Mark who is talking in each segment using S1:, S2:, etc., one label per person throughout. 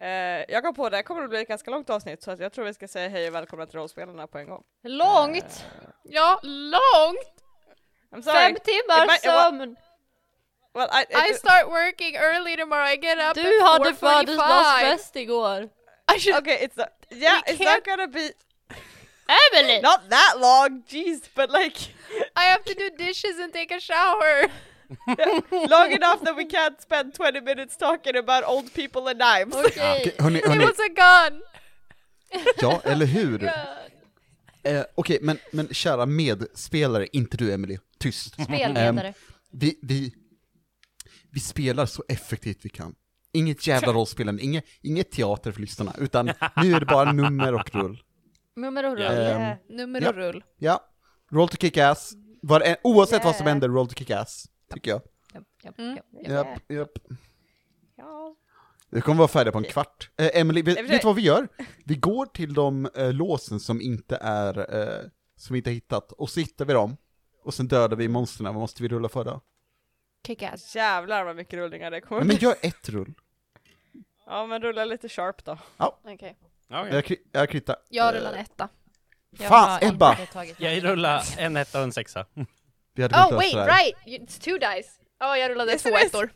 S1: Eh, jag kom på det, här kommer att bli ett ganska långt avsnitt så att jag tror vi ska säga hej och välkomna till rollspelarna på en gång.
S2: Långt!
S3: Ja, långt!
S1: I'm sorry.
S2: Fem timmar sömn!
S1: Well, I,
S3: I start working early tomorrow, I get up
S2: Du
S3: at
S2: hade
S3: 4:45.
S2: födelsedagsfest igår!
S3: I should...
S1: okay, it's not, yeah,
S3: We
S1: it's
S3: can't-
S1: not gonna be
S2: Emily!
S1: not that long, jeez, but like
S3: I have to do dishes and take a shower!
S1: long enough that we can't spend 20 minutes talking about old people and knives.
S2: Okej.
S4: Ja, okej, hörni,
S3: It
S4: hörni,
S3: was a gun!
S4: ja, eller hur? Eh, Okej, men, men kära medspelare, inte du Emily, tyst.
S2: Spelledare.
S4: Vi, vi, vi spelar så effektivt vi kan. Inget jävla rollspelande, inget, inget teater för lyssnarna, utan nu är det bara nummer och rull.
S2: Nummer och rull.
S4: Ehm,
S3: Nummer
S4: Ja.
S3: och rull.
S4: Ja, roll to kick ass. Var, en- oavsett vad som
S1: Yeah.
S4: händer, roll to kick ass, tycker jag.
S2: Japp, japp,
S3: Mm.
S2: japp, japp.
S1: Ja.
S4: Vi kommer vara färdiga på en kvart. Eh, Emily, vet, vet du vad vi gör? Vi går till de eh, låsen som inte är, eh, som vi inte har hittat, och så hittar vi dem, och sen dödar vi monstren. vad måste vi rulla för då?
S3: Kick ass.
S1: Jävlar vad mycket rullningar det kommer
S4: Nej, men gör ett rull.
S1: Ja men rulla lite sharp då.
S3: Okej.
S5: Okej.
S4: Jag, kri- jag kritar.
S3: Jag rullar en etta.
S2: Jag
S4: Fan,
S2: har
S4: Ebba!
S2: inte tagit
S5: Jag rullar en etta och en sexa.
S4: Vi hade
S3: Oh wait,
S4: det
S3: right! It's two dice. Ja, jag rullade
S1: Yes,
S3: två ettor.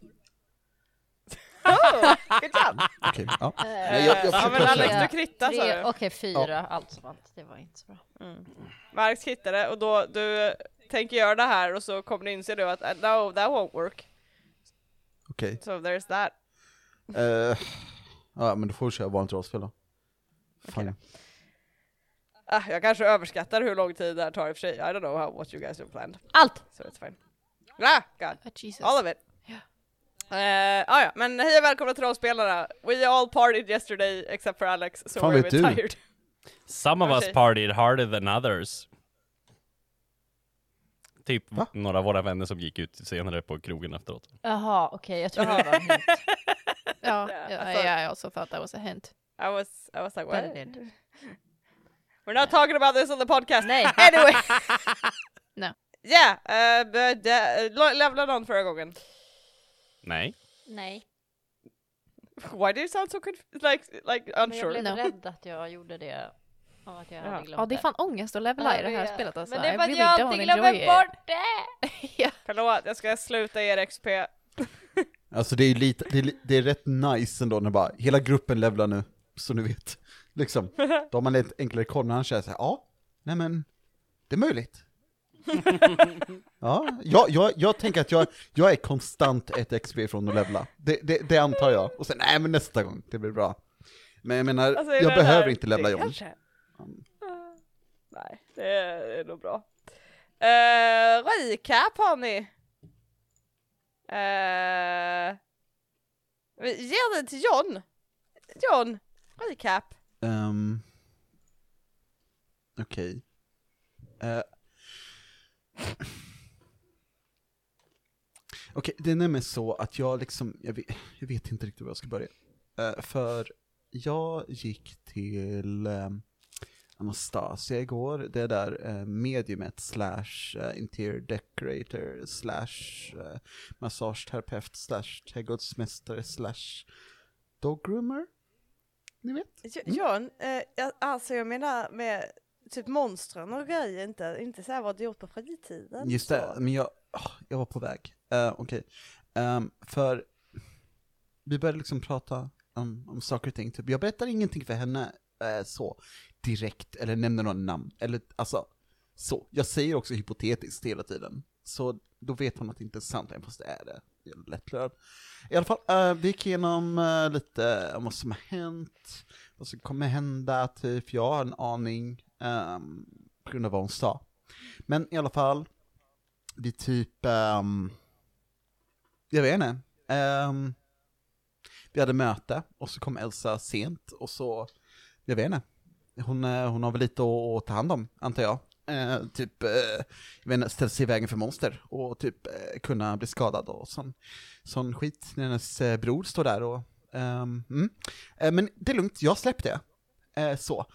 S1: Oh, good job!
S4: Okej, ja.
S2: Eh,
S4: Nej, jag- jag
S1: ja men Alex du krittade sa du.
S2: Okej, fyra, allt som allt. Det var inte så bra.
S1: Mm. Marx krittade och då du tänker göra det här och så kommer du inse då att uh, no that won't work.
S4: Okej.
S1: So there's that.
S4: Eh, ja, men då får vi köra vanligt rollspel då. Fan.
S1: Ah, jag kanske överskattar hur lång tid det här tar i och för sig. I don't know how, what you guys have planned.
S2: Allt!
S1: So it's fine. Ah, God.
S3: Oh, Jesus.
S1: All of it. Eh, ah, ja, men hej och välkomna till rollspelarna. We all partied yesterday except for Alex, so
S4: Fan
S1: we're a bit
S4: du?
S1: tired.
S5: Some of us
S1: Okej.
S5: partied harder than others. Typ
S4: Va?
S5: några av våra vänner som gick ut senare på krogen efteråt.
S2: Jaha, okej, jag tror det var en hint.
S3: Ja,
S1: Yeah, I
S3: yeah,
S1: thought-
S3: yeah, I also thought that was a hint.
S1: I was, I was like, what?
S2: It did.
S1: We're not talking about this on the podcast.
S2: Nej.
S1: Anyway.
S3: No.
S1: Yeah, uh, but, uh, levla någon förra gången.
S5: Nej.
S2: Nej.
S1: Why do you sound so conf- like, like
S2: Men jag
S1: unsure?
S2: blev
S3: No.
S2: rädd att jag gjorde det. Av att jag
S1: Ja.
S2: hade glömt
S3: Ja, det är fan ångest att levela i det här
S2: Ja,
S3: spelet alltså.
S2: Men det är för att
S3: really
S2: jag alltid glömmer
S3: it.
S2: bort det!
S3: ja.
S1: Förlåt, jag ska sluta er XP.
S4: Alltså det är ju lite, det är, det är rätt nice ändå när bara, hela gruppen levlar nu, så ni vet. Liksom, då har man lite enklare koll när han känner såhär, ja, nej men, det är möjligt. ja, jag, jag, jag tänker att jag, jag är konstant ett XP från att levla. Det, det, det antar jag. Och sen, nej men nästa gång, det blir bra. Men jag menar,
S1: Alltså,
S4: jag behöver
S1: där-
S4: inte levla John.
S1: kanske- Ah, Nej, det är, nog bra. Uh, recap har ni. Uh, ge den till John. John, recap.
S4: Um, Okej. Eh. Okej, det är nämligen så att jag liksom, jag vet, jag vet inte riktigt var jag ska börja. Uh, för jag gick till um, Anastasia igår, det är där uh, mediumet slash uh, interior decorator slash uh, massageterapeut slash trädgårdsmästare slash dog groomer. Ni vet?
S1: Jo- John, eh, jag, alltså jag menar med typ monstren och grejer, inte, inte så här vad du gjort på fritiden.
S4: Just det,
S1: så.
S4: men jag, jag var på väg. Uh, Okej, Ehm, för vi började liksom prata om, om saker och ting, typ. jag berättar ingenting för henne eh, så direkt, eller nämner någon namn, eller alltså så. Jag säger också hypotetiskt hela tiden, så då vet hon att det inte är sant, även fast det är det. Det. I alla fall, uh, vi gick igenom uh, lite om vad som har hänt, vad som kommer hända, typ, jag har en aning, um, på grund av vad hon sa. Men i alla fall, vi typ, um, jag vet inte, Um, vi hade möte och så kom Elsa sent och så, jag vet inte, hon, eh, hon har väl lite att, att ta hand om, antar jag. Eh, typ, eh, jag inte, ställa sig i vägen för monster och typ eh, kunna bli skadad och sån, sån skit när hennes eh, bror står där och, ehm, mm. eh, men det är lugnt, jag släppte det. Eh, så.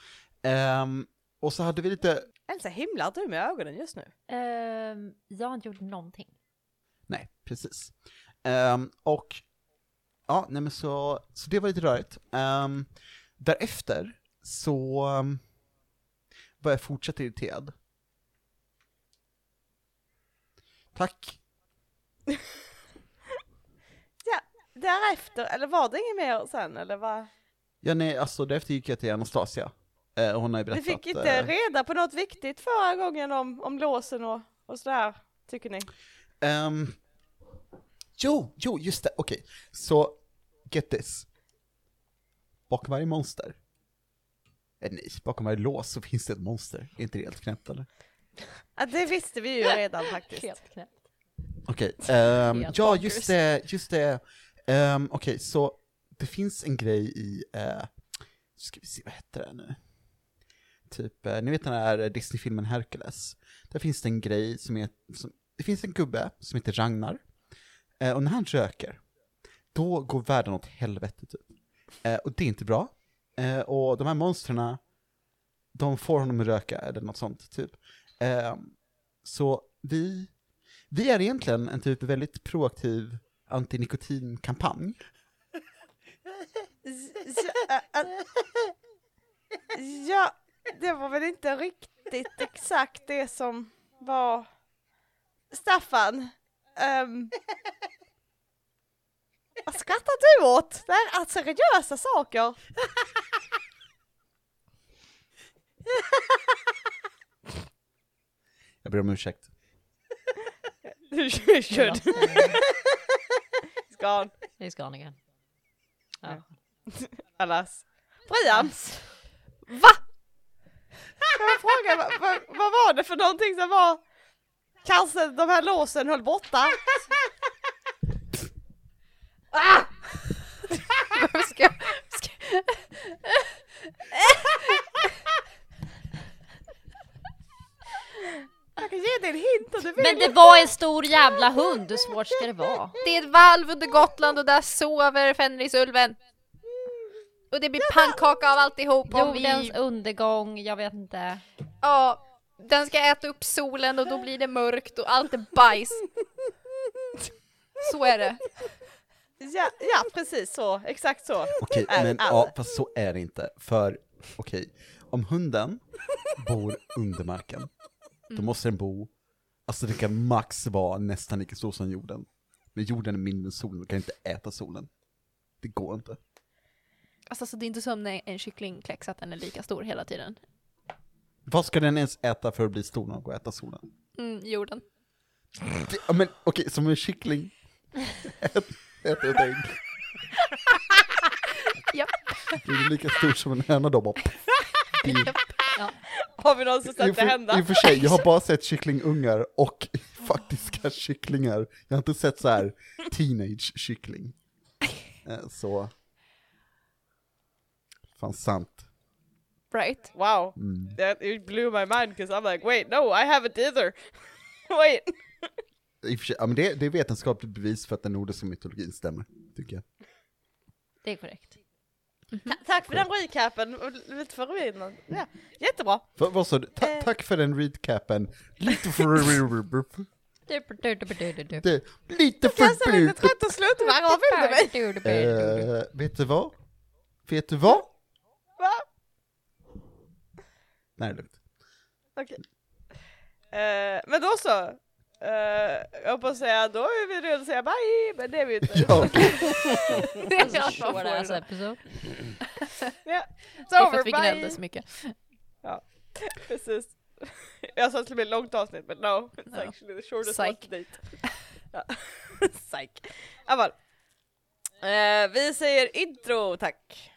S4: Ehm, och så hade vi lite
S1: Elsa, himlar du med ögonen just nu?
S2: Ehm, jag har inte gjort någonting.
S4: Nej, precis. Och ja, nej men så, så det var lite rörigt. Därefter så var jag fortsatt irriterad. Tack.
S1: Därefter, eller var det inget mer sen eller vad?
S4: Ja, nej, alltså därefter gick jag till Anastasia. Eh, hon har ju
S1: Vi
S4: berättat...
S1: fick inte
S4: eh,
S1: reda på något viktigt förra gången om, om låsen och, och sådär, tycker ni?
S4: ehm, jo, jo, just det, okej. Så, get this. Bakom varje monster, eh, nej, bakom varje lås så finns det ett monster. Är inte det helt knäppt eller?
S1: Ja, det visste vi ju redan faktiskt.
S2: Helt knäppt.
S4: Okej, ehm,
S2: Helt
S4: ja
S2: bonkers.
S4: just det, just det. Um, Okej, så det finns en grej i, uh, ska vi se, vad heter det nu? Typ, eh, ni vet den här Disney-filmen Hercules? Där finns det en grej som är, som, det finns en gubbe som heter Ragnar, Eh, och när han röker, då går världen åt helvete typ. Eh, och det är inte bra. Eh, och de här monstren, de får honom att röka eller något sånt typ. Eh, så vi vi är egentligen en typ väldigt proaktiv antinikotinkampanj.
S1: Ja, ja, det var väl inte riktigt exakt det som var Staffan. Um, vad skrattar du åt? Det här är seriösa saker.
S4: Jag ber om ursäkt.
S1: You should. It's gone.
S2: He's gone again. Ja.
S1: Alas. Brian,
S3: Va?
S1: jag frågar vad, vad, vad var det för någonting som var Kanske de här låsen höll borta?
S3: ska, ska,
S1: Jag kan ge dig en hint om du vill.
S2: Men det var en stor jävla hund, hur svårt ska det vara?
S3: det är ett valv under Gotland och där sover Fenrisulven. Och det blir pannkaka av alltihop om
S2: Jordens
S3: vi...
S2: undergång, jag vet inte.
S3: Ja, den ska äta upp solen och då blir det mörkt och allt är bajs. Så är det.
S1: Ja, ja precis så, exakt så.
S4: Okej,
S1: Är
S4: men ja, fast så är det inte. För, okej, om hunden bor under marken, då måste den bo, alltså det kan max vara nästan lika stor som jorden. Men jorden är mindre än solen, du kan inte äta solen. Det går inte.
S3: Alltså så det är inte som när en kycklingkläcks att den är lika stor hela tiden.
S4: Vad ska den ens äta för att bli stor nog och äta solen?
S3: Mm, jorden.
S4: Det- Ja, men okej, som en kyckling äter, ett ägg.
S3: Japp.
S4: Det är lika stor som en höna då bara.
S1: Har vi någonsin
S4: I
S1: sett det
S4: för,
S1: hända?
S4: I och för sig, jag har bara sett kycklingungar och faktiska kycklingar. Jag har inte sett så här teenage kyckling. Eh, Så... Fan sant.
S3: Right.
S1: Wow,
S4: Mm.
S1: that it blew my mind because I'm like wait no I haven't either. wait.
S4: I för sig, ja, men det, det är vetenskapligt bevis för att den nordiska mytologin stämmer, tycker jag.
S2: Det är korrekt.
S1: Ta- tack för den recapen, och lite förvirrande. Ja, jättebra.
S4: Vad, vad sa du? Ta,
S1: Eh.
S4: Tack för den recapen. Lite för... det, lite
S1: Jag är så lite
S4: för...
S1: trött och vill du mig?
S4: Eh, vet du vad? Vet du vad?
S1: Va?
S4: Nej, det är lugnt.
S1: Okej. Eh, men då så. Uh, jag hoppas säga, då är vi redo att säga bye, men det är vi inte.
S4: Ja,
S3: Det är
S2: Alltså,
S3: att man
S2: short
S3: får det.
S2: episode.
S1: Ja,
S3: Det
S1: it's
S3: är för
S1: over,
S3: att vi gnällde så mycket.
S1: Precis. Jag sa att det skulle bli ett långt avsnitt, men no, it's
S3: Ja.
S1: actually the shortest
S3: Psych.
S1: one date. Ja. Psych. Amal. Eh, vi säger intro, tack.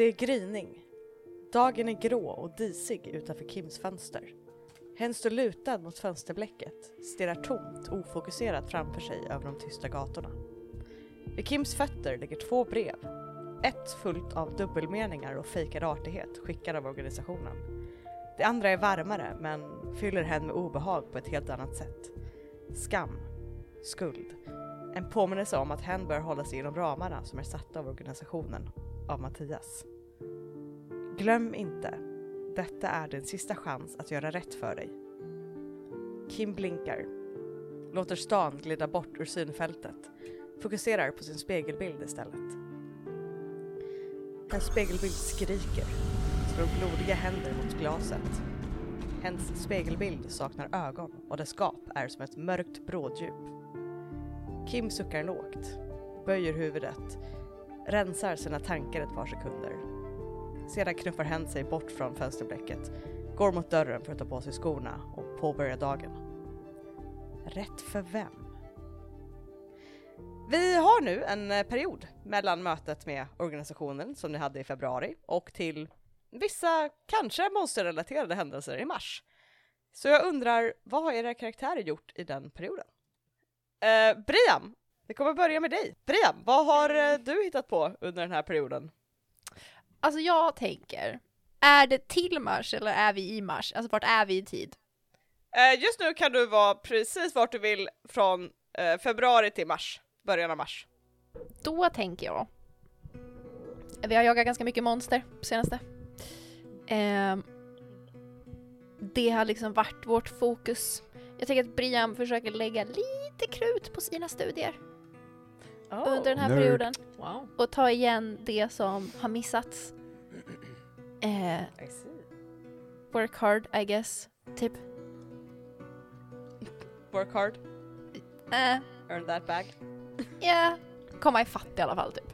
S1: Det är gryning. Dagen är grå och disig utanför Kims fönster. Hen står lutad mot fönsterblecket, stirrar tomt ofokuserat framför sig över de tysta gatorna. Vid Kims fötter ligger två brev. Ett fullt av dubbelmeningar och fejkad artighet skickad av organisationen. Det andra är varmare men fyller hen med obehag på ett helt annat sätt. Skam, skuld, en påminnelse om att hen bör hålla sig inom ramarna som är satta av organisationen, av Mattias. Glöm inte, detta är din sista chans att göra rätt för dig. Kim blinkar, låter stan glida bort ur synfältet, fokuserar på sin spegelbild istället. Hennes spegelbild skriker, slår blodiga händer mot glaset. Hens spegelbild saknar ögon och dess gap är som ett mörkt bråddjup. Kim suckar lågt, böjer huvudet, rensar sina tankar ett par sekunder. Sedan knuffar hen sig bort från fönsterblecket, går mot dörren för att ta på sig skorna och påbörja dagen. Rätt för vem? Vi har nu en eh, period mellan mötet med organisationen som ni hade i februari och till vissa, kanske monsterrelaterade händelser i mars. Så jag undrar, vad har era karaktärer gjort i den perioden? Eh, Briam, vi kommer börja med dig. Briam, vad har eh, du hittat på under den här perioden?
S3: Alltså jag tänker, är det till mars eller är vi i mars? Alltså vart är vi i tid?
S1: Eh, just nu kan du vara precis vart du vill från eh, februari till mars, början av mars.
S3: Då tänker jag. Vi har jagat ganska mycket monster på senaste. Ehm, det har liksom varit vårt fokus. Jag tänker att Brian försöker lägga lite krut på sina studier under den här
S4: Nerd.
S3: perioden
S2: Wow.
S3: och ta igen det som har missats. Eh,
S1: I see.
S3: work hard I guess, typ.
S1: Work hard,
S3: Eh,
S1: earn that bag.
S3: Ja, komma ifatt i alla fall typ.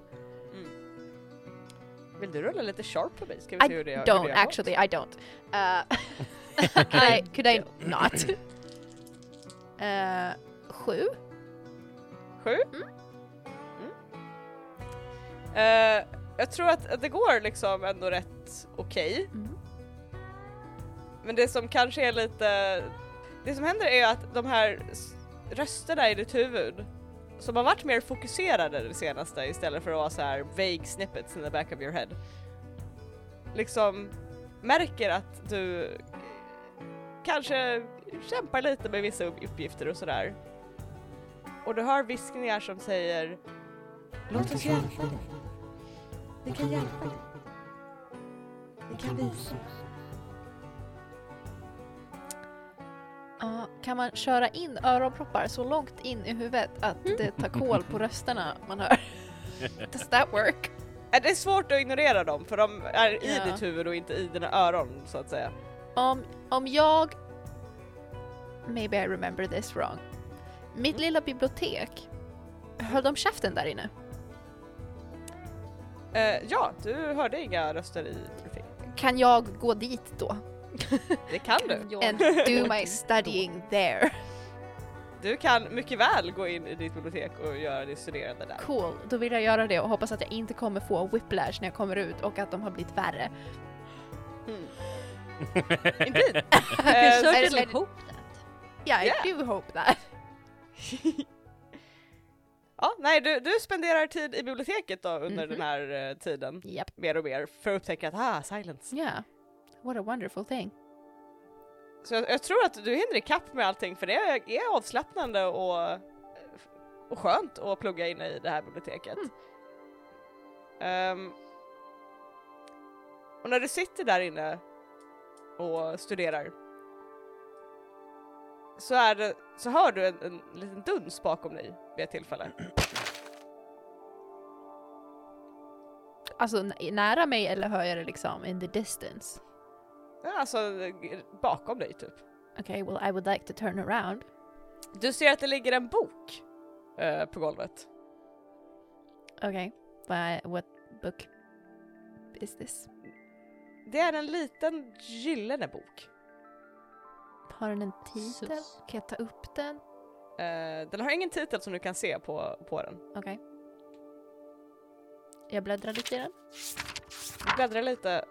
S1: Vill du rulla lite sharp på mig? Ska vi
S3: I
S1: se hur det hur
S3: don't
S1: det har gått?
S3: actually, I don't. Uh, could, I, could I not? Uh, sju?
S1: Sju? Mm. Eh, jag tror att att det går liksom ändå rätt okej.
S3: Mm.
S1: Men det som kanske är lite... Det som händer är att de här rösterna i ditt huvud som har varit mer fokuserade det senaste istället för att vara så här vague snippets in the back of your head. Liksom märker att du kanske kämpar lite med vissa upp- uppgifter och sådär. Och du hör viskningar som säger Låt oss hjälpa dig. Vi kan hjälpa dig. Vi kan visa.
S3: Ja, kan man köra in öronproppar så långt in i huvudet att det tar kål på rösterna man hör? Does that work?
S1: Det är svårt att ignorera dem för de är i
S3: Ja.
S1: ditt huvud och inte i dina öron så att säga.
S3: Om, om jag... Maybe I remember this wrong. Mitt lilla bibliotek, höll de käften där inne?
S1: Eh, ja, du hörde inga röster i biblioteket.
S3: Kan jag gå dit då?
S1: Det kan du.
S3: And do my studying there?
S1: Du kan mycket väl gå in i ditt bibliotek och göra ditt studerande där.
S3: Cool, då vill jag göra det och hoppas att jag inte kommer få whiplash när jag kommer ut och att de har blivit värre.
S1: Mm. Indeed.
S2: I
S1: Eh,
S2: certainly
S3: I-
S2: hope that.
S3: Yeah, I
S1: Yeah.
S3: do hope that.
S1: ja, nej, du, du spenderar tid i biblioteket då under
S3: Mhm.
S1: den här eh, tiden.
S3: Yep.
S1: Mer och mer för att upptäcka att, ah, silence.
S3: Yeah. What a wonderful thing.
S1: Så jag, jag tror att du hinner ikapp med allting för det är, avslappnande och, och skönt att plugga inne i det här biblioteket. Ehm, och när du sitter där inne och studerar så, är det, så hör du en, en liten duns bakom dig vid ett tillfälle.
S3: Alltså nära mig eller hör jag det liksom in the distance?
S1: Ja, Alltså bakom dig typ.
S3: Okay, well I would like to turn around.
S1: Du ser att det ligger en bok eh, på golvet.
S3: Okay, but what book is this?
S1: Det är en liten gyllene bok.
S3: Har den en titel?
S2: Sus.
S3: Kan jag ta upp den?
S1: Eh, den har ingen titel som du kan se på, på den.
S3: Okej. Jag bläddrar lite i den.
S1: Du bläddrar lite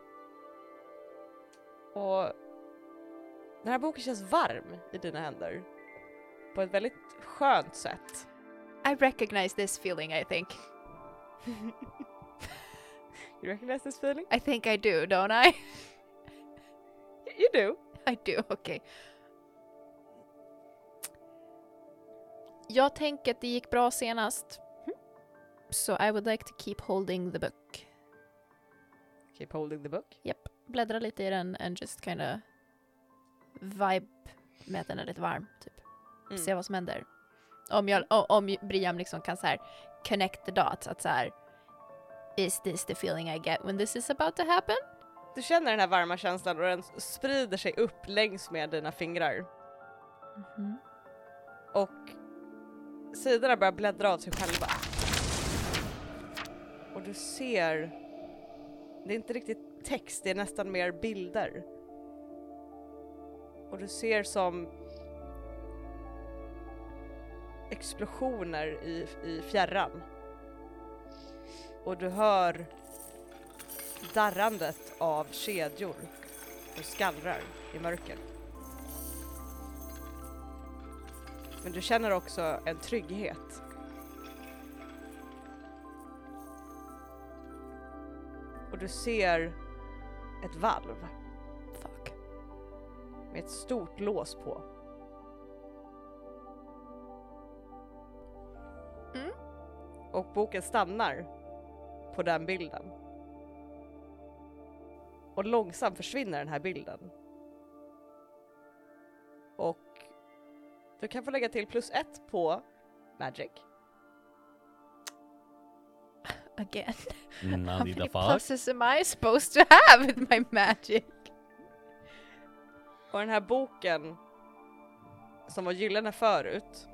S1: och den här boken känns varm i dina händer på ett väldigt skönt sätt.
S3: I recognize this feeling, I think.
S1: You recognize this feeling?
S3: I think I do, don't I?
S1: You do.
S3: I do, okej. Jag tänker att det gick bra senast. So I would like to keep holding the book.
S1: Keep holding the book.
S3: Japp, bläddra lite i den and just kinda vibe med att den är lite varm, typ.
S1: Mm.
S3: Se vad som händer. Om, jag, o- om Briam liksom kan så här connect the dots, att så här Is this the feeling I get when this is about to happen?
S1: Du känner den här varma känslan och den sprider sig upp längs med dina fingrar.
S3: Mhm.
S1: Och sidorna börjar bläddra av sig själva. Och du ser, det är inte riktigt text, det är nästan mer bilder. Och du ser som explosioner i, i fjärran. Och du hör darrandet av kedjor och skallrar i mörker. Men du känner också en trygghet. Och du ser ett valv
S3: Fuck.
S1: med ett stort lås på.
S3: Mm.
S1: Och boken stannar på den bilden. Och långsamt försvinner den här bilden. Och du kan få lägga till plus ett på Magic.
S3: Again. How
S5: Nutty
S3: many pluses am I supposed to have with my magic?
S1: Och den här boken som var gyllene förut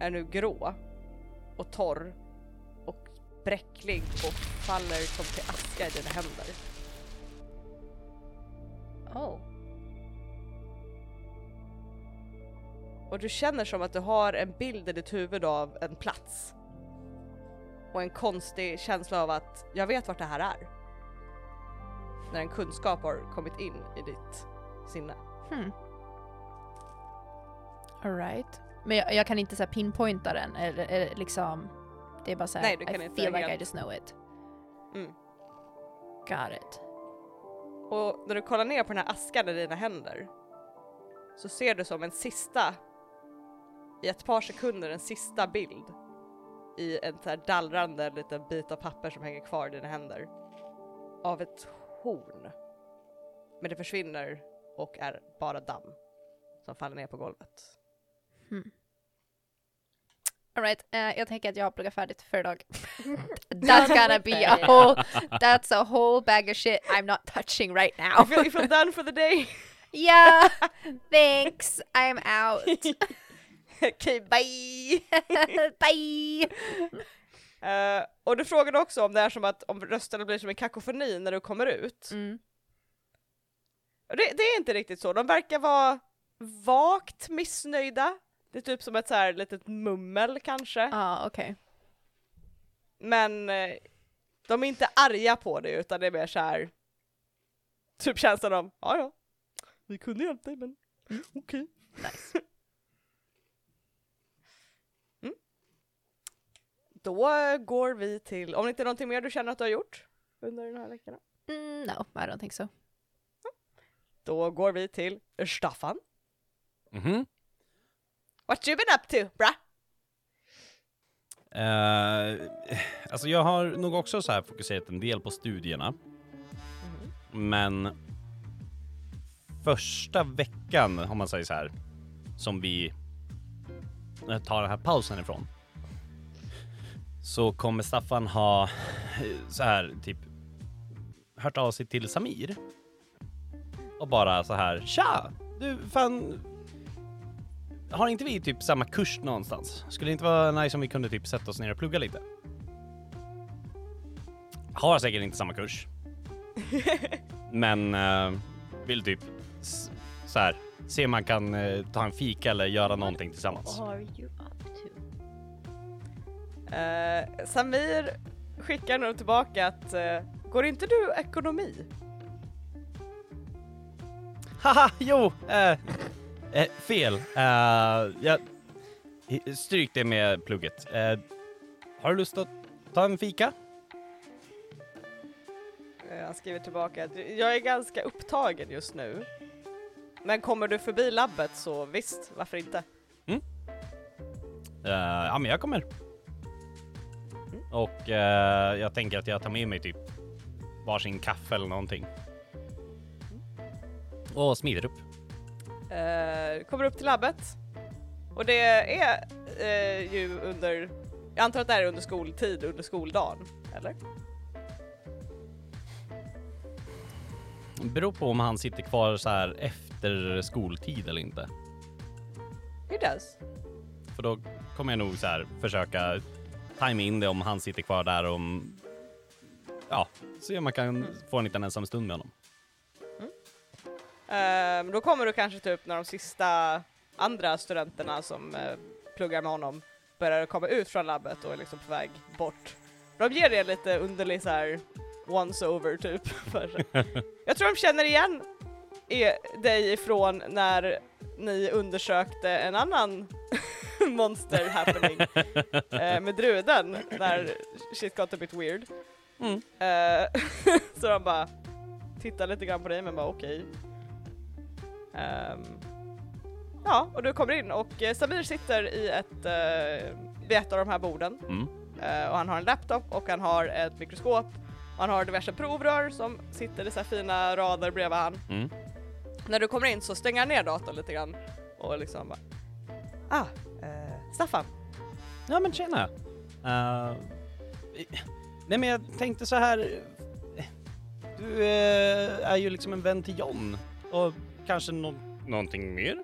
S1: är nu grå och torr och bräcklig och faller som till aska i dina händer.
S2: Oh.
S1: Och du känner som att du har en bild i ditt huvud av en plats. Och en konstig känsla av att jag vet vart det här är. När en kunskap har kommit in i ditt sinne.
S3: Hmm. Alright. Men jag, jag kan inte så pinpointa den, eller, eller liksom... Det är bara såhär,
S1: Nej, du kan
S3: I
S1: inte
S3: feel like I just know it.
S1: Mm.
S3: Got it.
S1: Och när du kollar ner på den här askan i dina händer så ser du som en sista, i ett par sekunder, en sista bild i en så här dallrande liten bit av papper som hänger kvar i dina händer av ett horn. Men det försvinner och är bara damm som faller ner på golvet. Hmm.
S3: Alright, eh, jag tänker att jag har pluggat färdigt för idag. That's gonna be a whole, that's a whole bag of shit I'm not touching right now.
S1: feel, you feel done for the day?
S3: yeah, thanks, I'm out.
S1: Okej, bye!
S3: Bye!
S1: Eh, och du frågade också om det är som att om rösterna blir som en kakofoni när du kommer ut.
S3: Mm.
S1: Det, det är inte riktigt så, de verkar vara vagt missnöjda. Det är typ som ett så här litet mummel kanske.
S3: Ja, ah, okej.
S1: Men eh, de är inte arga på det utan det är mer så här. Typ känslan av, ja ja, vi kunde hjälpa dig men okej.
S3: Nice.
S1: Då eh, går vi till, om det inte är någonting mer du känner att du har gjort under den här veckan.
S3: Mm, no, I don't think so.
S1: Då går vi till Staffan.
S5: Mhm.
S1: What you been up to, bra?
S5: Eh, alltså jag har nog också så här fokuserat en del på studierna. Men första veckan, om man säger så här, som vi eh, tar den här pausen ifrån. Så kommer Staffan ha eh, så här typ hört av sig till Samir. Och bara så här, tja! Du, fan, har inte vi typ samma kurs någonstans? Skulle det inte vara nice om vi kunde typ sätta oss ner och plugga lite? Har säkert inte samma kurs. Men eh, vill typ så här se om man kan eh, ta en fika eller göra någonting tillsammans.
S2: What are you up to?
S1: Eh, Samir skickar nog tillbaka att eh, går inte du ekonomi?
S5: Haha, jo! Eh, fel. Eh, jag, stryk det med plugget. Eh, har du lust att ta en fika?
S1: Han skriver tillbaka att jag är ganska upptagen just nu. Men kommer du förbi labbet så visst, varför inte?
S5: Eh, ja, men jag kommer. Och eh, jag tänker att jag tar med mig typ varsin kaffe eller någonting. Och smider upp.
S1: Eh, kommer upp till labbet. Och det är eh, ju under, jag antar att det här är under skoltid, under skoldagen, eller?
S5: Beror på om han sitter kvar så här efter skoltid eller inte.
S1: It does.
S5: För då kommer jag nog så här försöka tajma in det om han sitter kvar där om... Ja, se om man kan få en liten ensam stund med honom.
S1: Ehm, då kommer du kanske typ när de sista andra studenterna som eh, pluggar med honom börjar komma ut från labbet och är liksom på väg bort. De ger det lite underlig så här once over typ. Jag tror de känner igen dig ifrån när ni undersökte en annan monster happening eh, med druden när shit got a bit weird.
S5: Mm.
S1: Eh, så de bara tittar lite grann på dig men bara okej. Ehm, ja, och du kommer in och eh, Samir sitter i ett, uh, vid ett av de här borden
S5: Mm.
S1: Eh, och han har en laptop och han har ett mikroskop och han har diverse provrör som sitter i så här fina rader bredvid han.
S5: Mm.
S1: När du kommer in så stänger han ner datorn lite grann och liksom bara Ah, eh, Staffan.
S5: Ja men tjena! Uh, nej men jag tänkte så här. Du är ju liksom en vän till John och kanske nå någonting mer?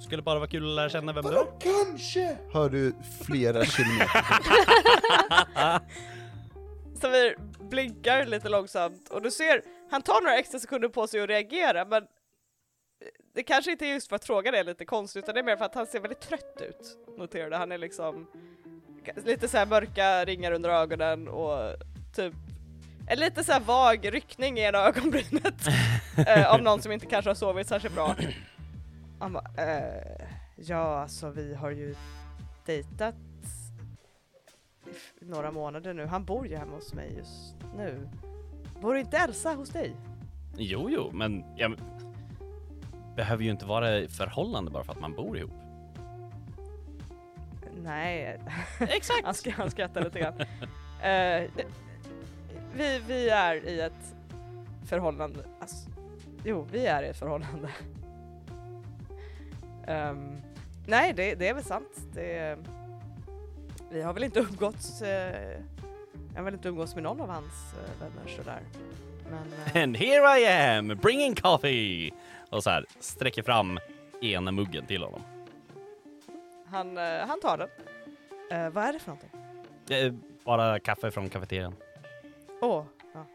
S5: Skulle bara vara kul att lära känna vem du är.
S4: Kanske! Hör du flera kilometer.
S1: Samir blinkar lite långsamt och du ser, han tar några extra sekunder på sig att reagera men det kanske inte är just för att frågan är lite konstig utan det är mer för att han ser väldigt trött ut. Noterar du? Han är liksom lite så här mörka ringar under ögonen och typ en lite så vag ryckning i ena ögonbrynet eh, av någon som inte kanske har sovit särskilt bra. Han bara, eh, ja alltså vi har ju dejtat några månader nu. Han bor ju hemma hos mig just nu. Bor inte Elsa hos dig?
S5: Jo, jo, men jag behöver ju inte vara i förhållande bara för att man bor ihop.
S1: Nej,
S5: Exakt!
S1: han, sk- han skrattar lite grann. Eh, vi, vi är i ett förhållande. Alltså, jo, vi är i ett förhållande. Ehm, nej, det, det är väl sant. Det, vi har väl inte umgåtts. Uh, jag har väl inte umgåtts med någon av hans uh, vänner sådär. Men eh,
S5: And here I am, bringing coffee! Och så här sträcker fram ena muggen till honom.
S1: han, eh, han tar den. Eh, vad är det för någonting?
S5: Eh, Bara kaffe från kafeterian.
S1: Åh, ja.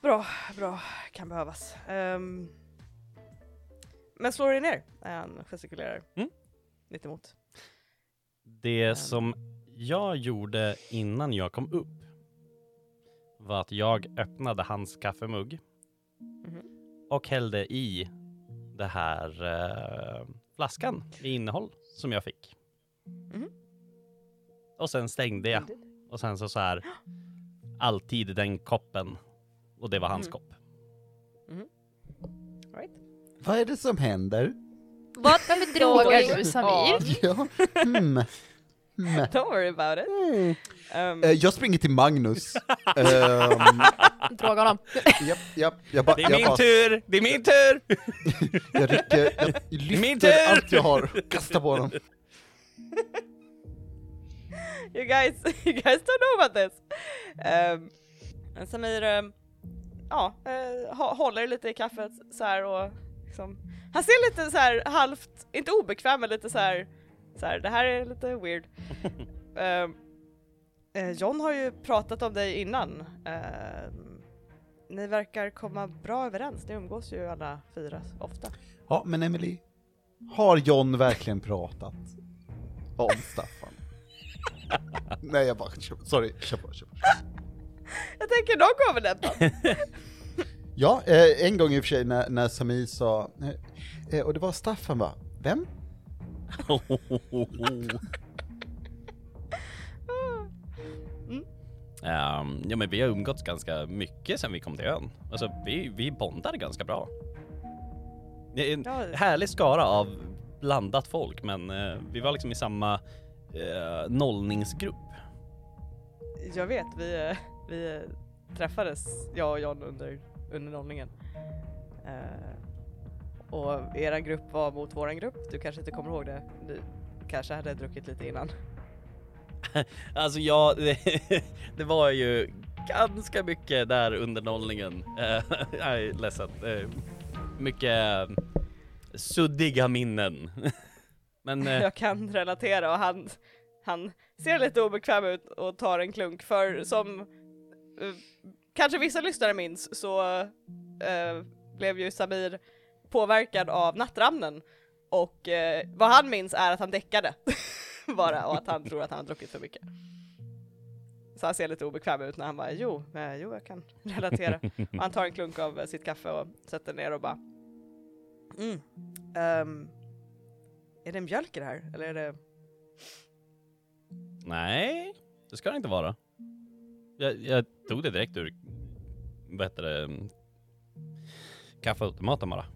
S1: Bra, bra. Kan behövas. Um, men slår dig ner när han gestikulerar.
S5: Mm.
S1: Lite emot.
S5: Det som jag gjorde innan jag kom upp var att jag öppnade hans kaffemugg
S1: Mhm.
S5: och hällde i det här eh, flaskan med innehåll som jag fick.
S1: Mhm.
S5: Och sen stängde jag och sen så så här alltid den koppen och det var hans
S1: Mm.
S5: kopp.
S1: Right.
S4: Vad är det som händer?
S2: Vad
S3: drogar du. Samir?
S4: Ja, hmm. Hmm.
S1: Don't worry about it.
S4: Mm.
S1: Um,
S4: Eh, jag springer till Magnus.
S3: Droga honom.
S4: japp, japp, jag bara,
S5: Det är
S4: jag
S5: min
S4: bara,
S5: tur! Det är min tur!
S4: jag rycker, jag
S5: Min
S4: lyfter
S5: tur!
S4: allt jag har och kastar på honom.
S1: You guys, you guys don't know about this. Um, Samir, um, ja, hå- håller lite i kaffet så här och liksom, han ser lite så här halvt, inte obekväm men lite så här, så här det här är lite weird. Um, eh, John har ju pratat om dig innan. Um, ni verkar komma bra överens, ni umgås ju alla fyra ofta.
S4: Ja, men Emily, har John verkligen pratat om Staffan? Nej, jag bara, kör- sorry, kör på, kör på.
S1: Jag tänker någon kommer detta.
S4: Ja, eh, en gång i och för sig när, när Samir sa, eh, eh, och det var Staffan va? Vem?
S5: Ehm, ja men vi har umgåtts ganska mycket sen vi kom till ön. Alltså vi, vi bondar ganska bra. Det är en
S1: Ja.
S5: härlig skara av blandat folk men eh, vi var liksom i samma eh, nollningsgrupp.
S1: Jag vet, vi, eh, vi träffades, jag och John under, under nollningen. Eh, och eran grupp var mot våran grupp, du kanske inte kommer ihåg det? Du kanske hade druckit lite innan.
S5: Alltså ja, det, det var ju ganska mycket där under nollningen. Eh, jag är ledsen. Eh, mycket suddiga minnen. Men eh,
S1: Jag kan relatera och han, han ser lite obekväm ut och tar en klunk för som eh, kanske vissa lyssnare minns så eh, blev ju Samir påverkad av nattramnen och eh, vad han minns är att han däckade bara och att han tror att han har druckit för mycket. Så han ser lite obekväm ut när han bara jo, eh, jo jag kan relatera. Och han tar en klunk av eh, sitt kaffe och sätter ner och bara mm, ehm, är det mjölk i det här? Eller är det...
S5: nej, det ska det inte vara. Jag, jag tog det direkt ur, vad heter det, kaffeautomaten bara.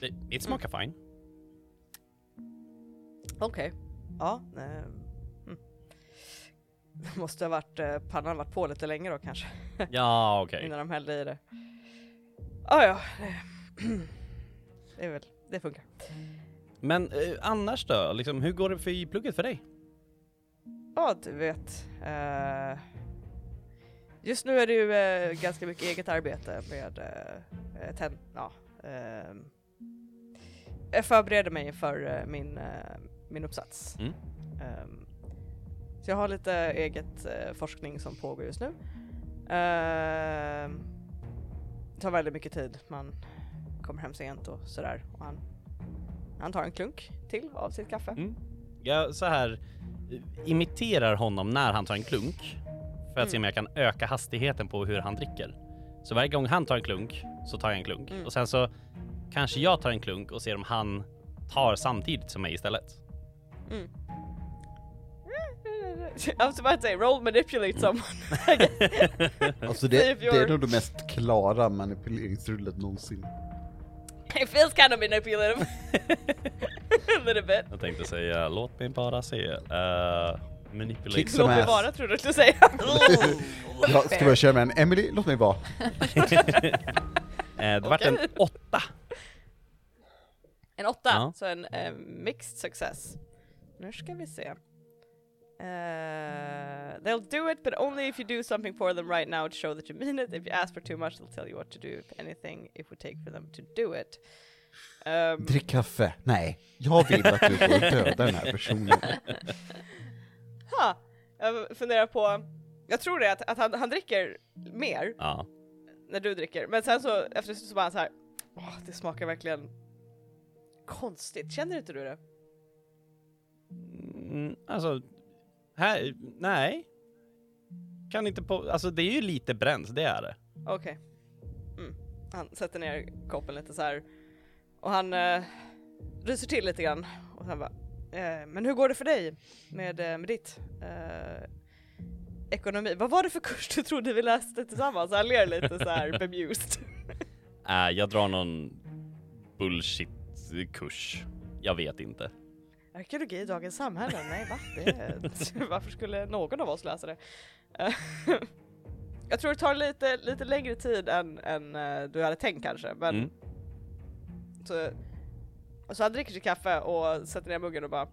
S5: Det, det smakar fine.
S1: Okej. Ja. Eh, mm. Det måste ha varit, eh, pannan varit på lite länge då kanske,
S5: Ja, okej.
S1: innan de hällde i det. Ah, ja, det, det är väl, det funkar.
S5: Men eh, annars då, liksom, hur går det för i plugget för dig?
S1: Ja, du vet. Eh, just nu är det ju eh, ganska mycket eget arbete med eh, ten, ja, eh, Jag förbereder mig eh, min, min uppsats.
S5: Mm.
S1: Ehm, så jag har lite eget forskning som pågår just nu. Ehm, det tar väldigt mycket tid, man kommer hem sent och sådär. Och han, han tar en klunk till av sitt kaffe.
S5: Mm. Jag så här eh, imiterar honom när han tar en klunk för att se om jag kan öka hastigheten på hur han dricker. Så varje gång han tar en klunk så tar jag en klunk
S1: Mm.
S5: och sen så kanske jag tar en klunk och ser om han tar samtidigt som mig istället.
S1: Mm. I was about to say, roll manipulate someone.
S4: Alltså det, det är nog det mest klara manipuleringsrullet någonsin.
S1: It feels kind of manipulative. A little bit.
S5: Jag tänkte säga låt mig bara se. Uh, manipulate.
S4: Kick some
S1: Låt mig
S4: ass.
S1: vara tror du skulle säga.
S4: Jag ska börja köra med en Emily, låt mig vara.
S5: Eh, det vart en
S1: Okej.
S5: åtta.
S1: En åtta,
S5: Ja.
S1: så en eh, mixed success. Nu ska vi se. Eh, they'll do it but only if you do something for them right now to show that you mean it. If you ask for too much they'll tell you what to do if anything it would take for them to do it. Um,
S4: Drick kaffe. Nej, jag vill att du får döda den här personen.
S1: ha, jag funderar på, jag tror det att, att han, han dricker mer
S5: Ja.
S1: när du dricker, men sen så efter så bara så här. Åh, det smakar verkligen konstigt, känner inte du det?
S5: Mm, alltså, här, nej. Kan inte på, alltså det är ju lite bränt, det är det.
S1: Okej. Mm. Han sätter ner koppen lite så här. och han eh, ryser till lite grann och sen bara eh, Men hur går det för dig med, eh, med ditt eh, ekonomi? Vad var det för kurs du trodde vi läste tillsammans? Han ler lite så här bemused.
S5: Äh, jag drar någon bullshit-kurs. Jag vet inte.
S1: Arkeologi i dagens samhälle? Nej va? Det, varför skulle någon av oss läsa det? Jag tror det tar lite, lite längre tid än, än eh, du hade tänkt kanske, men
S5: Mm.
S1: Så, så han dricker sitt kaffe och sätter ner muggen och bara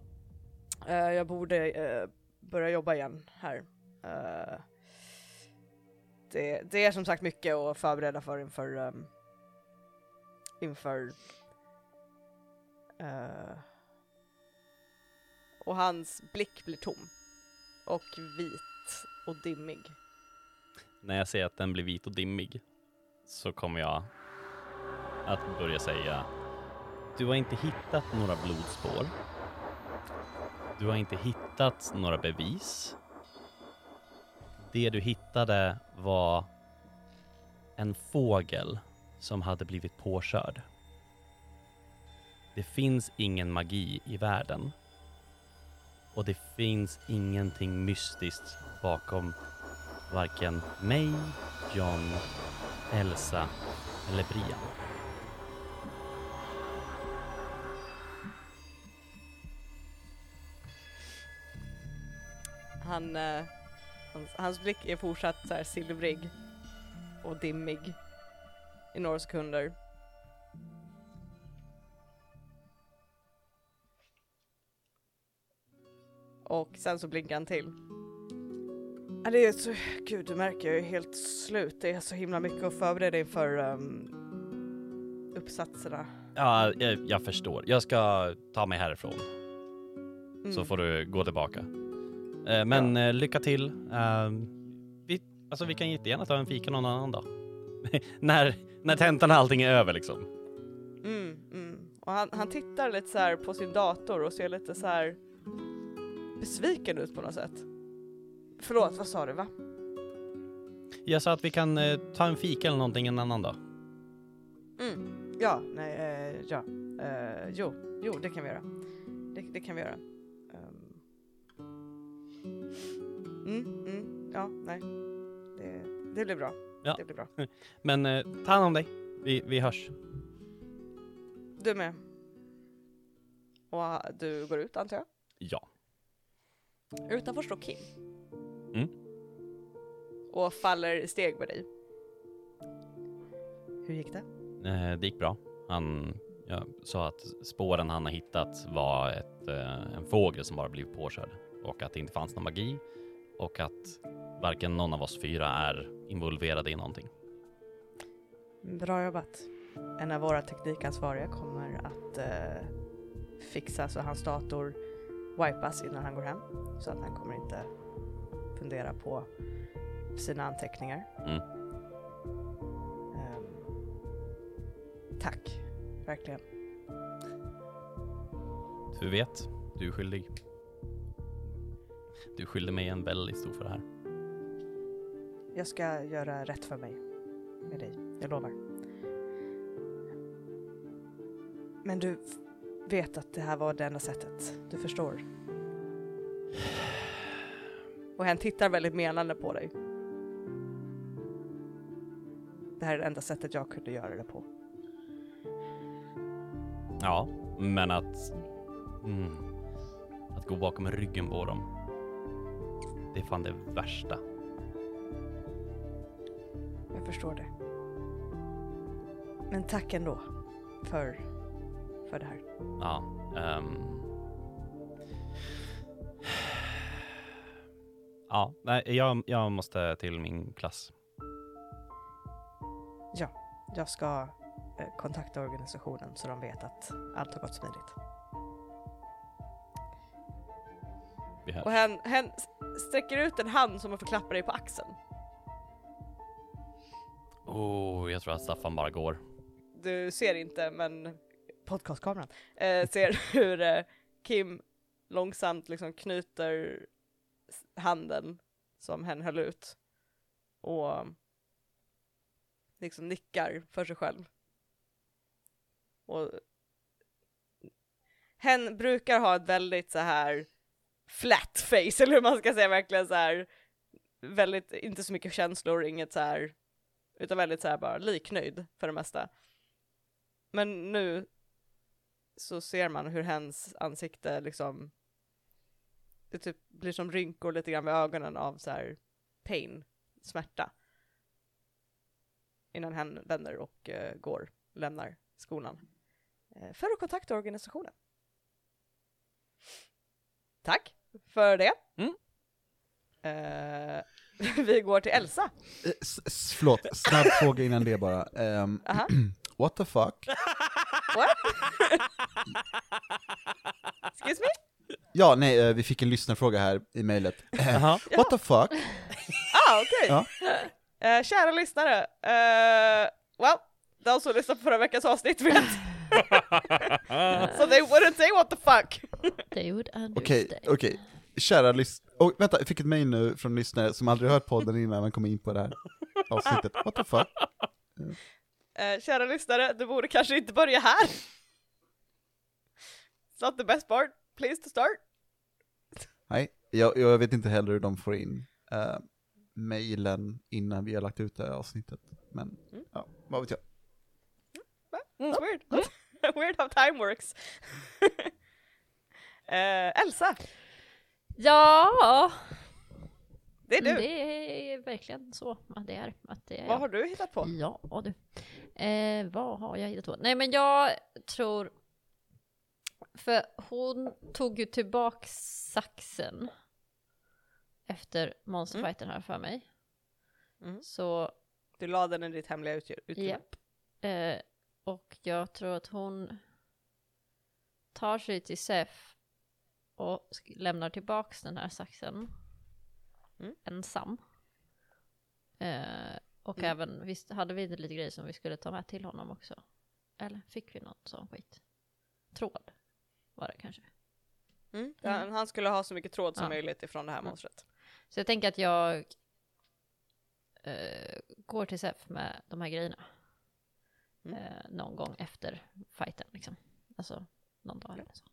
S1: eh, Jag borde eh, börja jobba igen här. Eh, det, det är som sagt mycket att förbereda för inför ehm, inför eh, och hans blick blir tom och vit och dimmig.
S5: När jag ser att den blir vit och dimmig så kommer jag att börja säga Du har inte hittat några blodspår. Du har inte hittat några bevis. det du hittade var en fågel som hade blivit påkörd. Det finns ingen magi i världen. Och det finns ingenting mystiskt bakom varken mig, John, Elsa eller Brian.
S1: Han, eh, hans, hans blick är fortsatt så här silvrig och dimmig i några sekunder. Och sen så blinkar han till. Ja, det är så, gud du märker jag är helt slut. Det är så himla mycket att förbereda inför um, uppsatserna.
S5: Ja, jag, jag förstår. Jag ska ta mig härifrån
S1: Mm.
S5: så får du gå tillbaka. Eh, men eh, lycka till. Eh, vi, alltså vi kan jättegärna ta en fika någon annan dag. när, när tentan och allting är över liksom.
S1: Mm, mm. Och han, han tittar lite så här på sin dator och ser lite så här besviken ut på något sätt. Förlåt, vad sa du va?
S5: Jag sa att vi kan eh, ta en fika eller någonting en annan dag.
S1: Mm. Ja, nej, eh, ja. Eh, jo, jo, det kan vi göra. Det, det kan vi göra. Ehm. Mm, mm, ja, nej. Det, det blir bra.
S5: Ja.
S1: Det blir bra.
S5: Men eh, ta hand om dig. Vi, vi hörs.
S1: Du med. Och ah, du går ut antar jag?
S5: Ja.
S1: Utanför står Kim.
S5: Mm.
S1: Och faller i steg med dig. Hur gick det?
S5: Eh, det gick bra. Han jag sa att spåren han har hittat var ett, eh, en fågel som bara blivit påkörd och att det inte fanns någon magi och att varken någon av oss fyra är involverade i någonting.
S1: Bra jobbat. En av våra teknikansvariga kommer att eh, fixa så hans dator wipas innan han går hem. Så att han kommer inte fundera på sina anteckningar.
S5: Mm.
S1: Ehm, tack, verkligen.
S5: Du vet, du är skyldig. Du skyllde mig en väldigt stor för det här.
S1: Jag ska göra rätt för mig med dig, jag lovar. Men du vet att det här var det enda sättet, du förstår? Och hen tittar väldigt menande på dig. Det här är det enda sättet jag kunde göra det på.
S5: Ja, men att... Mm, att gå bakom ryggen på dem. Det är fan det värsta.
S1: Jag förstår det. Men tack ändå för, för det här.
S5: Ja. ehm. Ja, nej, jag, jag måste till min klass.
S1: Jag ska eh, kontakta organisationen så de vet att allt har gått smidigt. Och hen, hen sträcker ut en hand som att få klappa dig på axeln.
S5: Oh, jag tror att Staffan bara går.
S1: Du ser inte, men podcastkameran eh, ser hur eh, Kim långsamt liksom knyter handen som hen höll ut och liksom nickar för sig själv. Och hen brukar ha ett väldigt så här flat face, eller hur man ska säga, verkligen så här väldigt, inte så mycket känslor, inget så här utan väldigt så här bara liknöjd för det mesta. Men nu så ser man hur hens ansikte liksom det typ blir som rynkor lite grann vid ögonen av så här pain, smärta. Innan hen vänder och eh, går, lämnar skolan. Eh, för att kontakta organisationen. Tack för det.
S5: Mm.
S1: Eh, vi går till Elsa.
S4: Eh, s- s- Förlåt, snabb fråga innan det bara. Ehm,
S1: Aha.
S4: what the fuck?
S1: What? Excuse me?
S4: Ja, nej, eh, vi fick en lyssnarfråga här i mejlet.
S5: Jaha.
S4: what the fuck?
S1: Ah, okej.
S4: Ja.
S1: Eh, kära lyssnare, uh, well, de som lyssnade på förra veckans avsnitt vet. so they wouldn't say what the fuck.
S2: They would understand.
S4: Okej, okej. Kära lyssnare. Och vänta, jag fick ett mejl nu från lyssnare som aldrig hört podden innan han kom in på det här avsnittet. What the fuck?
S1: Eh, kära lyssnare, du borde kanske inte börja här. It's not the best part, please to start.
S4: Nej, jag, jag vet inte heller hur de får in uh, mejlen innan vi har lagt ut det här avsnittet. Men,
S1: Mm.
S4: ja, vad vet jag.
S1: It's weird. weird how time works. eh, Elsa,
S2: Ja,
S1: det är du.
S2: det är verkligen så att det är. Att det är
S1: Vad har du hittat på?
S2: Ja du. Eh, vad har jag hittat på? Nej men jag tror... För hon tog ju tillbaks saxen. Efter monsterfighten här för mig.
S1: Mm.
S2: Så,
S1: Du la den i ditt hemliga utry- utrymme.
S2: japp. Eh, och jag tror att hon tar sig till Sef och lämnar tillbaks den här saxen.
S1: Mm.
S2: Ensam. Eh, och
S1: Mm.
S2: även, visst hade vi lite grejer som vi skulle ta med till honom också? Eller fick vi något sån skit? Tråd var det kanske.
S1: Mm. Han, han skulle ha så mycket tråd som
S2: Ja.
S1: möjligt ifrån det här
S2: Mm.
S1: monstret.
S2: Så jag tänker att jag eh, går till SEF med de här grejerna.
S1: Mm.
S2: Eh, någon gång efter fighten liksom. Alltså någon dag eller så.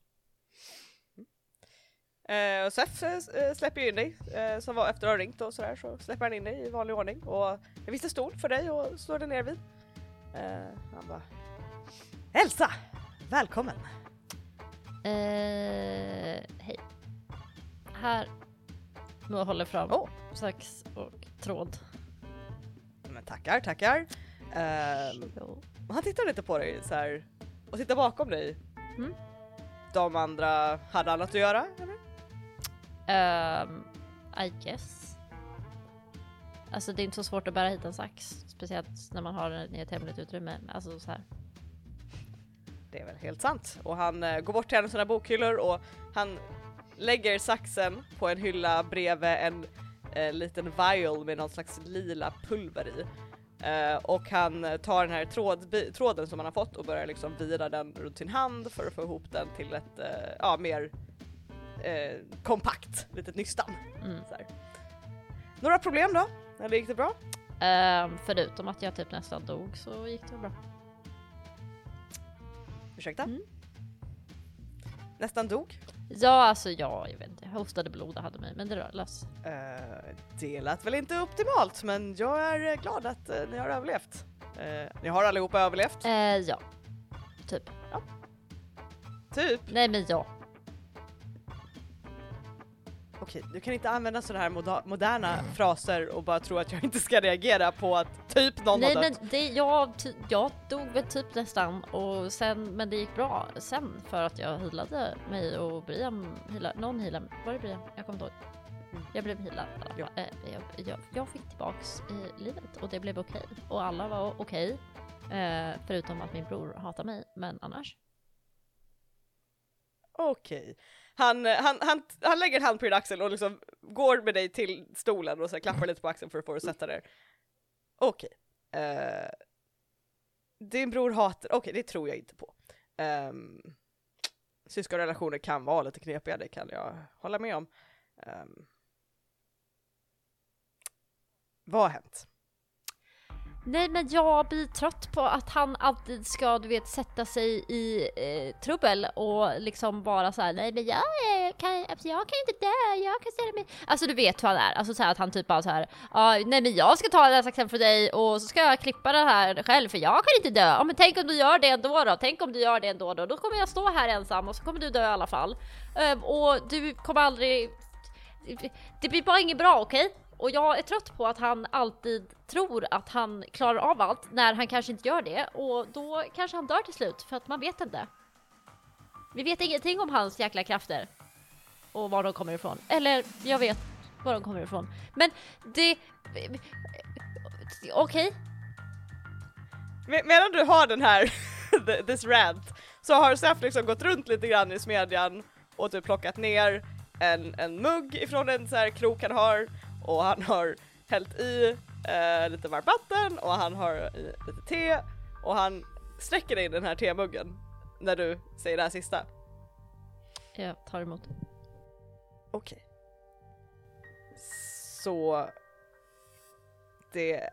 S1: Eh, och Sef eh, släpper ju in dig, eh, som var efter att ha ringt och sådär så släpper han in dig i vanlig ordning och det finns en stol för dig och slår dig ner vid. Eh, han bara Elsa! Välkommen!
S2: Eh, hej. Här. Nu håller fram
S1: Åh.
S2: sax och tråd.
S1: Men tackar, tackar. Ehm, han tittar lite på dig så här och tittar bakom dig.
S2: Mm.
S1: De andra hade annat att göra? Eller?
S2: Um, I guess. Alltså det är inte så svårt att bära hit en sax. Speciellt när man har den i ett hemligt utrymme. Alltså så här.
S1: Det är väl helt sant. Och han eh, går bort till en av sina bokhyllor och han lägger saxen på en hylla bredvid en eh, liten vial med någon slags lila pulver i. Eh, och han tar den här tråd, tråden som han har fått och börjar liksom vira den runt sin hand för att få ihop den till ett eh, ja, mer eh, kompakt litet nystan.
S2: Mm.
S1: Några problem då? Eller gick det bra?
S2: Ehm, förutom att jag typ nästan dog så gick det bra.
S1: Ursäkta?
S2: Mm.
S1: Nästan dog?
S2: Ja, alltså ja, jag vet inte. Jag hostade blod och hade mig, men det rör lös.
S1: Eh, det lät väl inte optimalt men jag är eh, glad att eh, ni har överlevt. Eh, ni har allihopa överlevt?
S2: Eh, ja. Typ.
S1: Typ.
S2: Nej men ja.
S1: Okej, du kan inte använda sådana här moda- moderna fraser och bara tro att jag inte ska reagera på att typ någon
S2: Nej
S1: har
S2: men
S1: dött.
S2: det, jag, ty, jag dog väl typ nästan och sen, men det gick bra sen för att jag healade mig och Brian healade, någon healade, var det Brian? Jag kommer inte ihåg.
S1: Mm.
S2: Jag blev healad fall. Eh, jag, jag, jag fick tillbaks i livet och det blev okej. Och alla var okej. Eh, förutom att min bror hatar mig, men annars.
S1: Okej. Han, eh, han, han, han lägger en hand på din axel och liksom går med dig till stolen och så klappar lite på axeln för att få dig att sätta dig. Okej. Eh, din bror hatar, okej det tror jag inte på. Um, syskonrelationer kan vara lite knepiga, det kan jag hålla med om. Um, vad har hänt?
S2: Nej men jag blir trött på att han alltid ska du vet sätta sig i eh, trubbel och liksom bara så här: nej men jag kan, alltså, jag kan inte dö, jag kan ställa mig. Alltså du vet hur han är, alltså så här, att han typ bara så här, ah, nej men jag ska ta den här saxen för dig och så ska jag klippa den här själv för jag kan inte dö. Ja men tänk om du gör det ändå då, tänk om du gör det ändå då, då kommer jag stå här ensam och så kommer du dö i alla fall. Ehm, och du kommer aldrig, det blir bara inget bra okej? Och jag är trött på att han alltid tror att han klarar av allt när han kanske inte gör det och då kanske han dör till slut för att man vet inte. Vi vet ingenting om hans jäkla krafter och var de kommer ifrån. Eller jag vet var de kommer ifrån. Men det... Okej.
S1: Med, medan du har den här, this rant, så har Seth liksom gått runt lite grann i smedjan och typ plockat ner en, en mugg ifrån en så här krok han har och han har hällt i eh, lite varmt vatten och han har i lite te och han sträcker dig den här temuggen när du säger det här sista.
S2: Jag tar emot.
S1: Okej. så det...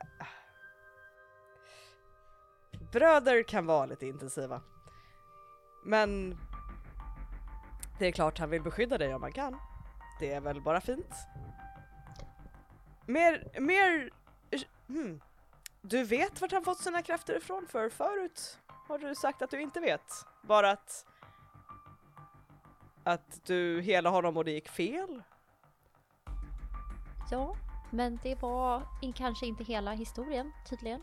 S1: Bröder kan vara lite intensiva. Men det är klart han vill beskydda dig om han kan. Det är väl bara fint. Mer, mer... Hmm. Du vet vart han fått sina krafter ifrån för förut har du sagt att du inte vet. Bara att... Att du hela honom och det gick fel.
S2: Ja, men det var kanske inte hela historien tydligen.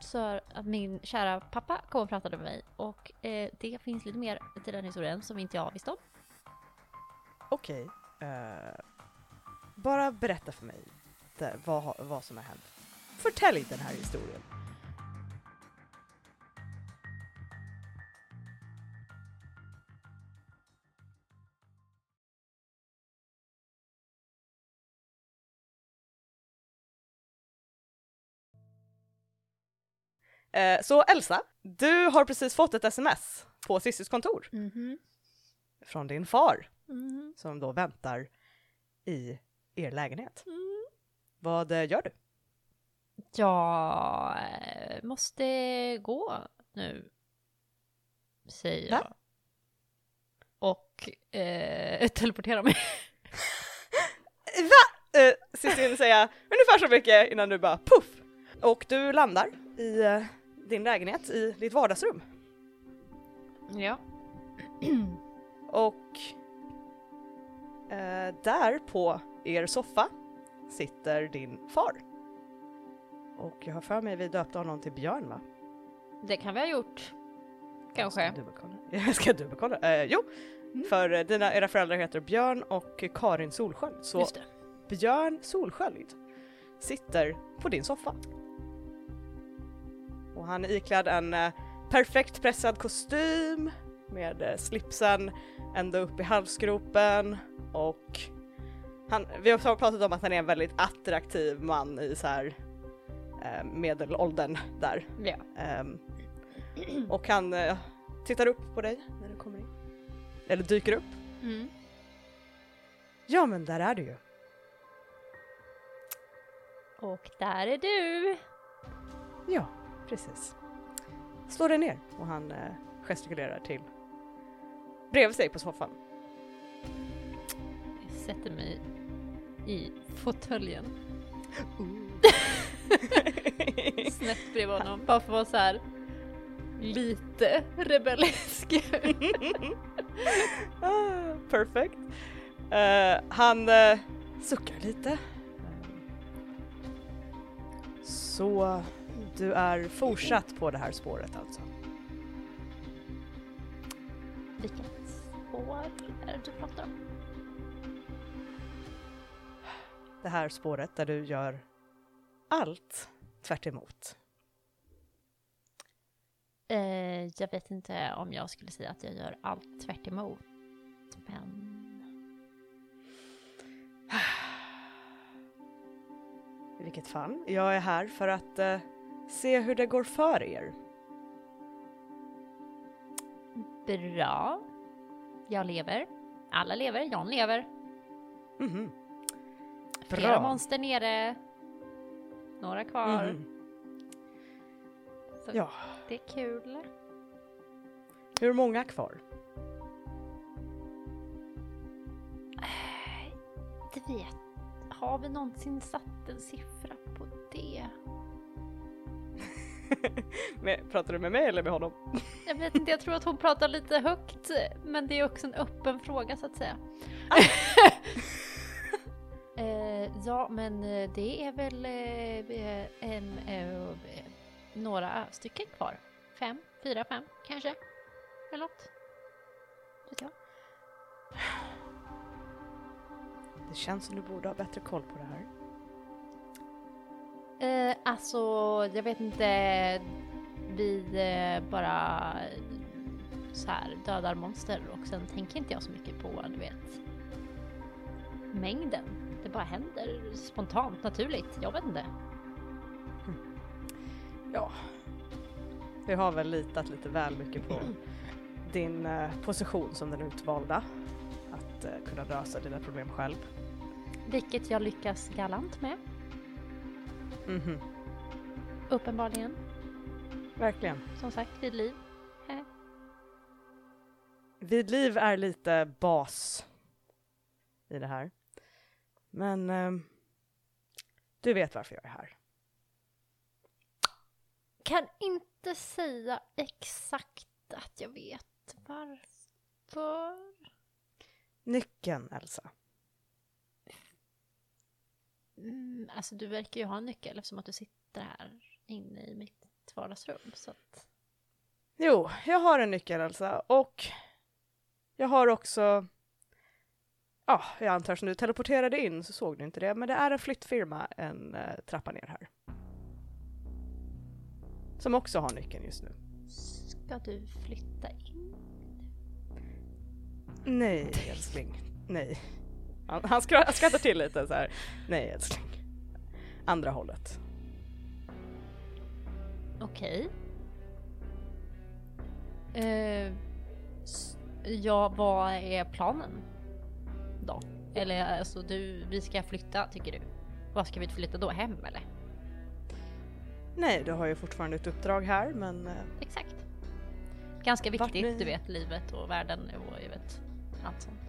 S2: Så att min kära pappa kom och pratade med mig och eh, det finns lite mer till den historien som inte jag visste om.
S1: Okej. eh, bara berätta för mig det, vad, vad som har hänt. Förtälj den här historien. Eh, så Elsa, du har precis fått ett sms på Cissis kontor
S2: Mhm.
S1: från din far
S2: Mhm.
S1: som då väntar i er lägenhet.
S2: Mm.
S1: Vad eh, gör du?
S2: Jag eh, måste gå nu. Säger
S1: Va?
S2: jag. Och eh, teleportera mig.
S1: Va? Eh, Cissin säga ungefär så mycket innan du bara puff! Och du landar i eh, din lägenhet i ditt vardagsrum.
S2: Ja.
S1: Och eh, där på er soffa sitter din far. Och jag har för mig vi döpte honom till Björn va?
S2: Det kan vi ha gjort.
S1: Jag
S2: Kanske.
S1: ska dubbelkolla. Jag ska dubbelkolla. Eh, jo, för eh, dina, era föräldrar heter Björn och Karin Solsköld. Så
S2: Just det.
S1: Björn Solsköld sitter på din soffa. Och han är iklädd en eh, perfekt pressad kostym med eh, slipsen ända upp i halsgropen och han, vi har pratat om att han är en väldigt attraktiv man i så här eh, medelåldern där.
S2: Ja.
S1: Ehm, och han eh, tittar upp på dig när du kommer in. Eller dyker upp.
S2: Mm.
S1: Ja men där är du ju.
S2: Och där är du.
S1: Ja, precis. Slå dig ner och han eh, gestikulerar till bredvid sig på soffan.
S2: Jag sätter mig i fåtöljen. Snett bredvid honom. Bara för att vara så här lite rebellisk.
S1: ah, perfect. Eh, han eh, suckar lite. Så du är fortsatt på det här spåret alltså?
S2: Vilket spår är det du pratar om?
S1: Det här spåret där du gör allt tvärt emot.
S2: Eh, jag vet inte om jag skulle säga att jag gör allt tvärt emot. Men
S1: I vilket fall, jag är här för att eh, se hur det går för er.
S2: bra. Jag lever. Alla lever. John lever.
S1: Mhm.
S2: Flera monster nere. Några kvar.
S1: Mhm.
S2: Så
S1: Ja,
S2: Det är kul.
S1: hur många kvar?
S2: Det vet. Har vi någonsin satt en siffra på det?
S1: Med, pratar du med mig eller med honom?
S2: Jag vet inte, jag tror att hon pratar lite högt. Men det är också en öppen fråga så att säga. eh, ja, men eh, det är väl eh, en, eh, eh, några stycken kvar. Fem, fyra, fem kanske. Eller något. Vet jag.
S1: Det känns som du borde ha bättre koll på det här.
S2: Eh, alltså, jag vet inte. Vi eh, bara eh, så här dödar monster och sen tänker inte jag så mycket på, du vet, mängden. Det bara händer spontant, naturligt. Jag vet inte.
S1: Ja. Vi har väl litat lite väl mycket på din eh, position som den utvalda. Att eh, kunna lösa dina problem själv.
S2: Vilket jag lyckas galant med,
S1: Mhm,
S2: uppenbarligen.
S1: verkligen.
S2: Som sagt, vid liv.
S1: Vid liv är lite bas i det här. Men ehm, du vet varför jag är här.
S2: Kan inte säga exakt att jag vet varför.
S1: Nyckeln, Elsa.
S2: Mm, alltså du verkar ju ha en nyckel eftersom att du sitter här inne i mitt vardagsrum. Så att...
S1: Jo, jag har en nyckel, Elsa, och jag har också... Ja, jag antar som du teleporterade in så såg du inte det, men det är en flyttfirma en eh, trappa ner här. Som också har nyckeln just nu.
S2: Ska du flytta in?
S1: Nej, älskling. Nej. Han, han skra- skrattar till lite så här. Nej, älskling. Andra hållet.
S2: Okej. Eh, s- ja, vad är planen då? Eller alltså du, vi ska flytta tycker du? Vad ska vi flytta då? Hem eller?
S1: Nej, du har ju fortfarande ett uppdrag här, men eh,
S2: Exakt. Ganska viktigt,
S1: ni-
S2: du vet, livet och världen och jag vet allt sånt.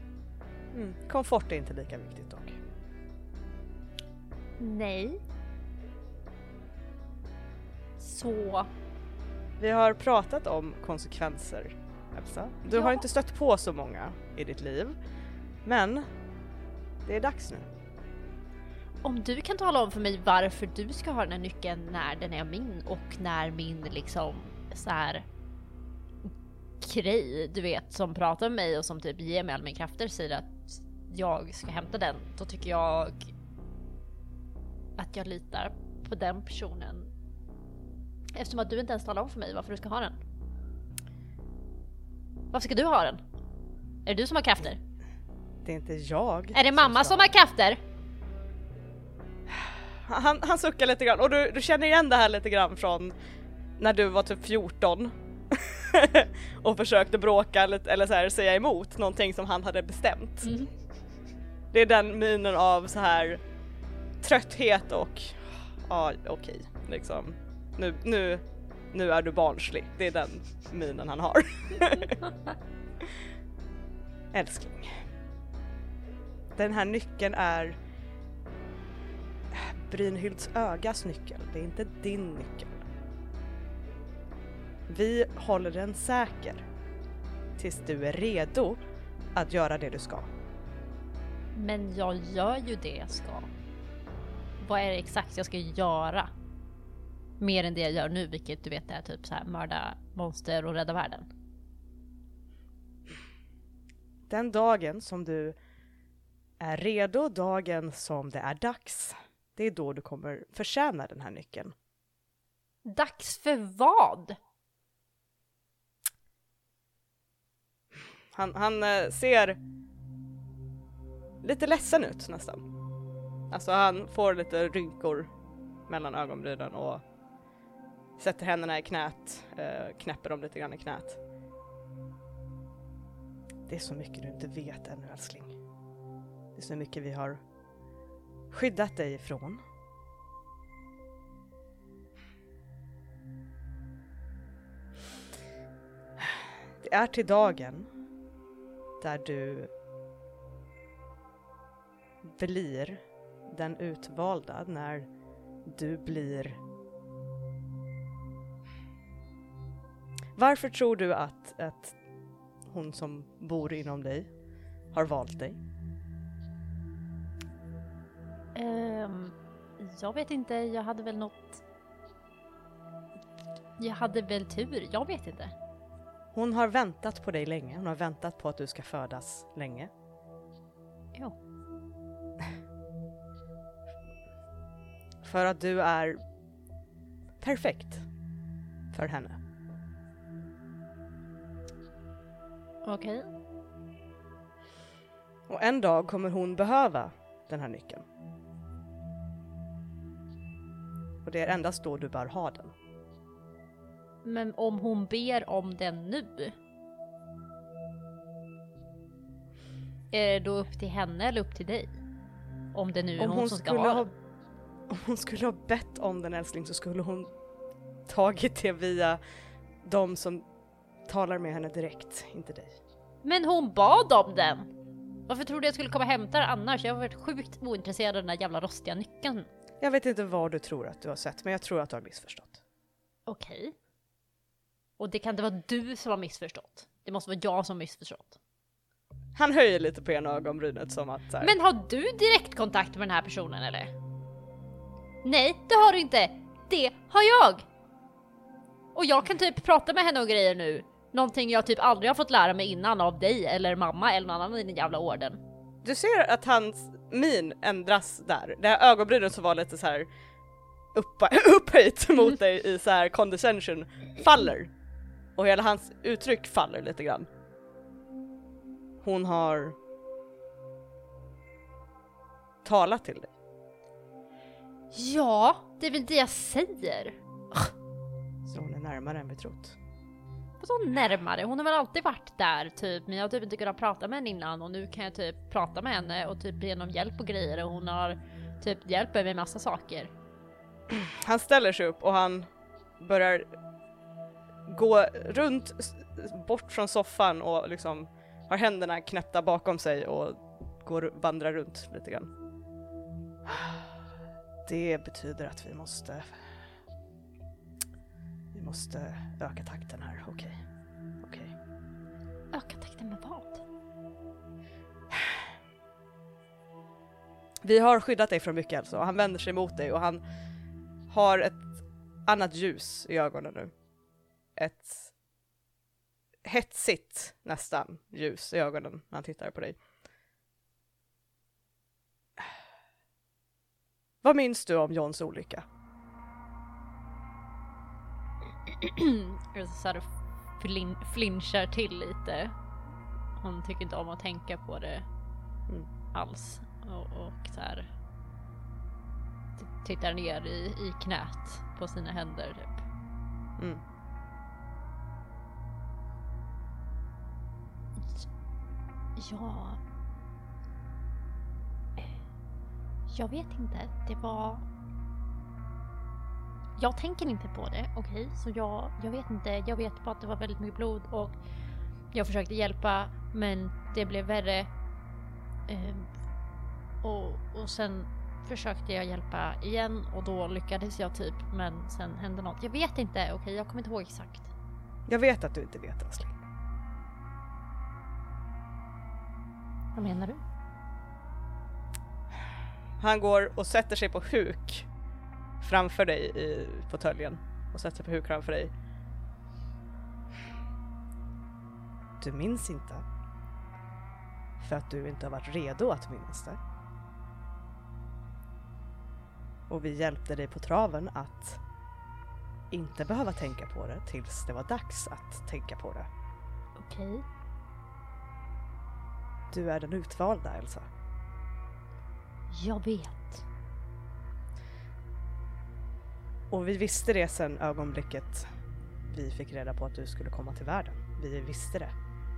S1: mm, komfort är inte lika viktigt dock.
S2: Nej. Så,
S1: Vi har pratat om konsekvenser, Elsa. Du har
S2: Ja.
S1: inte stött på så många i ditt liv, men det är dags nu.
S2: om du kan tala om för mig varför du ska ha den här nyckeln när den är min och när min liksom så här Krej, du vet, som pratar med mig och som typ ger mig all min krafter säger att jag ska hämta den, då tycker jag att jag litar på den personen. Eftersom att du inte ens talar om för mig varför du ska ha den. Varför ska du ha den? Är det du som har krafter?
S1: Det är inte jag.
S2: Är det mamma
S1: ska-
S2: som har krafter?
S1: Han, han suckar lite grann och du, du känner igen det här lite grann från när du var typ 14 och försökte bråka lite, eller så här, säga emot någonting som han hade bestämt.
S2: Mm.
S1: Det är den minen av så här trötthet och ja okej liksom. Nu, nu, nu är du barnslig. Det är den minen han har. Älskling. Den här nyckeln är Brynhilds ögas nyckel. Det är inte din nyckel. Vi håller den säker tills du är redo att göra det du ska.
S2: Men jag gör ju det jag ska. Vad är det exakt jag ska göra? Mer än det jag gör nu, vilket du vet är typ så här mörda monster och rädda världen.
S1: Den dagen som du är redo, dagen som det är dags, det är då du kommer förtjäna den här nyckeln.
S2: Dags för vad?
S1: Han, han eh, ser lite ledsen ut nästan. Alltså han får lite rynkor mellan ögonbrynen och sätter händerna i knät, eh, knäpper dem lite grann i knät. Det är så mycket du inte vet ännu älskling. Det är så mycket vi har skyddat dig ifrån. Det är till dagen där du blir den utvalda när du blir Varför tror du att, att hon som bor inom dig har valt dig?
S2: Ehm, jag vet inte, jag hade väl något... Jag hade väl tur, jag vet inte.
S1: Hon har väntat på dig länge, hon har väntat på att du ska födas länge.
S2: Jo.
S1: För att du är perfekt för henne.
S2: Okej.
S1: Och en dag kommer hon behöva den här nyckeln. Och det är endast då du bör ha den.
S2: Men om hon ber om den nu? Är det då upp till henne eller upp till dig? Om det nu är
S1: Om
S2: hon,
S1: hon,
S2: som ska ha
S1: ha,
S2: den.
S1: om hon skulle ha bett om den älskling så skulle hon tagit det via de som talar med henne direkt, inte dig.
S2: Men hon bad om den! Varför tror du jag skulle komma och hämta den annars? Jag har varit sjukt ointresserad av den där jävla rostiga nyckeln.
S1: Jag vet inte vad du tror att du har sett, men jag tror att du har missförstått.
S2: Okej. Och det kan inte vara du som har missförstått. Det måste vara jag som har missförstått.
S1: Han höjer lite på ena ögonbrynet som att här,
S2: Men har du direktkontakt med den här personen eller? Nej, det har du inte. Det har jag! Och jag kan typ prata med henne och grejer nu. Någonting jag typ aldrig har fått lära mig innan av dig eller mamma eller någon annan i den jävla orden.
S1: Du ser att hans min ändras där. Det här ögonbrynet som var lite så här uppa, upphöjt mot dig i så här condescension faller. Och hela hans uttryck faller lite grann. Hon har talat till dig.
S2: Ja, det är väl det jag säger.
S1: Så hon är närmare än vi trott.
S2: Vadå närmare? Hon har väl alltid varit där typ, men jag har typ inte kunnat prata med henne innan och nu kan jag typ prata med henne och typ be om hjälp och grejer och hon har typ hjälpt mig med massa saker.
S1: Han ställer sig upp och han börjar gå runt, bort från soffan och liksom har händerna knäppta bakom sig och går, vandrar runt lite grann. Det betyder att vi måste vi måste öka takten här, okej. Okej.
S2: Öka takten med vad?
S1: Vi har skyddat dig från mycket alltså han vänder sig mot dig och han har ett annat ljus i ögonen nu. Ett hetsigt nästan ljus i ögonen när han tittar på dig. Vad minns du om Johns olycka?
S2: så här flin, flinchar till lite. Hon tycker inte om att tänka på det
S1: Mm.
S2: alls. Och, och så här tittar ner i, i knät på sina händer typ.
S1: Mm.
S2: Ja... Jag vet inte. Det var... Jag tänker inte på det, okej? Så jag, jag vet inte. Jag vet bara att det var väldigt mycket blod och jag försökte hjälpa men det blev värre. Ehm, och, och sen försökte jag hjälpa igen och då lyckades jag typ men sen hände något. Jag vet inte, okej? Jag kommer inte ihåg exakt.
S1: Jag vet att du inte vet älskling.
S2: Vad menar du?
S1: Han går och sätter sig på huk framför dig i fåtöljen och sätter sig på huk framför dig. Du minns inte? För att du inte har varit redo att minnas det. Och vi hjälpte dig på traven att inte behöva tänka på det tills det var dags att tänka på det.
S2: Okej.
S1: Du är den utvalda Elsa.
S2: Jag vet.
S1: Och vi visste det sen ögonblicket vi fick reda på att du skulle komma till världen. Vi visste det.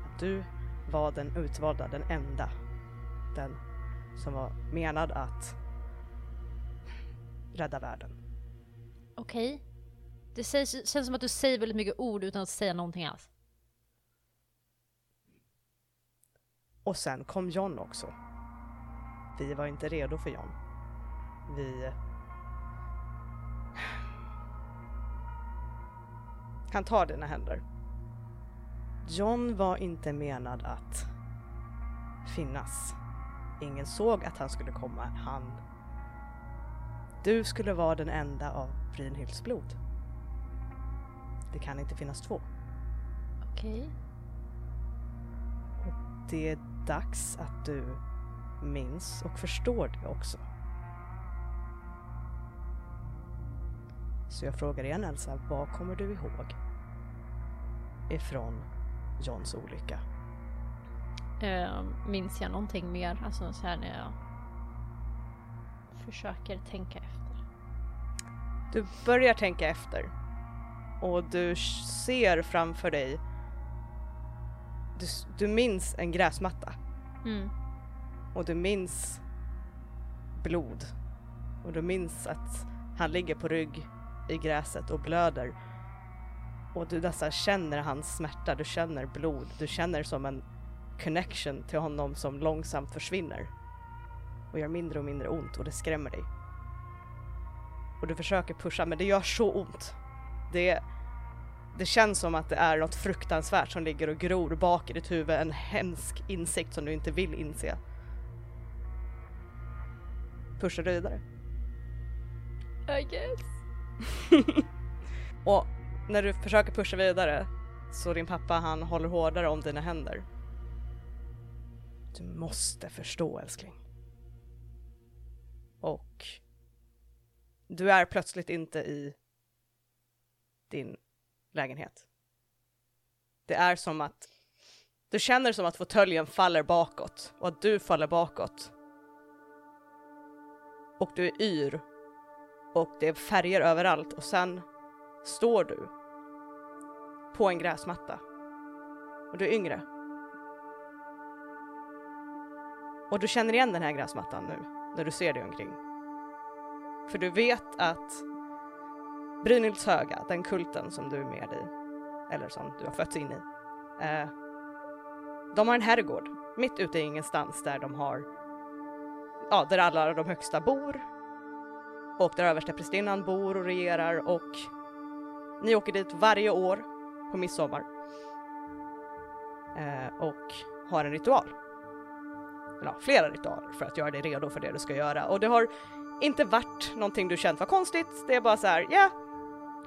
S1: Att du var den utvalda, den enda. Den som var menad att rädda världen.
S2: Okej. Det sägs, känns som att du säger väldigt mycket ord utan att säga någonting alls.
S1: Och sen kom John också. Vi var inte redo för John. Vi... Han tar dina händer. John var inte menad att finnas. Ingen såg att han skulle komma. Han... Du skulle vara den enda av Brynhilds blod. Det kan inte finnas två.
S2: Okej.
S1: Det är dags att du minns och förstår det också. Så jag frågar igen Elsa, vad kommer du ihåg ifrån Johns olycka?
S2: Eh, minns jag någonting mer? Alltså så här när jag försöker tänka efter.
S1: Du börjar tänka efter och du ser framför dig du, du minns en gräsmatta
S2: Mm.
S1: och du minns blod. Och du minns att han ligger på rygg i gräset och blöder. Och du nästan känner hans smärta, du känner blod, du känner som en connection till honom som långsamt försvinner. Och gör mindre och mindre ont och det skrämmer dig. Och du försöker pusha men det gör så ont. Det, det känns som att det är något fruktansvärt som ligger och gror bak i ditt huvud, en hemsk insikt som du inte vill inse. Pushar du vidare?
S3: I guess.
S1: Och när du försöker pusha vidare så din pappa han håller hårdare om dina händer. Du måste förstå älskling. Och du är plötsligt inte i din lägenhet. Det är som att du känner som att fåtöljen faller bakåt och att du faller bakåt. Och du är yr och det är färger överallt och sen står du på en gräsmatta och du är yngre. Och du känner igen den här gräsmattan nu när du ser dig omkring. För du vet att Brynhilds höga, den kulten som du är med i, eller som du har fötts in i, eh, de har en herrgård mitt ute i ingenstans där de har, ja, där alla de högsta bor och där översteprästinnan bor och regerar och ni åker dit varje år på midsommar eh, och har en ritual. Eller ja, flera ritualer för att göra dig redo för det du ska göra och det har inte varit någonting du känt var konstigt. Det är bara så här, yeah,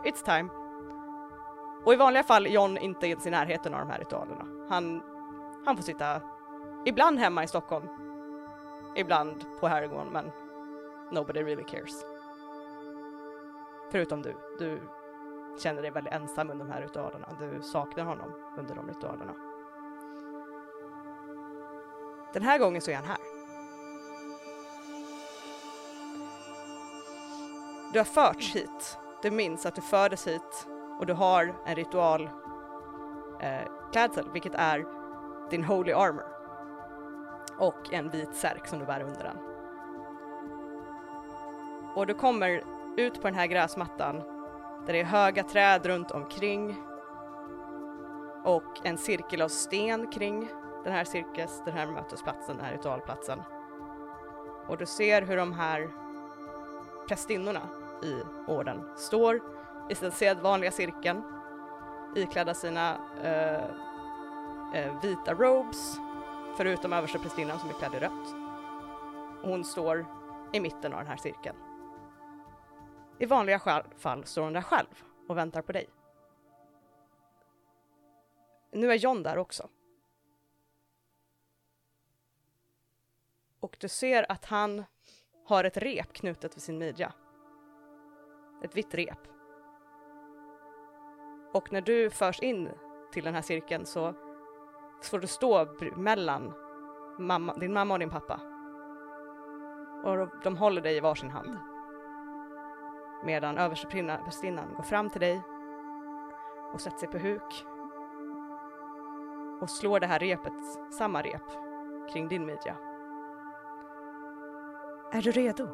S1: it's time. Och i vanliga fall är John inte ens i närheten av de här ritualerna. Han, han får sitta ibland hemma i Stockholm, ibland på herrgården, men nobody really cares. Förutom du. Du känner dig väldigt ensam under de här ritualerna. Du saknar honom under de ritualerna. Den här gången så är han här. Du har förts hit. Du minns att du fördes hit och du har en ritual eh, klädsel, vilket är din Holy Armor och en vit särk som du bär under den. Och du kommer ut på den här gräsmattan där det är höga träd runt omkring och en cirkel av sten kring den här cirkus, den här mötesplatsen, den här ritualplatsen. Och du ser hur de här prästinnorna i orden står i den sedvanliga cirkeln iklädda sina eh, eh, vita robes förutom översteprästinnan som är klädd i rött. Och hon står i mitten av den här cirkeln. I vanliga fall står hon där själv och väntar på dig. Nu är John där också. Och du ser att han har ett rep knutet vid sin midja. Ett vitt rep. Och när du förs in till den här cirkeln så får du stå mellan mamma, din mamma och din pappa. Och de- de håller dig i varsin hand. Medan översteprästinnan går fram till dig och sätter sig på huk och slår det här repet, samma rep, kring din midja. Är du redo?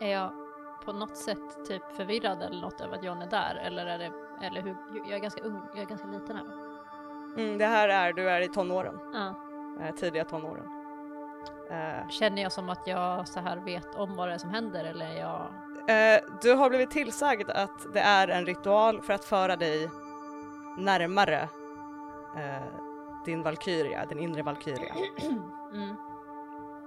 S2: Är jag på något sätt typ förvirrad eller något över att John är där? Eller är det, eller hur, jag är ganska ung, jag är ganska liten här?
S1: Mm, det här är, du är i tonåren,
S2: Ja.
S1: eh, tidiga tonåren. Eh,
S2: Känner jag som att jag så här vet om vad det är som händer eller är jag...
S1: Eh, du har blivit tillsagd att det är en ritual för att föra dig närmare eh, din Valkyria, din inre Valkyria.
S2: Mm.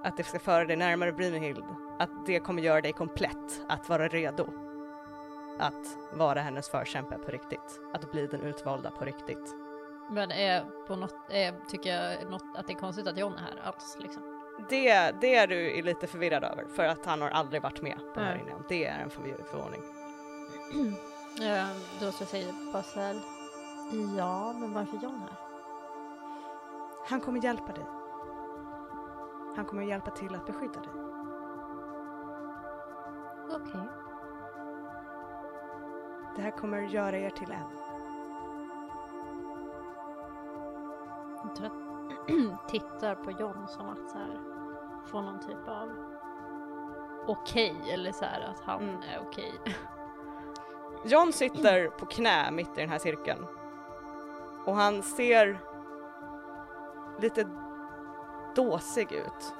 S1: Att det ska föra dig närmare Brynhild. Att det kommer göra dig komplett, att vara redo. Att vara hennes förkämpe på riktigt. Att bli den utvalda på riktigt.
S2: Men är på något, är, tycker jag något, att det är konstigt att John är här alls liksom?
S1: Det, det är du lite förvirrad över för att han har aldrig varit med på det här innan. Det är en förvåning.
S2: Ja, då så säger här, ja men varför John här?
S1: Han kommer hjälpa dig. Han kommer hjälpa till att beskydda dig.
S2: Okej.
S1: Det här kommer göra er till en.
S2: Jag tror att tittar på John som att så här, få någon typ av okej eller så här att han
S1: Mm.
S2: är okej.
S1: John sitter på knä mitt i den här cirkeln. Och han ser lite dåsig ut.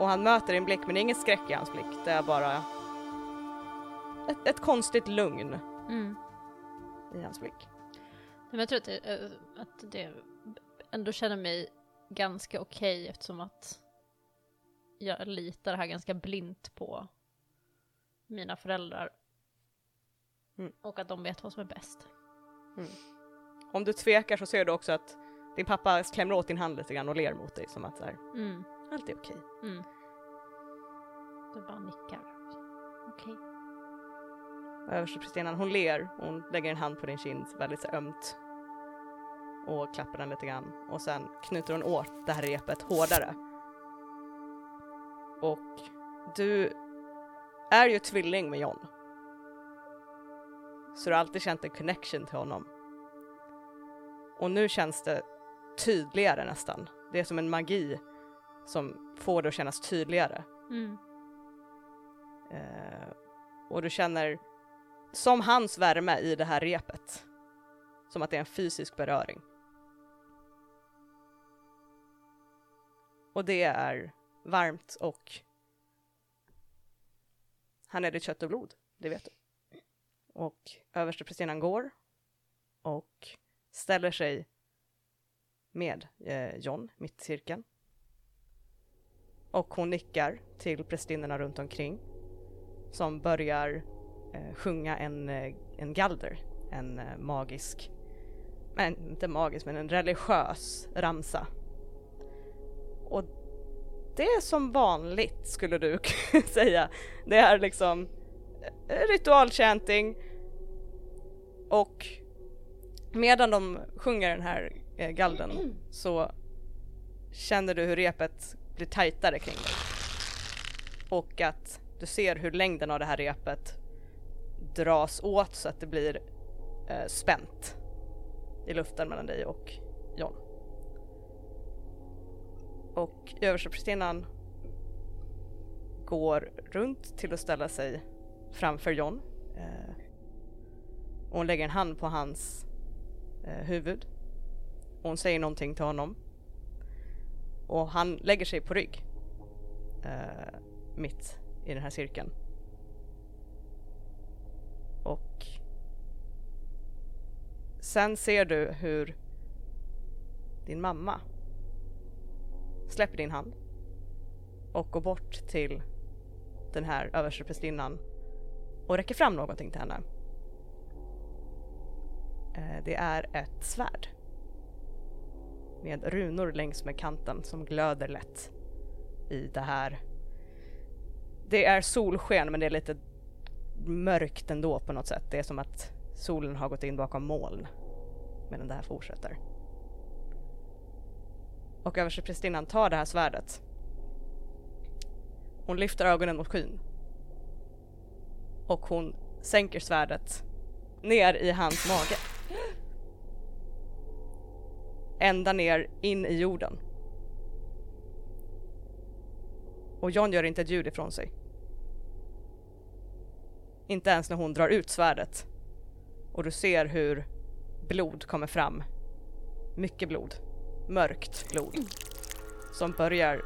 S1: Och han möter din blick, men det är ingen skräck i hans blick. Det är bara ett, ett konstigt lugn
S2: Mm.
S1: i hans blick.
S2: Men jag tror att det, eh, att det ändå känner mig ganska okej eftersom att jag litar här ganska blint på mina föräldrar.
S1: Mm.
S2: Och att de vet vad som är bäst.
S1: Om du tvekar så ser du också att din pappa klämmer åt din hand lite grann och ler mot dig som att så här,
S2: Mm.
S1: allt är okej.
S2: Mm. Du bara nickar. Okej.
S1: Översteprästinnan hon ler och hon lägger en hand på din kind väldigt så ömt och klappar den lite grann och sen knyter hon åt det här repet hårdare. Och du är ju tvilling med John. Så du har alltid känt en connection till honom. Och nu känns det tydligare nästan. Det är som en magi som får det att kännas tydligare.
S2: Mm.
S1: Eh, och du känner som hans värme i det här repet. Som att det är en fysisk beröring. Och det är varmt och han är ditt kött och blod, det vet du. Och översteprästinnan går och ställer sig med eh, John mitt i cirkeln. Och hon nickar till prästinnorna runt omkring som börjar eh, sjunga en, eh, en galder, en eh, magisk, men inte magisk, men en religiös ramsa. Och det är som vanligt skulle du säga. Det är liksom eh, ritualchanting och medan de sjunger den här eh, galden så känner du hur repet blir tajtare kring dig. Och att du ser hur längden av det här repet dras åt så att det blir eh, spänt i luften mellan dig och Och översteprästinnan går runt till att ställa sig framför John. Eh, och hon lägger en hand på hans eh, huvud. Och hon säger någonting till honom. Och han lägger sig på rygg. Eh, mitt i den här cirkeln. Och sen ser du hur din mamma släpper din hand och går bort till den här översteprästinnan och räcker fram någonting till henne. Eh, det är ett svärd med runor längs med kanten som glöder lätt i det här. Det är solsken men det är lite mörkt ändå på något sätt. Det är som att solen har gått in bakom moln medan det här fortsätter. Och översteprästinnan tar det här svärdet. Hon lyfter ögonen mot skyn. Och hon sänker svärdet ner i hans mage. Ända ner in i jorden. Och John gör inte ett ljud ifrån sig. Inte ens när hon drar ut svärdet. Och du ser hur blod kommer fram. Mycket blod. Mörkt blod. Som börjar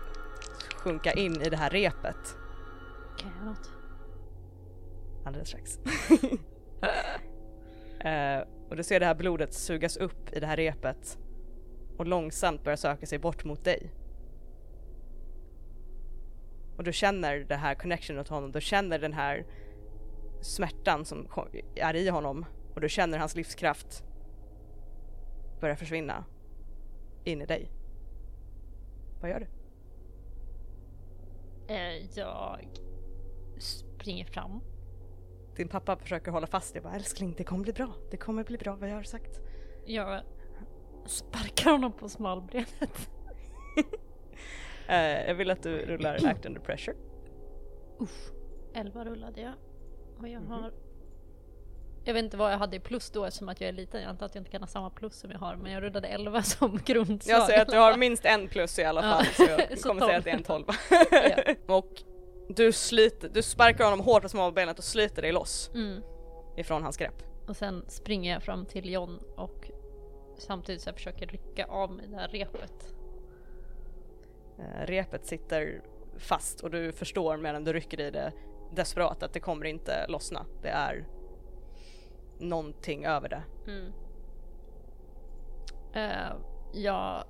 S1: sjunka in i det här repet.
S2: Kan jag göra något?
S1: Alldeles strax. eh, och du ser det här blodet sugas upp i det här repet och långsamt börja söka sig bort mot dig. Och du känner det här connection åt honom, du känner den här smärtan som är i honom och du känner hans livskraft börja försvinna in i dig. Vad gör du?
S2: Eh, jag springer fram.
S1: Din pappa försöker hålla fast dig, bara älskling det kommer bli bra, det kommer bli bra, vad jag har sagt.
S2: Jag sparkar honom på smalbenet.
S1: Eh, jag vill att du rullar act under pressure.
S2: Uff. 11 rullade jag. Och jag
S1: Mhm.
S2: har... Jag vet inte vad jag hade i plus då eftersom att jag är liten. Jag antar att jag inte kan ha samma plus som jag har. Men jag rullade 11 som grundslag.
S1: Jag säger att du har minst en plus i alla fall så jag
S2: Så
S1: kommer säga att det är en 12.
S2: Ja.
S1: Och Du sliter, du sparkar honom hårt på smalbenet och sliter dig loss
S2: Mm.
S1: ifrån hans grepp.
S2: Och sen springer jag fram till John och samtidigt så jag försöker rycka av mig det här repet.
S1: Eh, repet sitter fast och du förstår medan du rycker i det desperat att det kommer inte lossna. Det är någonting över det.
S2: Mm. Eh, jag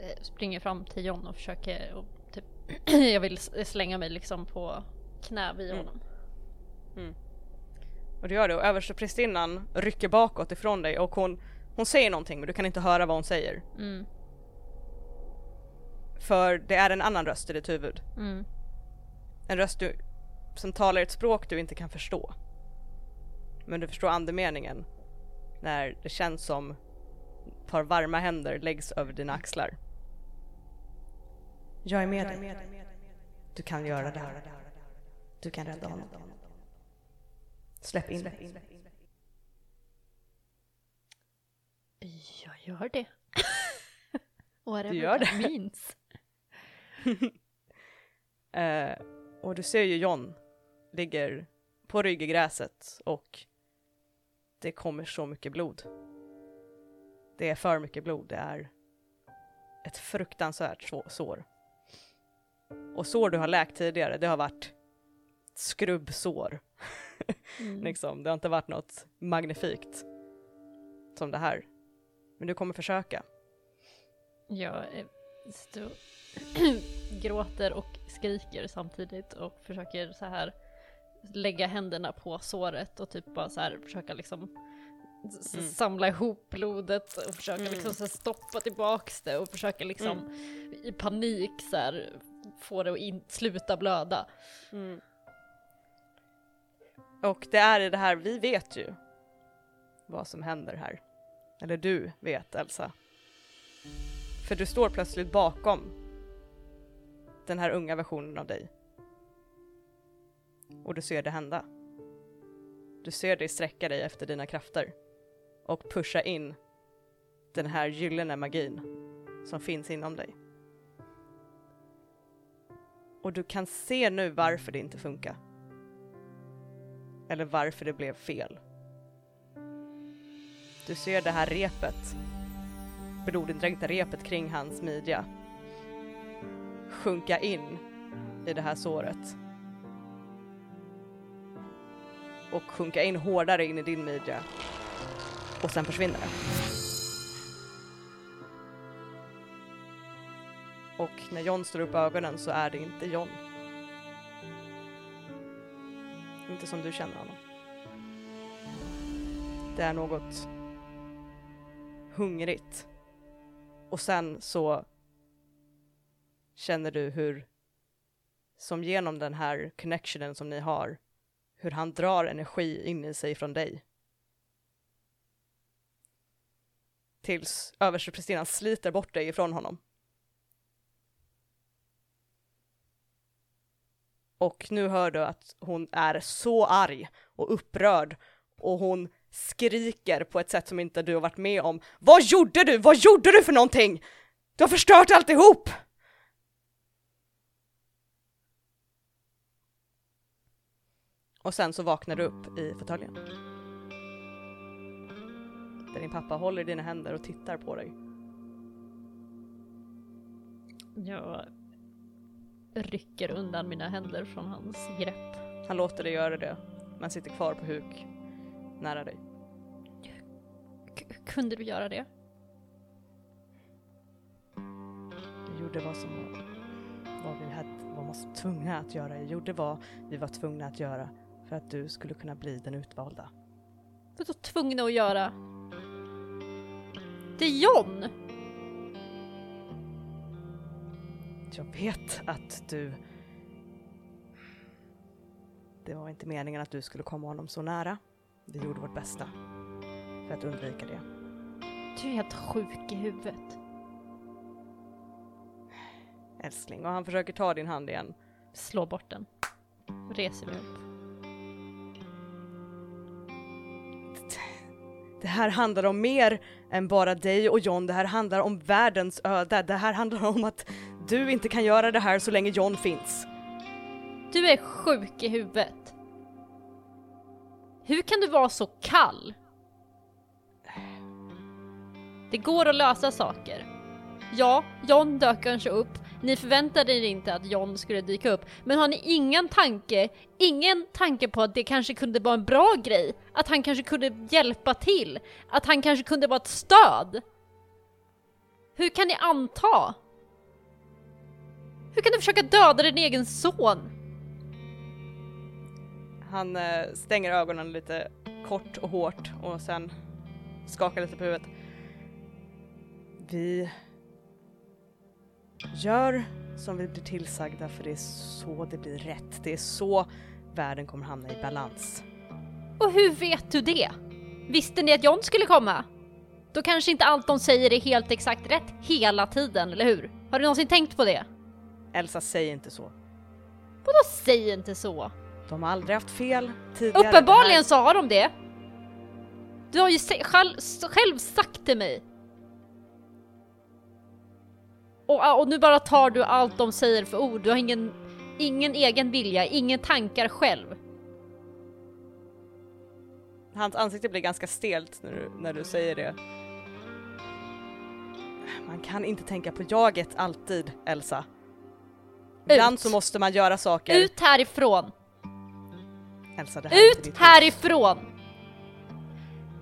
S2: eh, springer fram till John och försöker och typ, jag vill slänga mig liksom på knä vid
S1: Mm.
S2: honom.
S1: Och du gör det och översteprästinnan rycker bakåt ifrån dig och hon, hon säger någonting men du kan inte höra vad hon säger.
S2: Mm.
S1: För det är en annan röst i ditt huvud.
S2: Mm.
S1: En röst du, som talar ett språk du inte kan förstå. Men du förstår andemeningen när det känns som ett par varma händer läggs över dina axlar. Jag är med dig. Du kan göra det här. Du kan rädda honom. Släpp in dig.
S2: Jag gör det. Whatever
S1: Du gör det.
S2: means.
S1: Eh, och du ser ju John ligger på rygg i gräset och det kommer så mycket blod. Det är för mycket blod, det är ett fruktansvärt så- sår. Och sår du har läkt tidigare, det har varit skrubbsår.
S2: Mm.
S1: liksom. Det har inte varit något magnifikt som det här. Men du kommer försöka.
S2: Jag gråter och skriker samtidigt och försöker så här lägga händerna på såret och typ bara så här försöka liksom
S1: Mm.
S2: samla ihop blodet och försöka
S1: Mm.
S2: liksom så här stoppa tillbaks det och försöka liksom i panik så här få det att in, sluta blöda.
S1: Och det är det här, vi vet ju vad som händer här. Eller du vet Elsa. För du står plötsligt bakom den här unga versionen av dig. Och du ser det hända. Du ser dig sträcka dig efter dina krafter och pusha in den här gyllene magin som finns inom dig. Och du kan se nu varför det inte funkar. Eller varför det blev fel. Du ser det här repet, blodindränkta repet kring hans midja, sjunka in i det här såret. Och sjunka in hårdare in i din midja. Och sen försvinner det. Och när John står upp ögonen så är det inte John. Inte som du känner honom. Det är något hungrigt. Och sen så känner du hur, som genom den här connectionen som ni har, hur han drar energi in i sig från dig. Tills översteprästinnan sliter bort dig ifrån honom. Och nu hör du att hon är så arg och upprörd och hon skriker på ett sätt som inte du har varit med om. Vad gjorde du? Vad gjorde du för någonting? Du har förstört alltihop! Och sen så vaknar du upp i fåtöljen. Där din pappa håller i dina händer och tittar på dig.
S2: Jag rycker undan mina händer från hans grepp.
S1: Han låter dig göra det, men sitter kvar på huk nära dig.
S2: K- kunde du göra det?
S1: Jag gjorde vad som var, vad vi hade, var tvungna att göra. Jag gjorde vad vi var tvungna att göra för att du skulle kunna bli den utvalda.
S2: Så tvungna att göra. Det är John!
S1: Jag vet att du... Det var inte meningen att du skulle komma honom så nära. Vi gjorde vårt bästa för att undvika det.
S2: Du är helt sjuk i huvudet.
S1: Älskling, och han försöker ta din hand igen.
S2: Slå bort den. Reser mig upp.
S1: Det här handlar om mer än bara dig och John. Det här handlar om världens öde. Det här handlar om att du inte kan göra det här så länge John finns.
S2: Du är sjuk i huvudet. Hur kan du vara så kall? Det går att lösa saker. Ja, John dök kanske upp. Ni förväntade er inte att John skulle dyka upp. Men har ni ingen tanke, ingen tanke på att det kanske kunde vara en bra grej? Att han kanske kunde hjälpa till? Att han kanske kunde vara ett stöd? Hur kan ni anta? Hur kan du försöka döda din egen son?
S1: Han eh, stänger ögonen lite kort och hårt och sen skakar lite på huvudet. Vi gör som vi blir tillsagda för det är så det blir rätt. Det är så världen kommer hamna i balans.
S2: Och hur vet du det? Visste ni att John skulle komma? Då kanske inte allt de säger är helt exakt rätt hela tiden, eller hur? Har du någonsin tänkt på det?
S1: Elsa, säg inte så.
S2: Vadå säg inte så?
S1: De har aldrig haft fel tidigare.
S2: Uppenbarligen
S1: här-
S2: har de det. Du har ju själv sagt till mig. Och, och nu bara tar du allt de säger för ord. Du har ingen, ingen egen vilja, ingen tankar själv.
S1: Hans ansikte blir ganska stelt när du, när du säger det. Man kan inte tänka på jaget alltid, Elsa. Ibland
S2: Ut.
S1: så måste man göra saker.
S2: Ut härifrån!
S1: Elsa, det här är inte
S2: Ut
S1: ditt
S2: härifrån!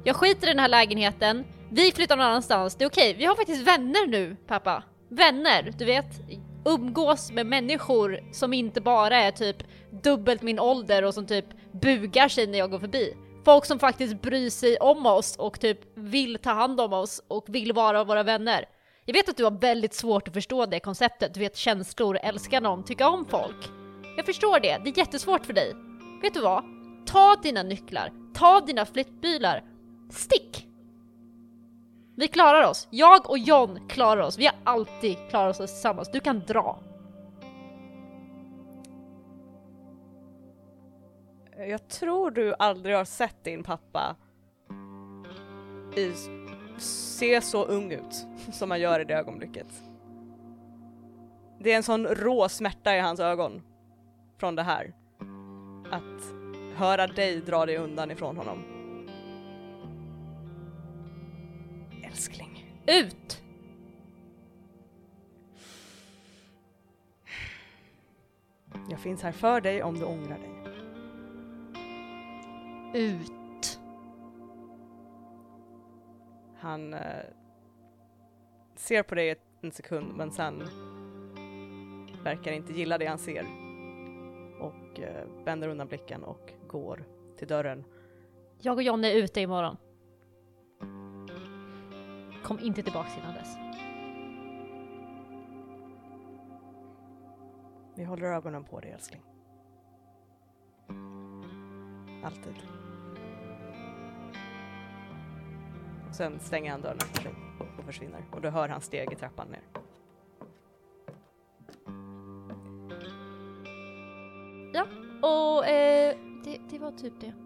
S2: Jag skiter i den här lägenheten, vi flyttar någon annanstans, det är okej. Vi har faktiskt vänner nu, pappa. Vänner, du vet. Umgås med människor som inte bara är typ dubbelt min ålder och som typ bugar sig när jag går förbi. Folk som faktiskt bryr sig om oss och typ vill ta hand om oss och vill vara våra vänner. Jag vet att du har väldigt svårt att förstå det konceptet, du vet känslor, älska någon, tycka om folk. Jag förstår det, det är jättesvårt för dig. Vet du vad? Ta dina nycklar, ta dina flyttbilar, stick! Vi klarar oss. Jag och John klarar oss. Vi har alltid klarat oss tillsammans. Du kan dra.
S1: Jag tror du aldrig har sett din pappa i, se så ung ut som han gör i det ögonblicket. Det är en sån rå smärta i hans ögon från det här. Att höra dig dra dig undan ifrån honom. Älskling.
S2: Ut!
S1: Jag finns här för dig om du ångrar dig.
S2: Ut!
S1: Han eh, ser på dig en sekund men sen verkar inte gilla det han ser. Och eh, vänder undan blicken och går till dörren.
S2: Jag och John är ute imorgon. Kom inte tillbaks innan dess.
S1: Vi håller ögonen på dig älskling. Alltid. Och sen stänger han dörren efter sig och försvinner. Och du hör hans steg i trappan ner.
S2: Och eh, det, det var typ det.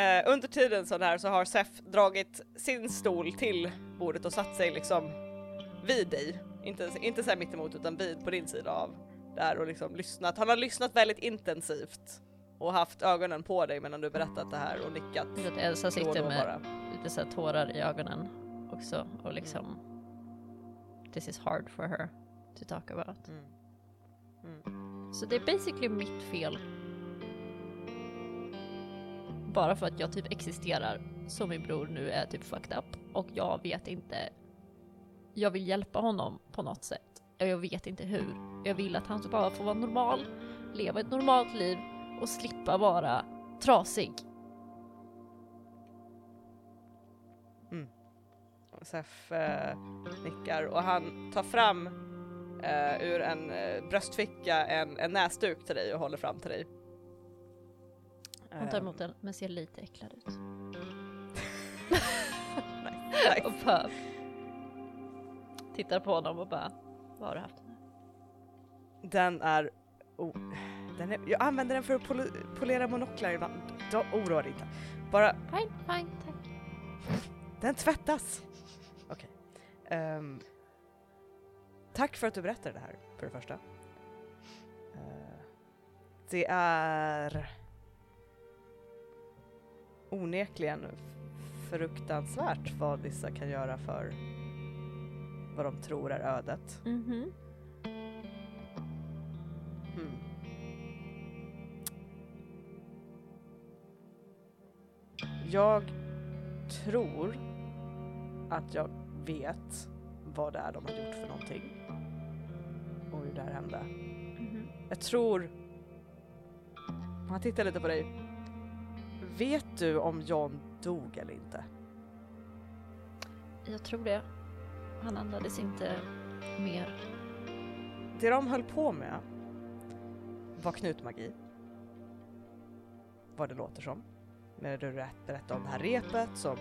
S1: Eh, under tiden så där så har Sef dragit sin stol till bordet och satt sig liksom vid dig. Inte, inte så här mittemot utan vid på din sida av där och liksom lyssnat. Han har lyssnat väldigt intensivt och haft ögonen på dig medan du berättat det här och nickat.
S2: Så att Elsa sitter med
S1: bara.
S2: lite så här tårar i ögonen också och liksom This is hard for her to talk about.
S1: Mm.
S2: Så det är basically mitt fel. Bara för att jag typ existerar så min bror nu är typ fucked up och jag vet inte. Jag vill hjälpa honom på något sätt. och Jag vet inte hur. Jag vill att han ska bara få vara normal, leva ett normalt liv och slippa vara trasig. Mm.
S1: Och Sef eh, nickar och han tar fram eh, ur en eh, bröstficka en, en näsduk till dig och håller fram till dig.
S2: Hon tar emot den men ser lite äcklad ut.
S1: nice.
S2: Och bara tittar på honom och bara, vad har du haft den här?
S1: Den är, oh, den är... Jag använder den för att pol- polera monoklar ibland. Då- Oroa dig inte. Bara,
S2: Fine, fine, tack.
S1: den tvättas! Okej. Ehm, tack för att du berättade det här, för det första. Det är onekligen fruktansvärt vad vissa kan göra för vad de tror är ödet.
S3: Mhm.
S1: Hmm. Jag tror att jag vet vad det är de har gjort för någonting. Och hur det här hände.
S3: Mhm.
S1: Jag tror... Han tittar lite på dig. Vet du om John dog eller inte?
S3: Jag tror det. Han andades inte mer.
S1: Det de höll på med var knutmagi. Vad det låter som. När du rätt berättade om det här repet som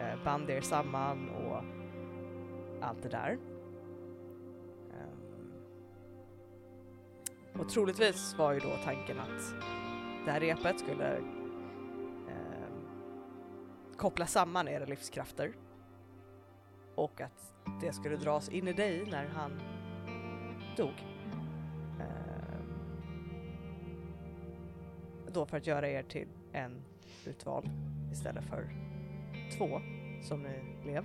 S1: eh, band er samman och allt det där. Ehm. Och troligtvis var ju då tanken att det här repet skulle koppla samman era livskrafter och att det skulle dras in i dig när han dog. Ehm, då för att göra er till en utvald istället för två som ni blev.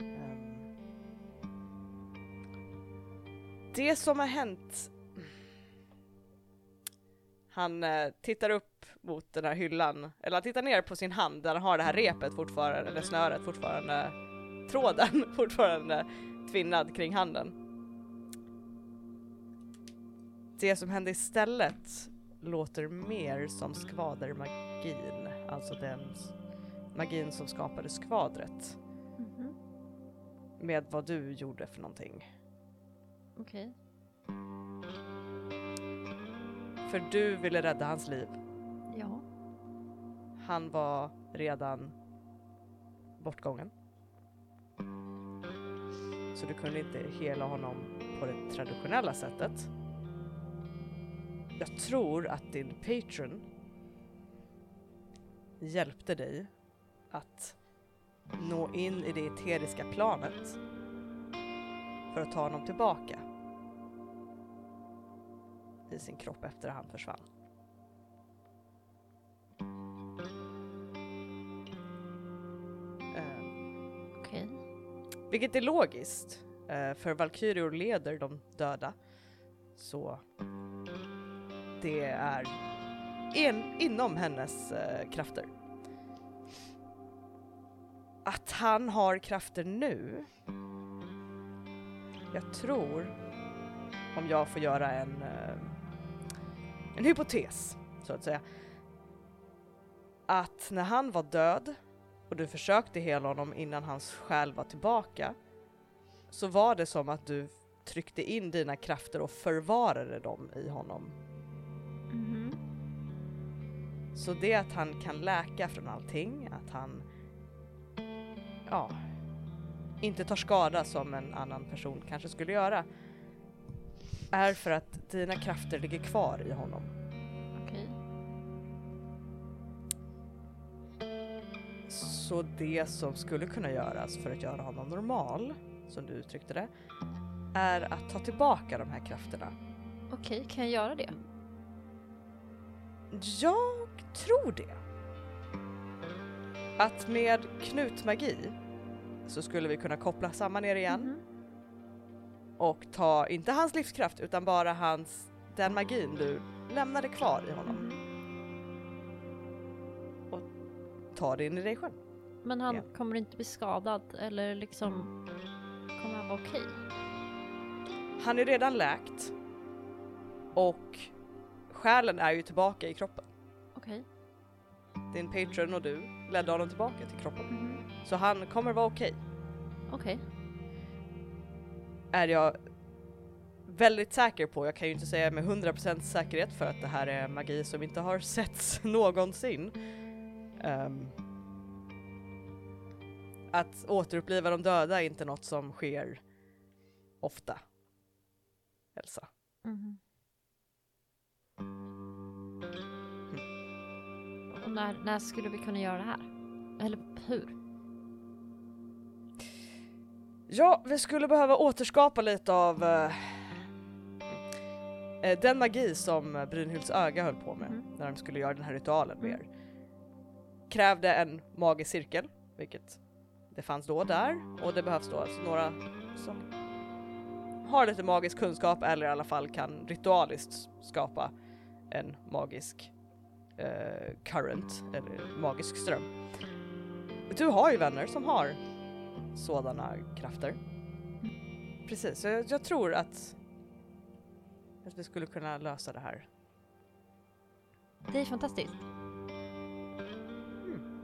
S1: Ehm, det som har hänt han eh, tittar upp mot den här hyllan, eller han tittar ner på sin hand där han har det här repet fortfarande, eller snöret fortfarande, tråden fortfarande tvinnad kring handen. Det som hände istället låter mer som skvadermagin, alltså den magin som skapade skvadret
S3: Mhm.
S1: med vad du gjorde för någonting.
S3: Okej.
S1: För du ville rädda hans liv.
S3: Ja.
S1: Han var redan bortgången. Så du kunde inte hela honom på det traditionella sättet. Jag tror att din patron hjälpte dig att nå in i det eteriska planet för att ta honom tillbaka i sin kropp efter att han försvann. Ehm,
S3: Okej.
S1: vilket är logiskt, eh, för Valkyrior leder de döda. Så det är en, inom hennes eh, krafter. Att han har krafter nu. Jag tror, om jag får göra en, eh, en hypotes, så att säga. Att när han var död och du försökte hela honom innan hans själ var tillbaka så var det som att du tryckte in dina krafter och förvarade dem i honom.
S3: Mhm.
S1: Så det att han kan läka från allting, att han ja, inte tar skada som en annan person kanske skulle göra är för att dina krafter ligger kvar i honom.
S3: Okej.
S1: Så det som skulle kunna göras för att göra honom normal, som du uttryckte det, är att ta tillbaka de här krafterna.
S3: Okej, kan jag göra det?
S1: Jag tror det. Att med knutmagi så skulle vi kunna koppla samman er igen
S3: Mhm.
S1: Och ta, inte hans livskraft, utan bara hans, den magin du lämnade kvar i honom.
S3: Mhm.
S1: Ta det in i dig själv.
S3: Men han
S1: Ja.
S3: kommer inte bli skadad eller liksom kommer han vara okej?
S1: Han är redan läkt och själen är ju tillbaka i kroppen.
S3: Okej.
S1: Din patron och du ledde honom tillbaka till kroppen.
S3: Mhm.
S1: Så han kommer vara okej.
S3: Okej.
S1: Är jag väldigt säker på. Jag kan ju inte säga med 100% säkerhet för att det här är magi som inte har setts någonsin. Ehm, att återuppliva de döda är inte något som sker ofta. Elsa.
S3: Mhm. Och när, när skulle vi kunna göra det här? Eller hur?
S1: Ja, vi skulle behöva återskapa lite av... eh, Eh, Den magi som Brynhilds öga höll på med
S2: Mm.
S1: när de skulle göra den här ritualen med
S2: Mm.
S1: er krävde en magisk cirkel, vilket det fanns då där och det behövs då alltså några som har lite magisk kunskap eller i alla fall kan ritualiskt skapa en magisk eh, current eller magisk ström. Du har ju vänner som har sådana krafter. Precis, så jag, jag tror att, att vi skulle kunna lösa det här.
S2: Det är fantastiskt.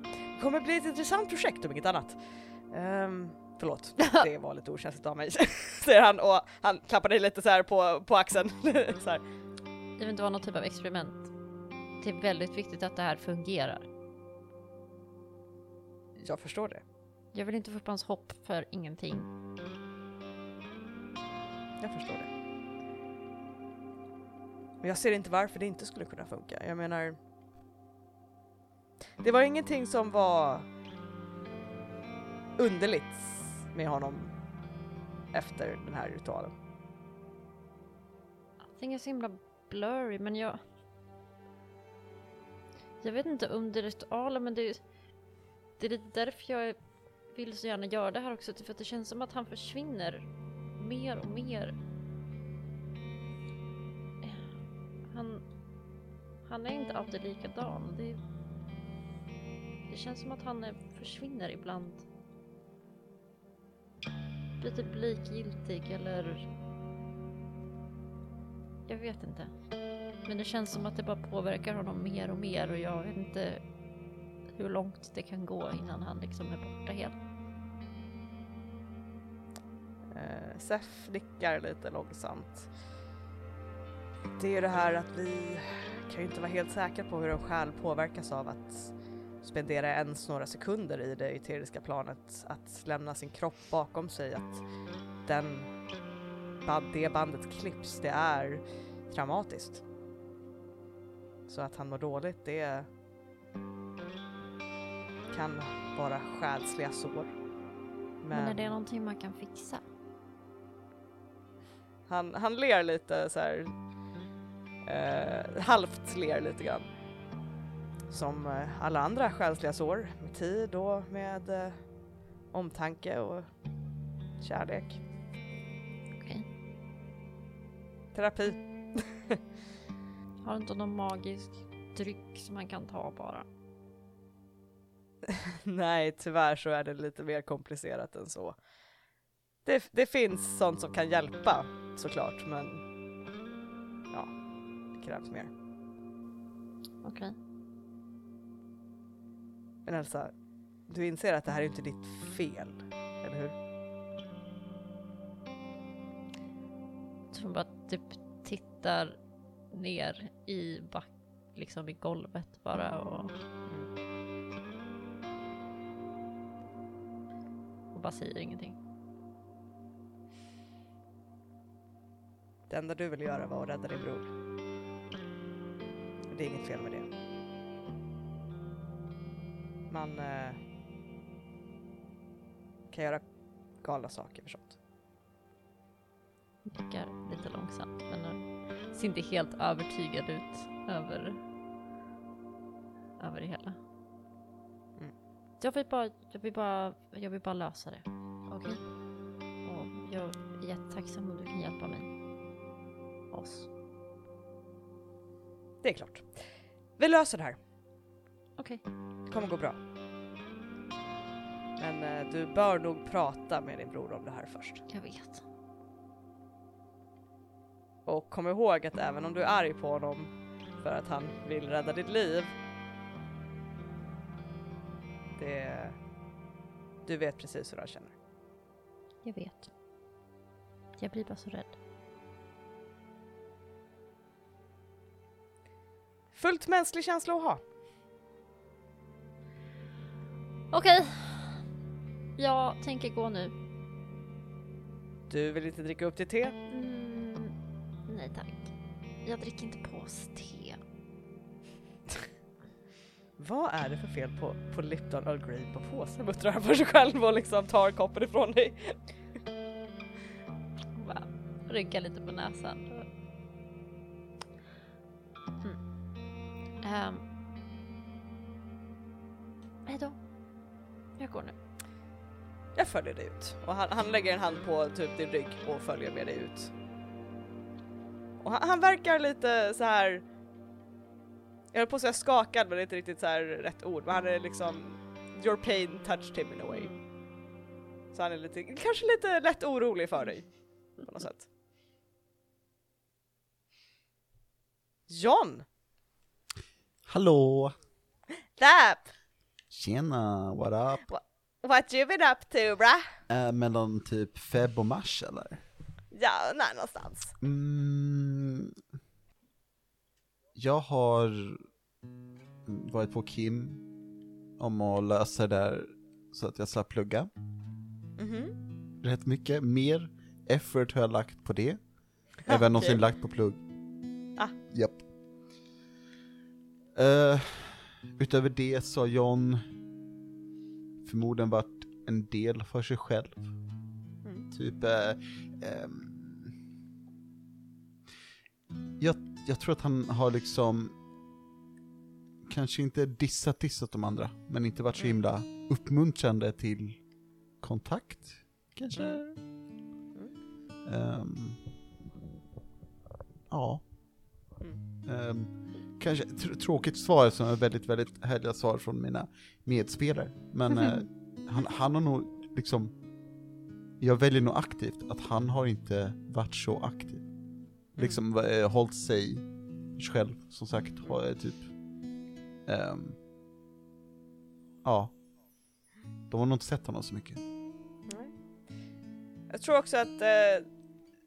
S1: Det kommer bli ett intressant projekt om inget annat. Um, förlåt, det var lite okänsligt av mig, säger han och han klappar dig lite så här på, på axeln. så här.
S2: Det vill inte vara någon typ av experiment. Det är väldigt viktigt att det här fungerar.
S1: Jag förstår det.
S2: Jag vill inte få upp hans hopp för ingenting.
S1: Jag förstår det. Men jag ser inte varför det inte skulle kunna funka. Jag menar... Det var ingenting som var underligt med honom efter den här ritualen.
S2: Allting är så himla blurry men jag... Jag vet inte om det är ritualen men det är, det är lite därför jag vill så gärna göra det här också. För att det känns som att han försvinner mer och mer. Han... Han är inte alltid likadan. Det, det känns som att han är, försvinner ibland. Blir typ likgiltig eller... Jag vet inte. Men det känns som att det bara påverkar honom mer och mer och jag vet inte hur långt det kan gå innan han liksom är borta helt.
S1: Eh, Sef nickar lite långsamt. Det är ju det här att vi kan ju inte vara helt säkra på hur en själ påverkas av att spendera ens några sekunder i det eteriska planet, att lämna sin kropp bakom sig, att den, det bandet klipps, det är traumatiskt. Så att han mår dåligt, det kan vara själsliga sår.
S2: Men är det någonting man kan fixa?
S1: Han, han ler lite så här. Eh, halvt ler lite grann. Som eh, alla andra själsliga sår. Med tid och med eh, omtanke och kärlek.
S2: Okej.
S1: Terapi.
S2: Har du inte någon magisk dryck som man kan ta bara?
S1: Nej, tyvärr så är det lite mer komplicerat än så. Det, det finns sånt som kan hjälpa såklart, men ja, det krävs mer.
S2: Okej.
S1: Men Elsa, du inser att det här är inte ditt fel, eller hur?
S2: Jag tror bara att typ tittar ner i back, liksom i golvet bara och... Och bara säger ingenting.
S1: Det enda du vill göra var att rädda din bror. Det är inget fel med det. Man eh, kan göra galna saker för sånt.
S2: Nickar lite långsamt men eh, ser inte helt övertygad ut över, över det hela.
S1: Mm.
S2: Jag vill bara, jag vill bara, jag vill bara lösa det. Okej? Och jag är jättetacksam om du kan hjälpa mig. Oss.
S1: Det är klart. Vi löser det här.
S2: Okej.
S1: Det kommer gå bra. Men eh, du bör nog prata med din bror om det här först.
S2: Jag vet.
S1: Och kom ihåg att även om du är arg på honom för att han vill rädda ditt liv. Det... Du vet precis hur han känner.
S2: Jag vet. Jag blir bara så rädd.
S1: Fullt mänsklig känsla att ha.
S2: Okej. Jag tänker gå nu.
S1: Du vill inte dricka upp ditt te?
S2: Mm, nej tack. Jag dricker inte pås-te.
S1: Vad är det för fel på, på Lipton Earl Grey på påsen? Muttrar han för sig själv och liksom tar koppen ifrån dig.
S2: Bara lite på näsan. Ehm. Um, Hejdå. Jag går nu.
S1: Jag följer dig ut och han, han lägger en hand på typ din rygg och följer med dig ut. Och han, han verkar lite så här. Jag höll på att säga skakad men det är inte riktigt så här rätt ord men han är liksom Your pain touched him in a way. Så han är lite, kanske lite lätt orolig för dig på något sätt. John!
S4: Hallå!
S1: Dap!
S4: Tjena, what up?
S1: What you been up to bra?
S4: Äh, mellan typ feb och mars eller?
S1: Ja, när någonstans.
S4: Mm, jag har varit på Kim om att lösa det där så att jag slapp plugga.
S1: Mhm.
S4: Rätt mycket, mer effort har jag lagt på det. Vad jag någonsin lagt på plugg.
S1: Ah.
S4: Japp. Eh, utöver det så har John förmodligen varit en del för sig själv.
S1: Mm.
S4: Typ, eh, ehm, jag, jag tror att han har liksom kanske inte dissat dissat de andra, men inte varit så
S1: Mm.
S4: himla uppmuntrande till kontakt, kanske. Ehm, ja.
S1: Mm.
S4: Ehm, kanske tr- tråkigt svar som är väldigt, väldigt härliga svar från mina medspelare. Men eh, han, han har nog liksom, jag väljer nog aktivt att han har inte varit så aktiv. Liksom eh, hållit sig själv, som sagt, har eh, typ, ehm, ja. De har nog inte sett honom så mycket.
S1: Nej. Jag tror också att eh,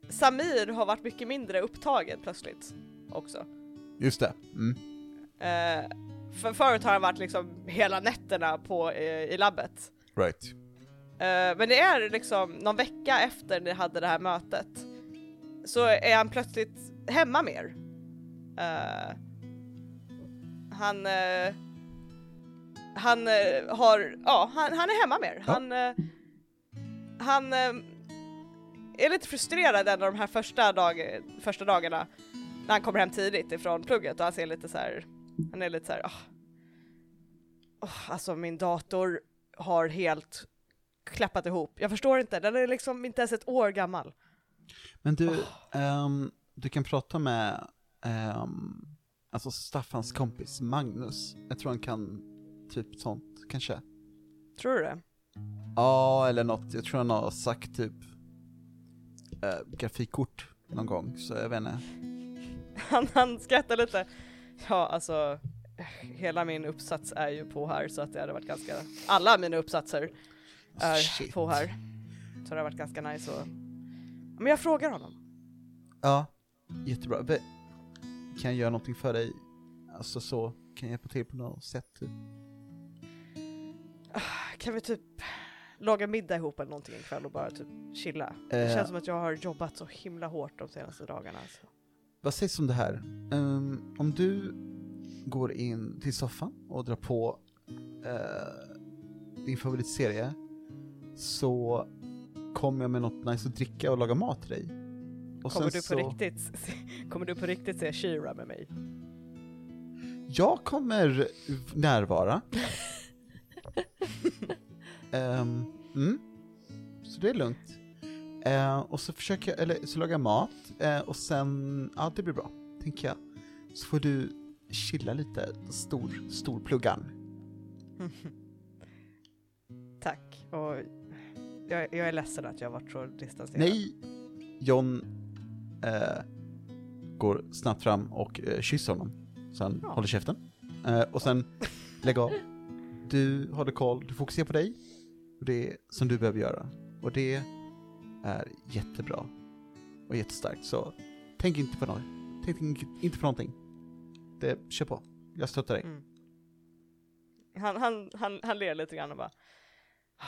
S1: Samir har varit mycket mindre upptagen plötsligt också.
S4: Just det. Mm.
S1: Eh, för förut har han varit liksom hela nätterna på, eh, i labbet.
S4: Right.
S1: Eh, men det är liksom någon vecka efter ni hade det här mötet så är han plötsligt hemma mer. Eh, han eh, han eh, har, ja han, han är hemma mer.
S4: Ja.
S1: Han, han är lite frustrerad en av de här första, dag, första dagarna när han kommer hem tidigt ifrån plugget och han ser lite så här, han är lite så här, "Ah, åh, alltså min dator har helt klappat ihop. Jag förstår inte, den är liksom inte ens ett år gammal.
S4: Men du, ehm, du kan prata med ehm, alltså Staffans kompis Magnus. Jag tror han kan typ sånt, kanske.
S1: Tror du det?
S4: Ja, eller något. Jag tror han har sagt typ eh, grafikkort någon gång, så jag vet inte.
S1: Han, han skrattar lite. Ja, alltså hela min uppsats är ju på här så att det hade varit ganska, alla mina uppsatser är
S4: Shit.
S1: på här. Så det hade varit ganska nice och men jag frågar honom.
S4: Ja, jättebra. Ve- Kan jag göra någonting för dig? Alltså så, kan jag hjälpa till på något sätt? Typ?
S1: Kan vi typ laga middag ihop eller någonting ikväll och bara typ chilla? Det
S4: Eh,
S1: känns som att jag har jobbat så himla hårt de senaste dagarna. Alltså.
S4: Vad sägs om det här? Ehm, om du går in till soffan och drar på eh, din favoritserie så kommer jag med något nice att dricka och laga mat till dig. Och
S1: Kommer du, på
S4: så,
S1: riktigt, kommer du på riktigt se Shira med mig?
S4: Jag kommer närvara. Ehm, mm. Så det är lugnt. Eh, och så försöker jag, eller så lagar jag mat, eh, och sen, ja det blir bra, tänker jag. Så får du chilla lite, stor, storpluggan.
S1: Tack. Och jag, jag är ledsen att jag varit så distanserad.
S4: Nej! John eh, går snabbt fram och eh, kysser honom, så han
S1: Ja.
S4: håller käften. Eh, och sen lägg av. Du håller koll, du fokuserar på dig, och det som du behöver göra. Och det är jättebra och jättestarkt, så tänk inte på något. Tänk in- inte på någonting. Det, kör på, jag stöttar dig.
S1: Mm. Han, han, han, han ler lite grann och bara "Ah,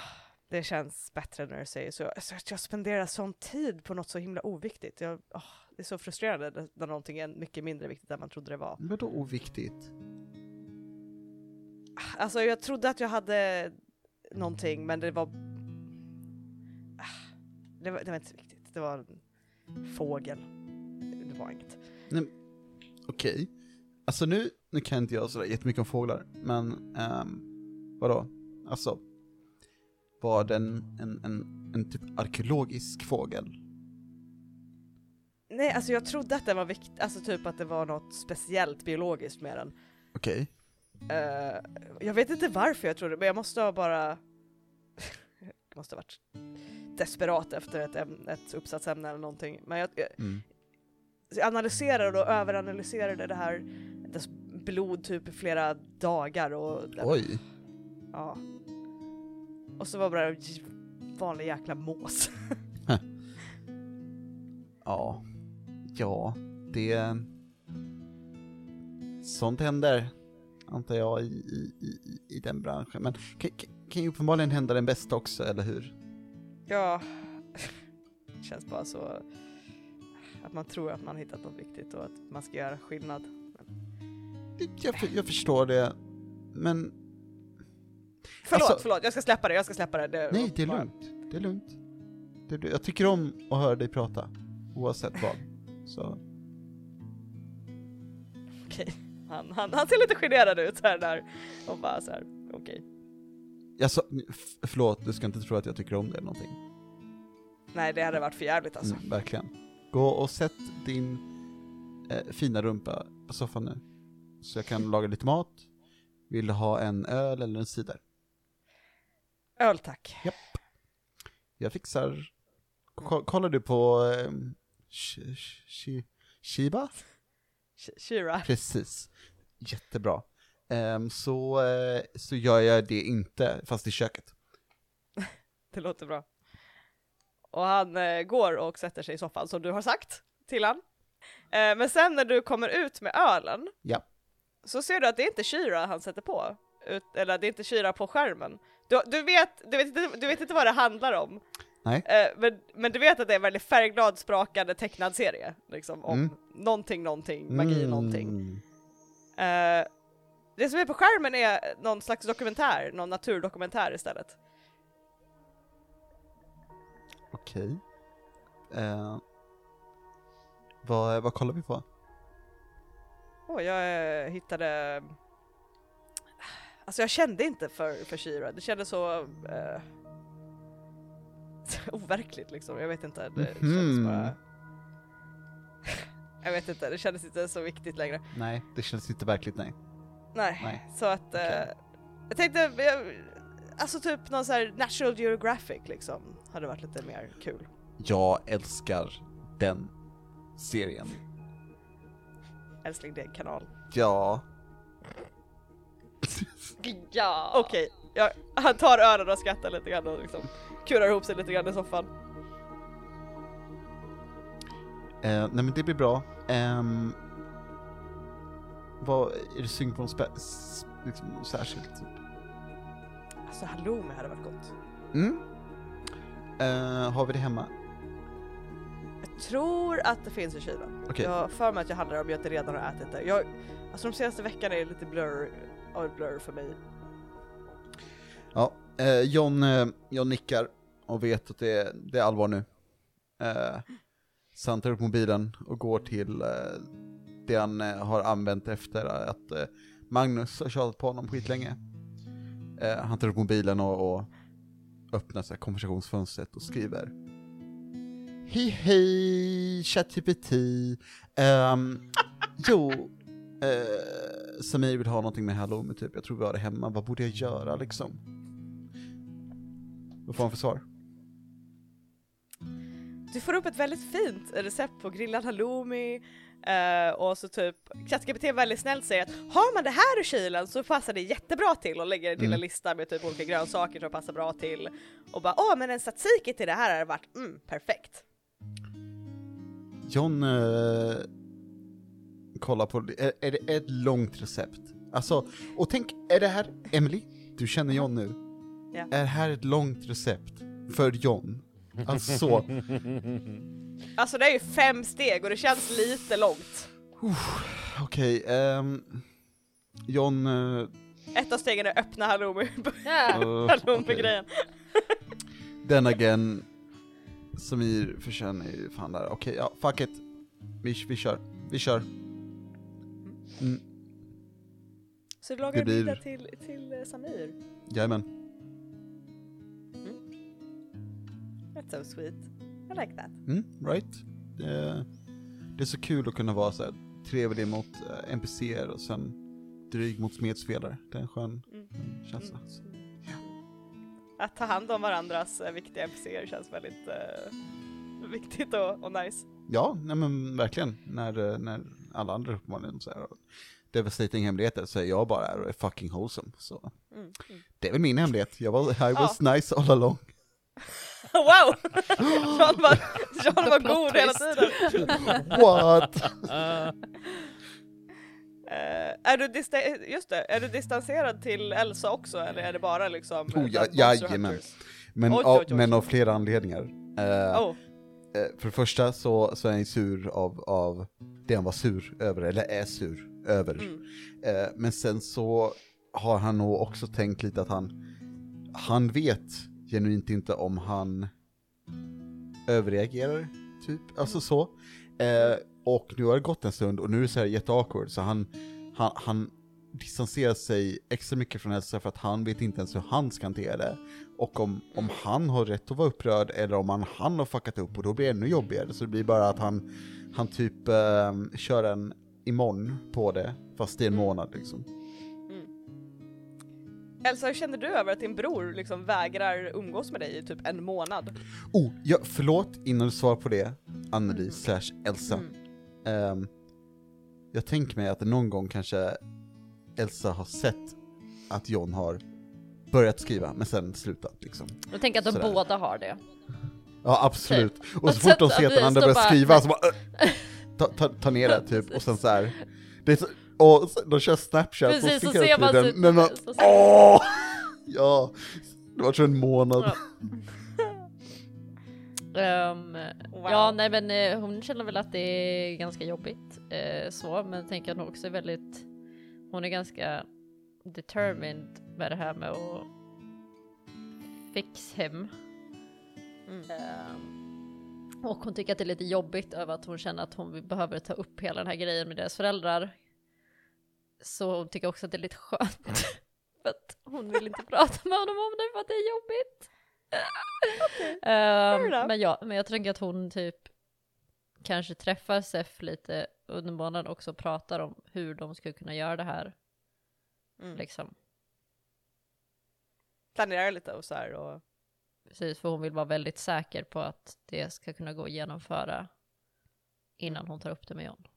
S1: Det känns bättre när du säger så. Alltså, att jag spenderar sån tid på något så himla oviktigt. Jag, åh, det är så frustrerande när någonting är mycket mindre viktigt än man trodde det var.
S4: Vadå oviktigt?
S1: Alltså jag trodde att jag hade någonting men det var Ah, det var, det var inte så viktigt. Det var en fågel. Det var inget.
S4: Okej. Alltså nu, nu kan inte jag sådär jättemycket om fåglar, men um, vadå? Alltså, var den en, en, en typ arkeologisk fågel?
S1: Nej, alltså jag trodde att det var viktigt, alltså typ att det var något speciellt biologiskt med den.
S4: Okej.
S1: Eh, jag vet inte varför jag trodde, men jag måste ha bara... jag måste ha varit desperat efter ett, ett uppsatsämne eller någonting. Men jag,
S4: Mm.
S1: jag analyserade och överanalyserade det här, dess blod typ i flera dagar och...
S4: Oj.
S1: Ja. Och så var det bara vanlig jäkla mås.
S4: Ja. Ja, det... Sånt händer, antar jag, i, i, i, i den branschen. Men kan, kan- kan ju uppenbarligen hända den bästa också, eller hur?
S1: Ja, det känns bara så att man tror att man hittat något viktigt och att man ska göra skillnad.
S4: Jag, jag förstår det, men
S1: Förlåt,
S4: Alltså-
S1: förlåt, jag ska släppa det, jag ska släppa det. det
S4: nej, det är
S1: bara-
S4: lugnt. Det är lugnt. Det är, jag tycker om att höra dig prata, oavsett vad. Så,
S1: Okej, han, han, han ser lite generad ut här där och bara så här.
S4: Jag sa, förlåt, du ska inte tro att jag tycker om det eller någonting.
S1: Nej, det hade varit för jävligt alltså.
S4: Mm, verkligen. Gå och sätt din eh, fina rumpa på soffan nu. Så jag kan laga lite mat. Vill du ha en öl eller en cider?
S1: Öl tack.
S4: Jag fixar... Ko- kollar du på... Eh, Shi- Shiba?
S1: Sh- Shira.
S4: Precis. Jättebra. Ehm, så, eh, så gör jag det inte, fast i köket.
S1: Det låter bra. Och han eh, går och sätter sig i soffan som du har sagt till han. Eh, men sen när du kommer ut med ölen
S4: Ja.
S1: så ser du att det är inte Shira han sätter på. Ut, eller det är inte Shira på skärmen. Du, du, vet, du, vet du vet inte vad det handlar om.
S4: Nej.
S1: Eh, men, men du vet att det är en väldigt färgglad, sprakande tecknad serie. Liksom, om
S4: Mm.
S1: någonting, någonting, magi,
S4: Mm.
S1: någonting. Det som är på skärmen är någon slags dokumentär, någon naturdokumentär istället.
S4: Okej. Eh, vad, vad kollar vi på?
S1: Åh, jag eh, hittade... Alltså jag kände inte för, för Shira, det kändes så... Eh... overkligt liksom, jag vet inte. Det kändes
S4: Mhm.
S1: bara... jag vet inte, det kändes inte så viktigt längre.
S4: Nej, det känns inte verkligt, nej.
S1: Nej,
S4: Nej.
S1: så att... Eh...
S4: Okej.
S1: Jag tänkte, jag... alltså typ någon så här National Geographic liksom, hade varit lite mer kul.
S4: Jag älskar den serien.
S1: Älskling, det är en kanal.
S4: Ja.
S1: Ja! Okej, jag, han tar öronen och skrattar lite grann och liksom kurar ihop sig lite grann i soffan.
S4: Eh, nej men det blir bra. Ehm, vad, är du sugen på något spä- liksom, särskilt? Typ?
S1: Alltså halloumi hade varit gott.
S4: Mm. Eh, har vi det hemma?
S1: Jag tror att det finns i kylen.
S4: Okej.
S1: Jag för mig att jag handlar om jag inte redan har ätit det. Jag, alltså de senaste veckorna är det lite blur, blur för mig.
S4: Ja. Eh, John, eh, John nickar och vet att det är, det är allvar nu. Eh, så han tar upp mobilen och går till eh, det han eh, har använt efter att eh, Magnus har tjatat på honom skitlänge. Eh, han tar upp mobilen och, och öppnar så här konversationsfönstret och skriver Hej hej, ChatGPT. Um, jo, uh, Samir vill ha någonting med Halloumi typ, jag tror vi har det hemma, vad borde jag göra liksom? Vad får han för svar?
S1: Du får upp ett väldigt fint recept på grillad halloumi eh, och så typ ChatGPT väldigt snällt säger att har man det här i kylen så passar det jättebra till och lägger till
S4: Mm.
S1: en lista med typ olika grönsaker som passar bra till och bara åh men en tzatziki till det här hade varit mm, perfekt.
S4: John eh, kollar på, är, är det ett långt recept? Alltså, och tänk, är det här, Emily, du känner John nu?
S1: Ja.
S4: Är det här ett långt recept för John? Alltså så,
S1: Alltså det är ju fem steg och det känns lite långt.
S4: okej, ehm, John, eh,
S1: Ett av stegen är öppna
S4: uh,
S1: halloumi-grejen.
S4: Den again, Samir förtjänar ju fan där, okej, ja, fuck it. Vi, vi kör, vi kör. Mm.
S1: Så du lagar
S4: Det blir-
S1: middag till, till eh, Samir?
S4: Jajamän.
S1: That's so sweet. I like that.
S4: Mm, right? Det, det är så kul att kunna vara så här trevlig mot uh, NPCer och sen dryg mot smedspelare. Det är en skön
S1: Mm.
S4: känsla.
S1: Att ta hand om varandras eh, viktiga NPCer känns väldigt eh, viktigt och, och nice.
S4: Ja, nej men verkligen. När, eh, när alla andra uppenbarligen så här, devastating hemligheter så är jag bara är och är fucking wholesome. Så
S1: Mm. Mm.
S4: det är väl min hemlighet. Jag var, I was nice all along.
S1: Wow! John var, John var god hela tiden.
S4: What?
S5: Uh,
S1: Eh, är, du dista- just det, är du distanserad till Elsa också eller är det bara liksom
S4: Oh,
S1: eh,
S4: ja-
S1: Monster
S4: jajamän. Men,
S1: Oj,
S4: av,
S1: oj, oj.
S4: men av flera anledningar. Eh,
S1: Oh,
S4: Eh, för det första så, så är han sur av, av det han var sur över, eller är sur över.
S1: mm.
S4: Eh, men sen så har han nog också tänkt lite att han, han vet genuint inte om han överreagerar, typ, alltså så. Eh, och nu har det gått en stund och nu är det så här jätteawkward, så han, han, han distanserar sig extra mycket från Elsa för att han vet inte ens hur han ska hantera det. Och om, om han har rätt att vara upprörd eller om han, han har fuckat upp och då blir det ännu jobbigare. Så det blir bara att han, han typ eh, kör en imorgon på det, fast i en
S1: Mm.
S4: månad liksom.
S1: Elsa, hur känner du över att din bror liksom vägrar umgås med dig i typ en månad?
S4: Oh, ja, förlåt innan du svarar på det, Anneli slash Elsa.
S1: Mm.
S4: Ehm, jag tänker mig att någon gång kanske Elsa har sett att John har börjat skriva, men sen slutat liksom.
S2: Jag tänker att de
S4: Sådär.
S2: båda har det.
S4: Ja, absolut. Och
S2: Och
S4: så fort de ser att den andra börjar skriva så bara ta, ta, ta ner det typ, och sen så här. Det är så, och så, de kör snapchat
S2: Precis,
S4: och
S2: så
S4: skickar
S2: ser
S4: upp
S2: man
S4: tiden.
S2: typ-
S4: Men man,
S2: så-
S4: åh! Ja, det var så en månad.
S2: Ja. Ehm,
S1: Wow.
S2: Ja, nej men eh, hon känner väl att det är ganska jobbigt eh, så, men tänker att hon också är väldigt, hon är ganska determined med det här med att fix hem.
S1: Mm.
S2: Ehm, och hon tycker att det är lite jobbigt över att hon känner att hon behöver ta upp hela den här grejen med deras föräldrar. Så hon tycker också att det är lite skönt. för att hon vill inte prata med honom om det för att det är jobbigt. Ehm,
S1: enough.
S2: men, ja, men jag tänker att hon typ kanske träffar Sef lite under månaden också och pratar om hur de skulle kunna göra det här.
S1: Mm.
S2: Liksom.
S1: Planerar lite och så här och
S2: Precis, för hon vill vara väldigt säker på att det ska kunna gå att genomföra innan hon tar upp det med John.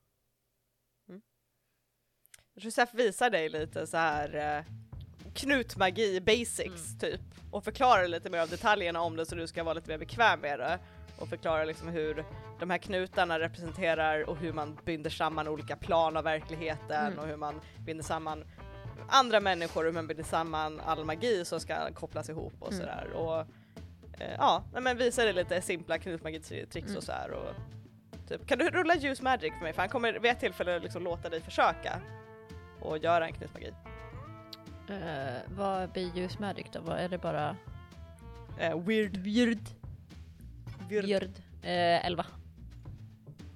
S1: Josef visar dig lite så här eh, knutmagi basics typ och förklarar lite mer av detaljerna om det så du ska vara lite mer bekväm med det och förklarar liksom hur de här knutarna representerar och hur man binder samman olika plan av verkligheten
S2: Mm.
S1: och hur man binder samman andra människor och hur man binder samman all magi som ska kopplas ihop och
S2: Mm.
S1: sådär och eh, ja, men visar dig lite simpla knutmagi-tricks
S2: Mm.
S1: och så här och typ, kan du rulla use magic för mig för han kommer vid ett tillfälle liksom låta dig försöka och göra en knutmagi.
S2: Uh, vad blir Use Magic då? Vad är det bara?
S1: Eh, weird.
S2: Björd.
S1: Weird.
S2: Björd. Uh, 11.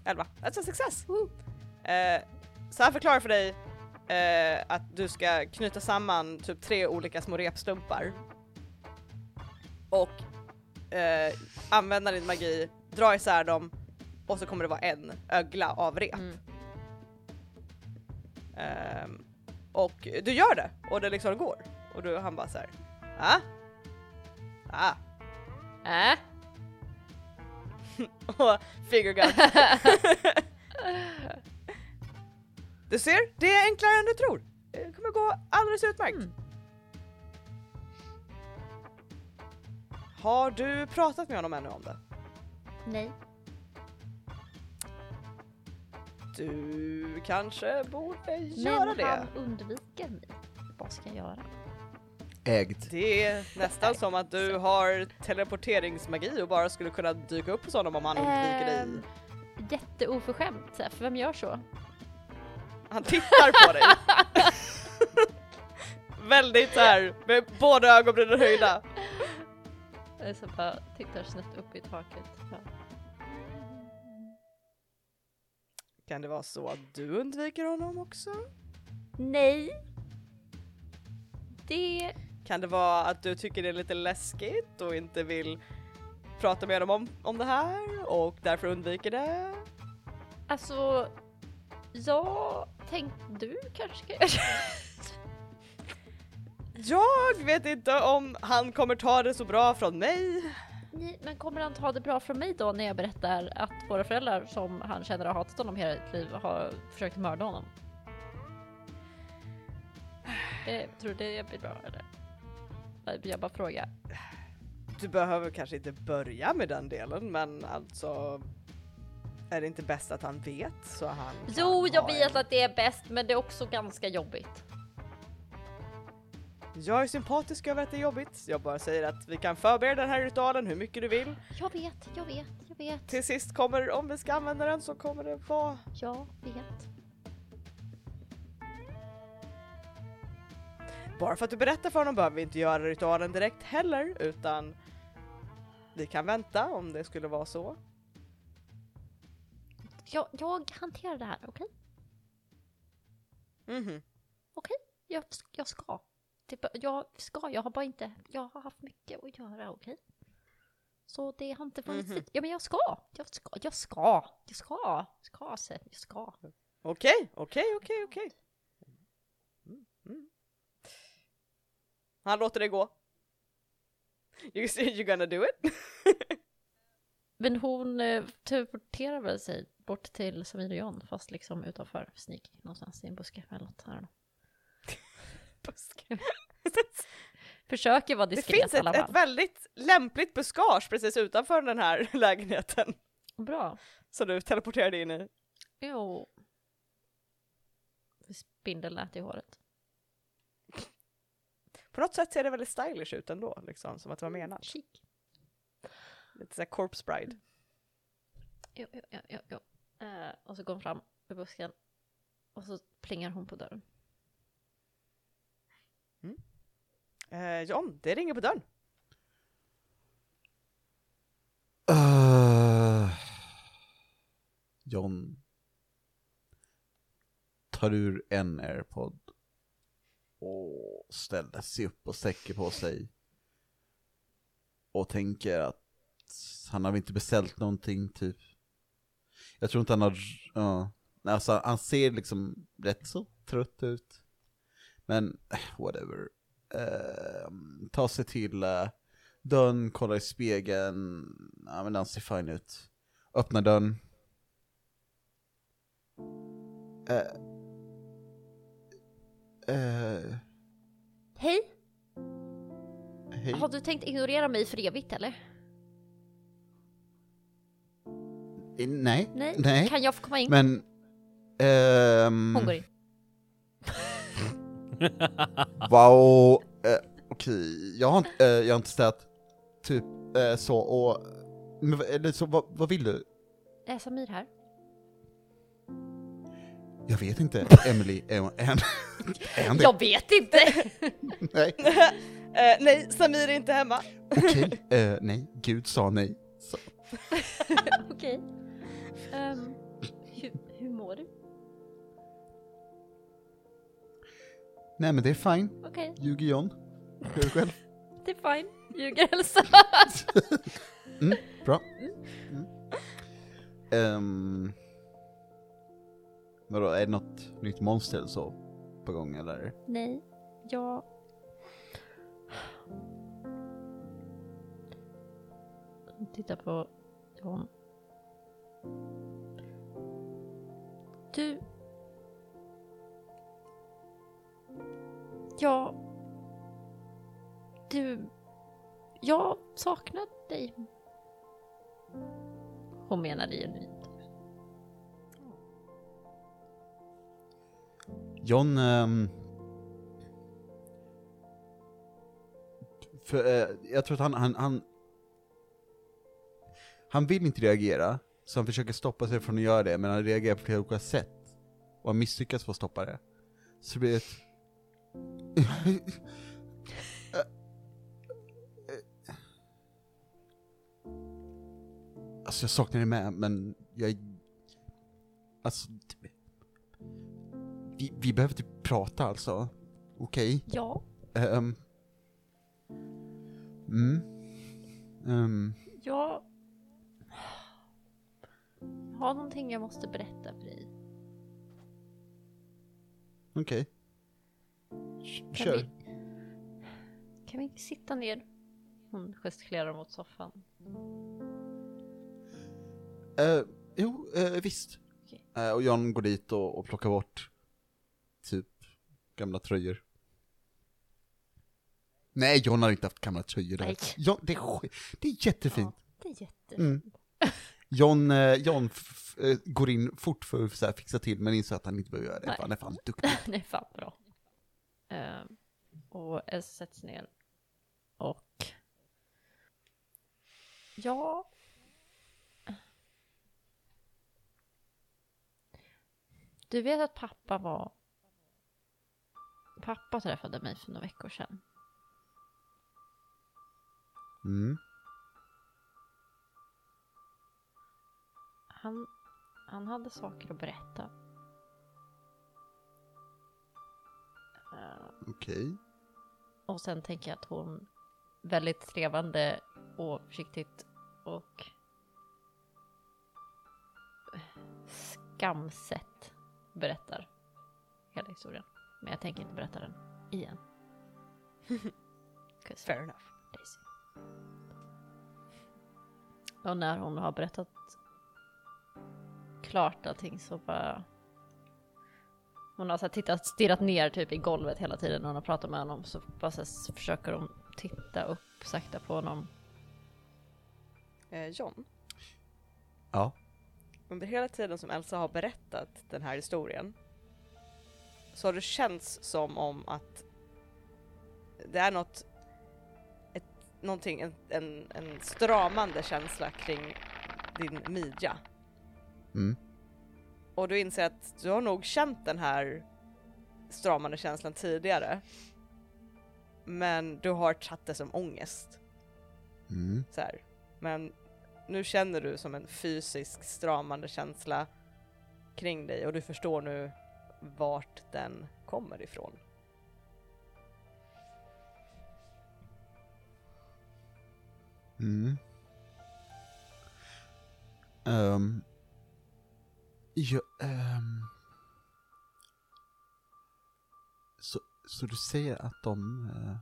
S1: 11. That's a success! Eh, så han förklarar för dig eh, att du ska knyta samman typ tre olika små repstumpar och eh, använda din magi, dra isär dem och så kommer det vara en ögla av rep.
S2: Mm.
S1: Ehm, och du gör det och det liksom går. Och du, han bara såhär, ah? Ah.
S2: Äh?
S1: Och finger gun. Du ser, det är enklare än du tror. Det kommer gå alldeles utmärkt.
S2: Mm.
S1: Har du pratat med honom ännu om det?
S2: Nej.
S1: Du kanske borde göra
S2: Men
S1: det.
S2: han undviker mig. Vad ska jag göra?
S4: Ägd.
S1: Det är nästan som att du har teleporteringsmagi och bara skulle kunna dyka upp hos honom om han undviker dig.
S2: Ehm, Jätteoförskämt, för vem gör så?
S1: Han tittar på dig. Väldigt så här med båda ögonbrynen höjda.
S2: Jag så bara tittar snett upp i taket. Ja.
S1: Kan det vara så att du undviker honom också?
S2: Nej.
S3: Det...
S1: Kan det vara att du tycker det är lite läskigt och inte vill prata med dem om, om det här och därför undviker det?
S3: Alltså... Jag tänkte du kanske ska
S1: Jag vet inte om han kommer ta det så bra från mig.
S2: Nej, men kommer han ta det bra från mig då när jag berättar att våra föräldrar som han känner har hatat honom hela sitt liv har försökt mörda honom? Eh, tror du det blir bra eller? Jag bara frågar.
S1: Du behöver kanske inte börja med den delen men alltså är det inte bäst att han vet så han
S2: Jo, jag vet
S1: en-
S2: att det är bäst, men det är också ganska jobbigt.
S1: Jag är sympatisk över att det är jobbigt. Jag bara säger att vi kan förbereda den här ritualen hur mycket du vill.
S2: Jag vet, jag vet, jag vet.
S1: Till sist kommer, om vi ska använda den så kommer det vara
S2: Jag vet.
S1: Bara för att du berättar för honom behöver vi inte göra ritualen direkt heller, utan vi kan vänta om det skulle vara så.
S2: Jag, jag hanterar det här, okej?
S1: Mhm.
S2: Jag, jag ska. Typ, jag ska, jag har bara inte, jag har haft mycket att göra, okej? Så det har inte funnits
S1: Mhm.
S2: tid. Ja men jag ska, jag ska, jag ska, jag ska, ska, Seth, jag ska.
S1: Okej, okej, okej, okej. Mm, mm. Han låter det gå. You, you gonna do it?
S2: Men hon eh, teleporterar väl sig bort till Samir och John, fast liksom utanför Sneak, någonstans i en buske eller något. I don't know.
S1: Buske.
S2: Försöker vara
S1: Det
S2: diskret
S1: finns
S2: i alla
S1: ett,
S2: fall.
S1: ett väldigt lämpligt buskage precis utanför den här lägenheten
S2: Bra.
S1: som du teleporterade in i.
S2: Jo. Spindelnät i håret.
S1: På något sätt ser det väldigt stylish ut ändå, liksom, som att det var menat.
S2: Chic.
S1: Lite såhär corpse bride.
S2: Jo, jo, jo, jo, jo. Eh, och så går hon fram ur busken. Och så plingar hon på dörren.
S1: Eh, John, det ringer på dörren.
S4: Uh, John tar ur en airpod och ställer sig upp och sträcker på sig. Och tänker att han har väl inte beställt någonting typ. Jag tror inte han har, ja. Alltså han ser liksom rätt så trött ut. Men eh, whatever. Uh, ta sig till uh, dörren, kollar i spegeln, ja men den ser fine ut. Öppnar dörren. Eh, eh,
S2: Hej!
S4: hej.
S2: Har du tänkt ignorera mig för evigt eller?
S4: Eh, Nej,
S2: Nej?
S4: nej.
S2: Kan jag få komma in?
S4: Men... ehm,
S2: Hon går in.
S4: Wow, eh, okej, jag, har inte- eh, jag har inte ställt typ eh, så och... Men, vad- eller så, vad, vad vill du?
S2: Är Samir här?
S4: Jag vet inte, Emily, är hon, är han, är han det?
S2: Jag vet inte!
S4: Nej,
S1: Eh, nej, Samir är inte hemma.
S4: okej, eh, nej, Gud sa nej.
S2: Okej. Ehm, hur, hur mår du?
S4: Nej men det är fine,
S2: Okej,
S4: ljuger John. Det själv?
S2: det är fine. Ljuger Elsa.
S4: Mm, bra. Mm. Ehm, vadå, är det något nytt monster eller så på gång eller?
S2: Nej, jag... Titta på John. Du... Ja... Du... Jag saknar dig. Hon menar det genuint.
S4: John, ehm, för, eh, jag tror att han, han, han, han vill inte reagera, så han försöker stoppa sig från att göra det, men han reagerar på flera olika sätt. Och han misslyckas på att stoppa det. Så det blir ett... Alltså jag saknar det med, men jag... Alltså... Vi, vi behöver typ prata alltså. Okej?
S2: Ja,
S4: Ehm. mm. Ehm,
S2: Jag har någonting jag måste berätta för dig.
S4: Okej.
S2: Kan
S4: Kör.
S2: Vi, kan vi sitta ner? Hon gestikulerar mot soffan.
S4: Eh, jo, eh, visst.
S2: Okej.
S4: Eh, och John går dit och, och plockar bort typ gamla tröjor. Nej, John har inte haft gamla tröjor där.
S2: Nej.
S4: Ja, det, är, sk- det är jättefint.
S2: Ja, det är jättefint.
S4: Mm. John, eh, John f- f- eh, går in fort för att så här, fixa till, men inser att han inte behöver göra det,
S2: Nej.
S4: han är fan duktig.
S2: det är fan bra. Ehm, och Elsa sätts ner. Och... Ja... Du vet att pappa var... Pappa träffade mig för några veckor sedan.
S4: Mm.
S2: Han, han hade saker att berätta. Ehm,
S4: Okej.
S2: Och sen tänker jag att hon väldigt trevande och försiktigt och skamset berättar hela historien. Men jag tänker inte berätta den igen.
S1: Fair enough.
S2: Daisy. Och när hon har berättat klart allting så bara... Hon har så tittat, stirrat ner typ i golvet hela tiden när hon har pratat med honom. Så bara så försöker hon titta upp sakta på honom.
S1: Eh, John,
S4: Ja.
S1: under hela tiden som Elsa har berättat den här historien så har det känts som om att det är något, ett, någonting, en, en, en stramande känsla kring din midja.
S4: Mm.
S1: Och du inser att du har nog känt den här stramande känslan tidigare. Men du har tagit det som ångest.
S4: Mm.
S1: Så här. Men nu känner du som en fysisk stramande känsla kring dig och du förstår nu vart den kommer ifrån.
S4: Mm. Ehm ja, ähm. Så, så du säger att de... Äh,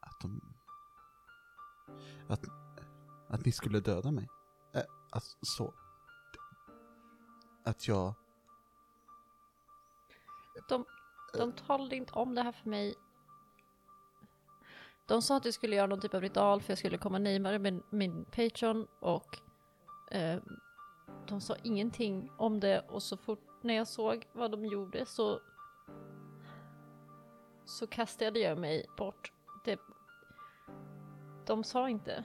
S4: att de... Att, att ni skulle döda mig? Äh, alltså, så... Att jag...
S2: De, de talade inte om det här för mig. De sa att jag skulle göra någon typ av ritual för jag skulle komma närmare min, min patreon och eh, de sa ingenting om det och så fort när jag såg vad de gjorde så så kastade jag mig bort. Det, de sa inte.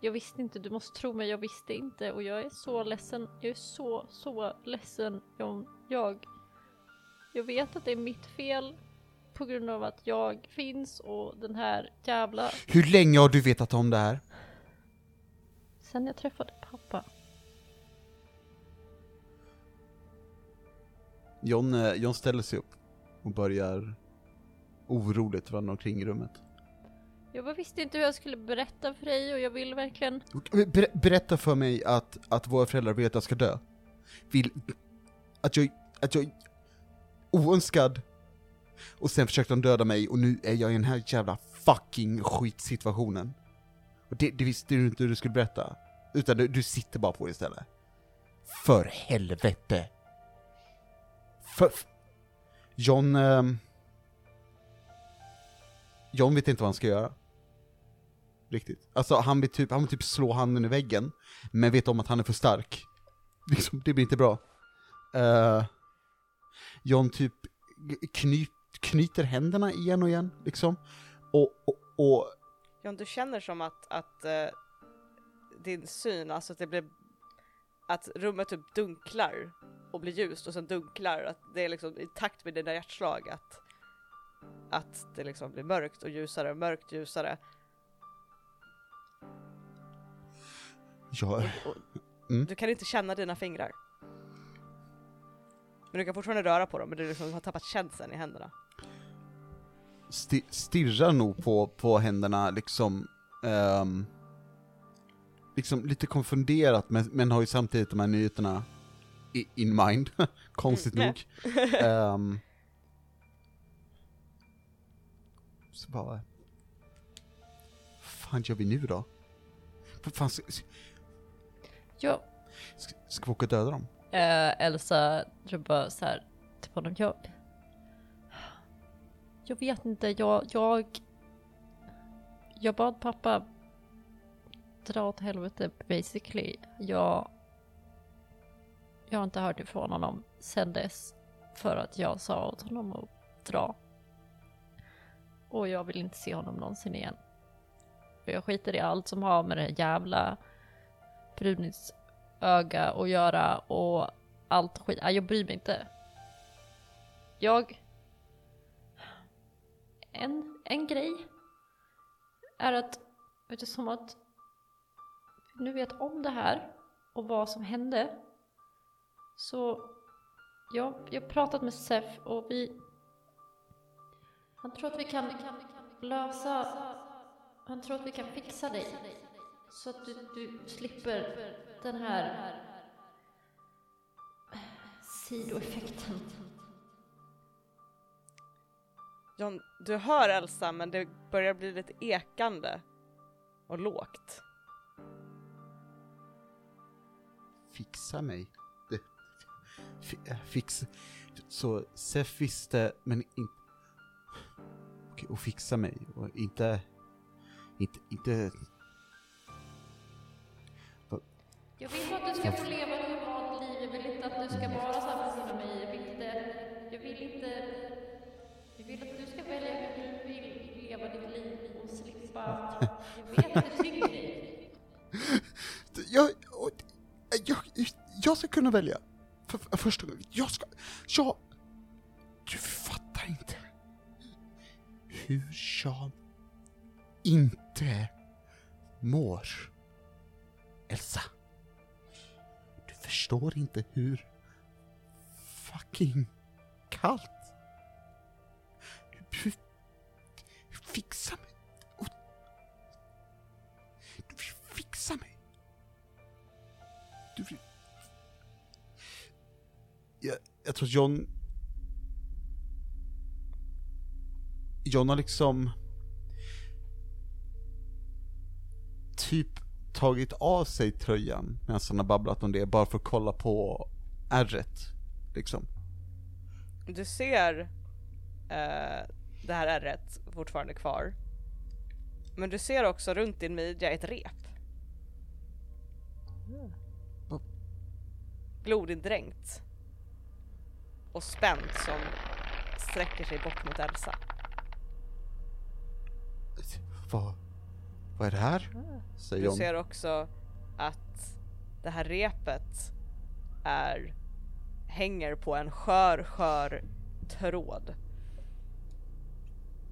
S2: Jag visste inte, du måste tro mig, jag visste inte och jag är så ledsen. Jag är så, så ledsen. Jag, jag jag vet att det är mitt fel på grund av att jag finns och den här jävla...
S4: Hur länge har du vetat om det här?
S2: Sen jag träffade pappa.
S4: John, eh, John ställer sig upp och börjar oroligt vandra omkring i rummet.
S2: Jag visste inte hur jag skulle berätta för dig och jag vill verkligen...
S4: Ber berätta för mig att, att våra föräldrar vill att jag ska dö. Vill att jag, att jag oönskad. Och sen försökte de döda mig och nu är jag i den här jävla fucking skitsituationen. Och det, det visste du inte hur du skulle berätta. Utan du, du sitter bara på det istället. För helvete! För... John... Eh, John vet inte vad han ska göra. Riktigt. Alltså han vill typ, han vill typ slå handen i väggen, men vet om att han är för stark. Liksom, det blir inte bra. Eh, John typ kny, knyter händerna igen och igen, liksom. Och, och, och
S1: John, du känner som att, att eh, din syn, alltså att det blir att rummet typ dunklar och blir ljust och sen dunklar, att det är liksom i takt med dina hjärtslag att, att det liksom blir mörkt och ljusare, mörkt ljusare.
S4: jag,
S1: Och
S4: Mm.
S1: Du kan inte känna dina fingrar. Men du kan fortfarande röra på dem, men du liksom har tappat känseln i händerna.
S4: sti stirrar nog på, på händerna liksom, ehm, liksom lite konfunderat men, men har ju samtidigt de här nyheterna in mind, konstigt
S1: Mm,
S4: nog. Ehm, så bara, vad fan gör vi nu då? Vad fan, ska,
S2: Ja,
S4: ska, ska vi åka och döda dem?
S2: Eh, Elsa tror bara så här till honom. Jag, jag vet inte, jag, jag, jag bad pappa dra åt helvete basically. Jag, jag har inte hört ifrån honom sen dess för att jag sa åt honom att dra. Och jag vill inte se honom någonsin igen. För jag skiter i allt som har med det här jävla öga att göra och allt skit. Nej, jag bryr mig inte. Jag... En, en grej är att eftersom att vi nu vet om det här och vad som hände så jag, jag har pratat med Sef och vi han tror att vi kan, lösa han tror att vi kan fixa dig så att du, du slipper den här sidoeffekten.
S1: John, du hör Elsa men det börjar bli lite ekande och lågt.
S4: Fixa mig. Det, äh, fix, så Sef visste, men inte... Okej, och fixa mig, och inte... Inte, inte...
S2: Jag vill att du ska få leva ett normalt liv. Jag vill inte att du ska vara så här på grund av mig. Jag vill inte... Jag vill inte... Jag vill att du ska välja hur du vill leva ditt liv och slippa... Jag vet att det tynger dig.
S4: Jag, och- jag, jag ska kunna välja. För, för första gången. Jag ska... Jag... Du fattar inte. Hur jag inte mår. Elsa. Du förstår inte hur fucking kallt. Du, du mig. Jag, tror att John... John har liksom... Typ tagit av sig tröjan medan han har babblat om det, bara för att kolla på ärret. Liksom.
S1: Du ser eh, det här ärret fortfarande kvar. Men du ser också runt din midja ett rep. Blodindränkt. Och spänt som sträcker sig bort mot Elsa.
S4: Vad... Vad är det här? Säger
S1: Du ser också att det här repet är hänger på en skör, skör tråd.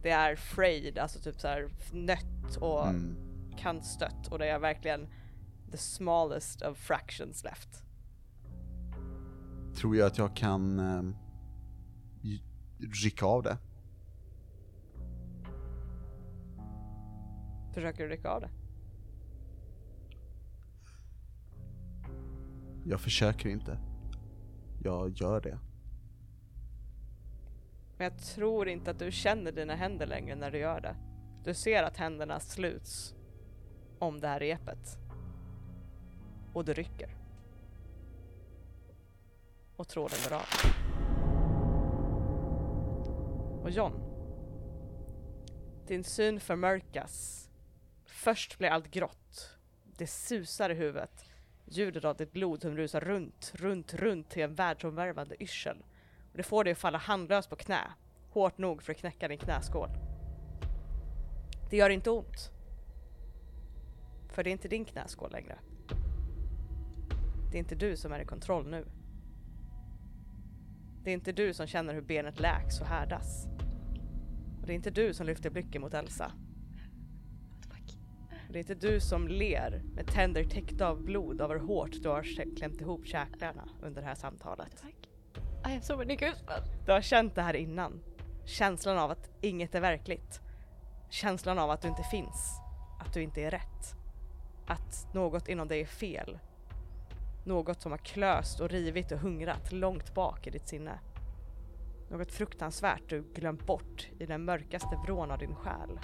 S1: Det är frayed, alltså typ så här nött och
S4: Mm.
S1: kantstött och det är verkligen the smallest of fractions left.
S4: Tror jag att jag kan j- rycka av det.
S1: Försöker du rycka av det?
S4: Jag försöker inte. Jag gör det.
S1: Men jag tror inte att du känner dina händer längre när du gör det. Du ser att händerna sluts om det här repet. Och du rycker. Och tråden går av. Och John. Din syn förmörkas. Först blir allt grått. Det susar i huvudet. Ljudet av ditt blod som rusar runt, runt, runt till en världsomvärvande yrsel. Och det får dig att falla handlös på knä, hårt nog för att knäcka din knäskål. Det gör inte ont. För det är inte din knäskål längre. Det är inte du som är i kontroll nu. Det är inte du som känner hur benet läks och härdas. Och det är inte du som lyfter blicken mot Elsa. Och det är inte du som ler med tänder täckta av blod över hur hårt du har klämt ihop käklarna under det här samtalet.
S2: I have so many goosebumps.
S1: Du har känt det här innan. Känslan av att inget är verkligt. Känslan av att du inte finns. Att du inte är rätt. Att något inom dig är fel. Något som har klöst och rivit och hungrat långt bak i ditt sinne. Något fruktansvärt du glömt bort i den mörkaste vrån av din själ.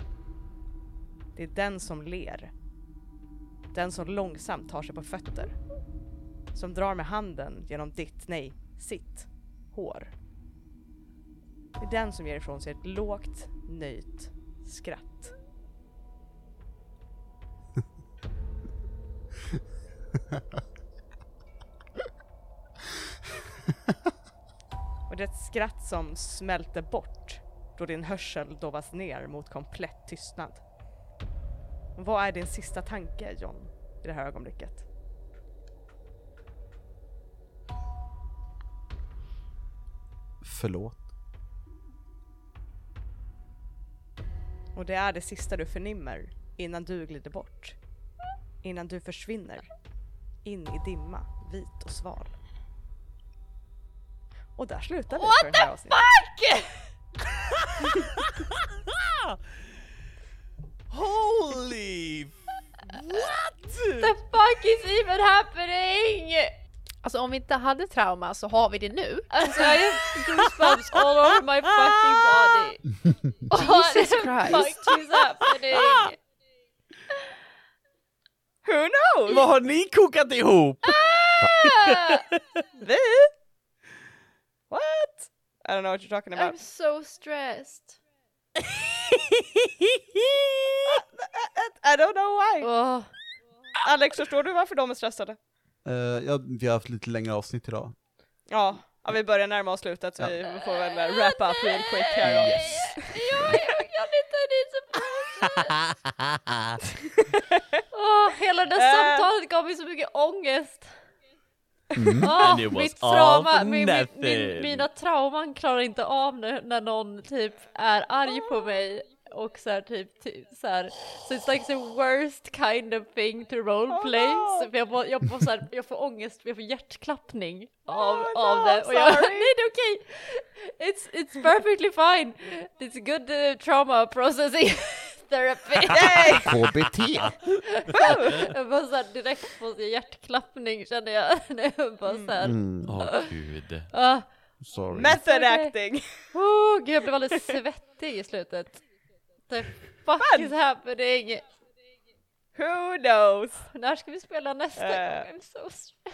S1: Det är den som ler. Den som långsamt tar sig på fötter. Som drar med handen genom ditt, nej, sitt hår. Det är den som ger ifrån sig ett lågt, nöjt skratt. Och det är ett skratt som smälter bort då din hörsel dovas ner mot komplett tystnad. Vad är din sista tanke John i det här ögonblicket?
S4: Förlåt.
S1: Och det är det sista du förnimmer innan du glider bort. Innan du försvinner in i dimma, vit och sval. Och där slutar vi för det här avsnittet.
S5: Holy... What?
S3: The fuck is even happening? Alltså om vi inte hade trauma så har vi det nu.
S2: Alltså jag har goosebumps all over my fucking body. What
S3: Jesus
S2: the
S3: Christ.
S2: fuck is happening?
S1: Who knows?
S5: Vad har ni kokat ihop?
S1: Vi? I don't know what you're talking about.
S2: I'm so stressed.
S1: I don't know why.
S2: Oh.
S1: Alex, förstår du varför de är stressade?
S4: Eh, ja, vi har haft lite längre avsnitt idag.
S1: Ja, ja vi börjar närma oss slutet så
S4: Ja.
S1: vi får väl eh, wrap up real quick här då.
S4: Yes.
S2: Jag, jag kan inte, det är så Åh, hela det
S1: Eh.
S2: samtalet gav mig så mycket ångest.
S4: Mm.
S2: Åh,
S5: And it was
S2: mitt trauma, min, min, min, mina trauman klarar inte av när, när någon typ är arg på mig och så här, typ, typ så här. So it's like the worst kind of thing to roleplay.
S1: Oh, no.
S2: så jag, får, jag, får, så här, jag får ångest, jag får hjärtklappning av,
S1: Oh,
S2: av
S1: no,
S2: det. Och jag,
S1: sorry.
S2: nej det är okej! It's, it's perfectly fine! It's good uh, trauma processing therapy.
S4: KBT!
S2: jag bara så här, direkt får jag hjärtklappning känner jag. när jag bara.
S4: Mm,
S5: Åh gud.
S2: Ah.
S4: sorry.
S1: Method acting!
S2: Oh, gud, jag blev alldeles svettig i slutet. The fuck
S1: Fun.
S2: is happening?
S1: Who knows?
S2: När ska vi spela nästa
S1: Eh.
S2: gång? I'm so.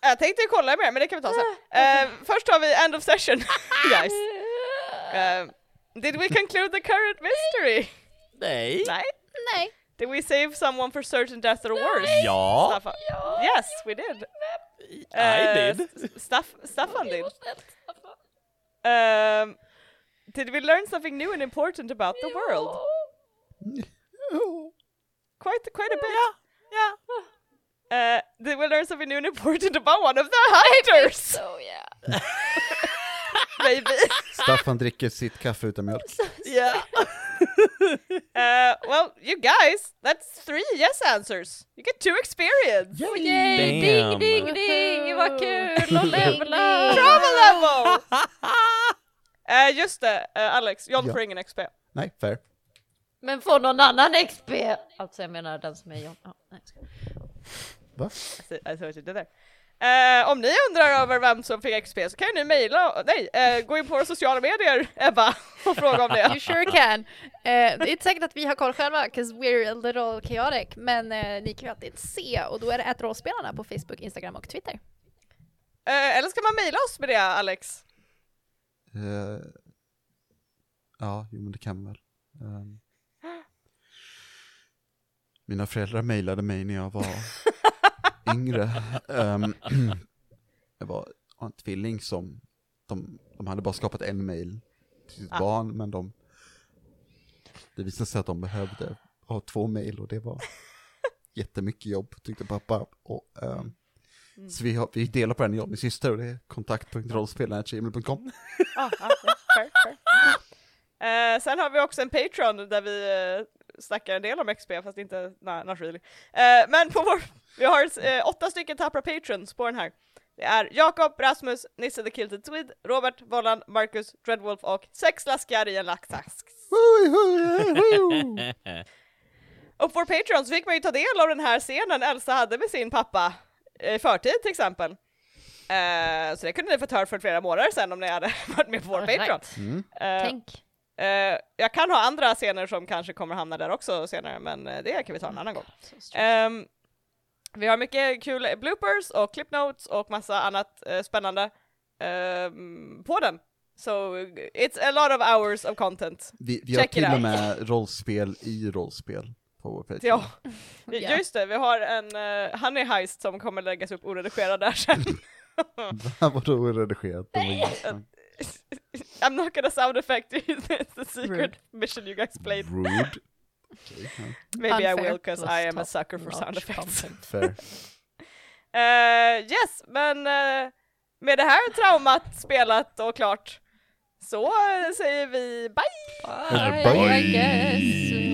S1: Jag tänkte kolla mer men det kan vi ta sen. Eh, först har vi end of session guys. Did we conclude the current mystery?
S5: Nej.
S1: Nej?
S3: Nej.
S1: Did we save someone for certain death or worse?
S5: Ja,
S1: Staffan?
S2: Ja.
S1: Yes, we did.
S5: I
S1: Eh,
S5: did.
S1: Staff, Staffan did.
S2: Vad snällt, Staffan.
S1: Um, did we learn something new and important about the world? Quite, quite a bit.
S5: Yeah.
S1: Uh, did we learn something new and important about one of the hunters?
S2: So yeah.
S1: Maybe.
S4: Staffan dricker sitt kaffe utan mjölk.
S5: Ja.
S1: Uh, well, you guys, that's three yes answers. You get two experience.
S2: Oh, yay! Ding, ding, ding! Vad kul att levla!
S1: Trauma level! Uh, just det, uh, Alex, John
S4: Ja.
S1: får ingen XP.
S4: Nej, fair.
S2: Men får någon annan XP? Alltså jag menar den som är John. Ja, nej, jag.
S4: Va?
S1: I see, I see what you did there. Eh, om ni undrar över vem som fick XP så kan ni mejla, nej, eh, gå in på våra sociala medier Ebba och fråga om det.
S3: You sure can. Eh, det är inte säkert att vi har koll själva, 'cause we're a little chaotic, men eh, ni kan ju alltid se och då är det att rollspelarna på Facebook, Instagram och Twitter.
S1: Eh, eller ska man mejla oss med det Alex?
S4: Eh, ja, jo men det kan man väl. Ehm. mina föräldrar mejlade mig när jag var yngre. Ehm, jag var en tvilling som, de, de hade bara skapat en mail till sitt
S1: Ah.
S4: barn, men de, det visade sig att de behövde ha två mail och det var jättemycket jobb, tyckte pappa. Och, ehm,
S1: Mm.
S4: Så vi, har, vi delar på den, jag och min syster, och det är kontakt.rollspelaren.gmail.com.
S1: Ah, ah, ja, fair, fair. Eh, sen har vi också en Patreon där vi uh, snackar en del om XP fast inte, nah, not really. Eh, men på vår, vi har eh, åtta stycken tappra patrons på den här. Det är Jakob, Rasmus, Nisse the Kilted Swede, Robert, Vollan, Marcus, Dreadwolf och sex laskar i en laxask. Och på Patreon så fick man ju ta del av den här scenen Elsa hade med sin pappa i förtid till exempel. Eh, så det kunde ni fått höra för flera månader sedan om ni hade varit med på vår. Patreon.
S4: Mm.
S1: Eh,
S2: Tänk.
S1: Eh, jag kan ha andra scener som kanske kommer hamna där också senare, men eh, det kan vi ta en annan gång. Ehm, vi har mycket kul bloopers och clip notes och massa annat eh, spännande ehm, på den. So it's a lot of hours of content.
S4: Vi, vi har till och med rollspel i rollspel på vår Patreon.
S1: Ja,
S2: Ja.
S1: just det, vi har en uh, Honey Heist som kommer läggas upp oredigerad där sen.
S4: Vadå oredigerat?
S1: I'm not gonna sound effect you, it's the secret
S2: Rude.
S1: mission you guys played.
S4: Rude.
S1: Maybe I
S2: Unfair.
S1: will because I am a sucker for sound effects.
S4: Fair.
S1: Eh, yes, men eh, med det här traumat spelat och klart så eh, säger vi bye!
S2: Bye,
S4: Bye.
S2: I guess.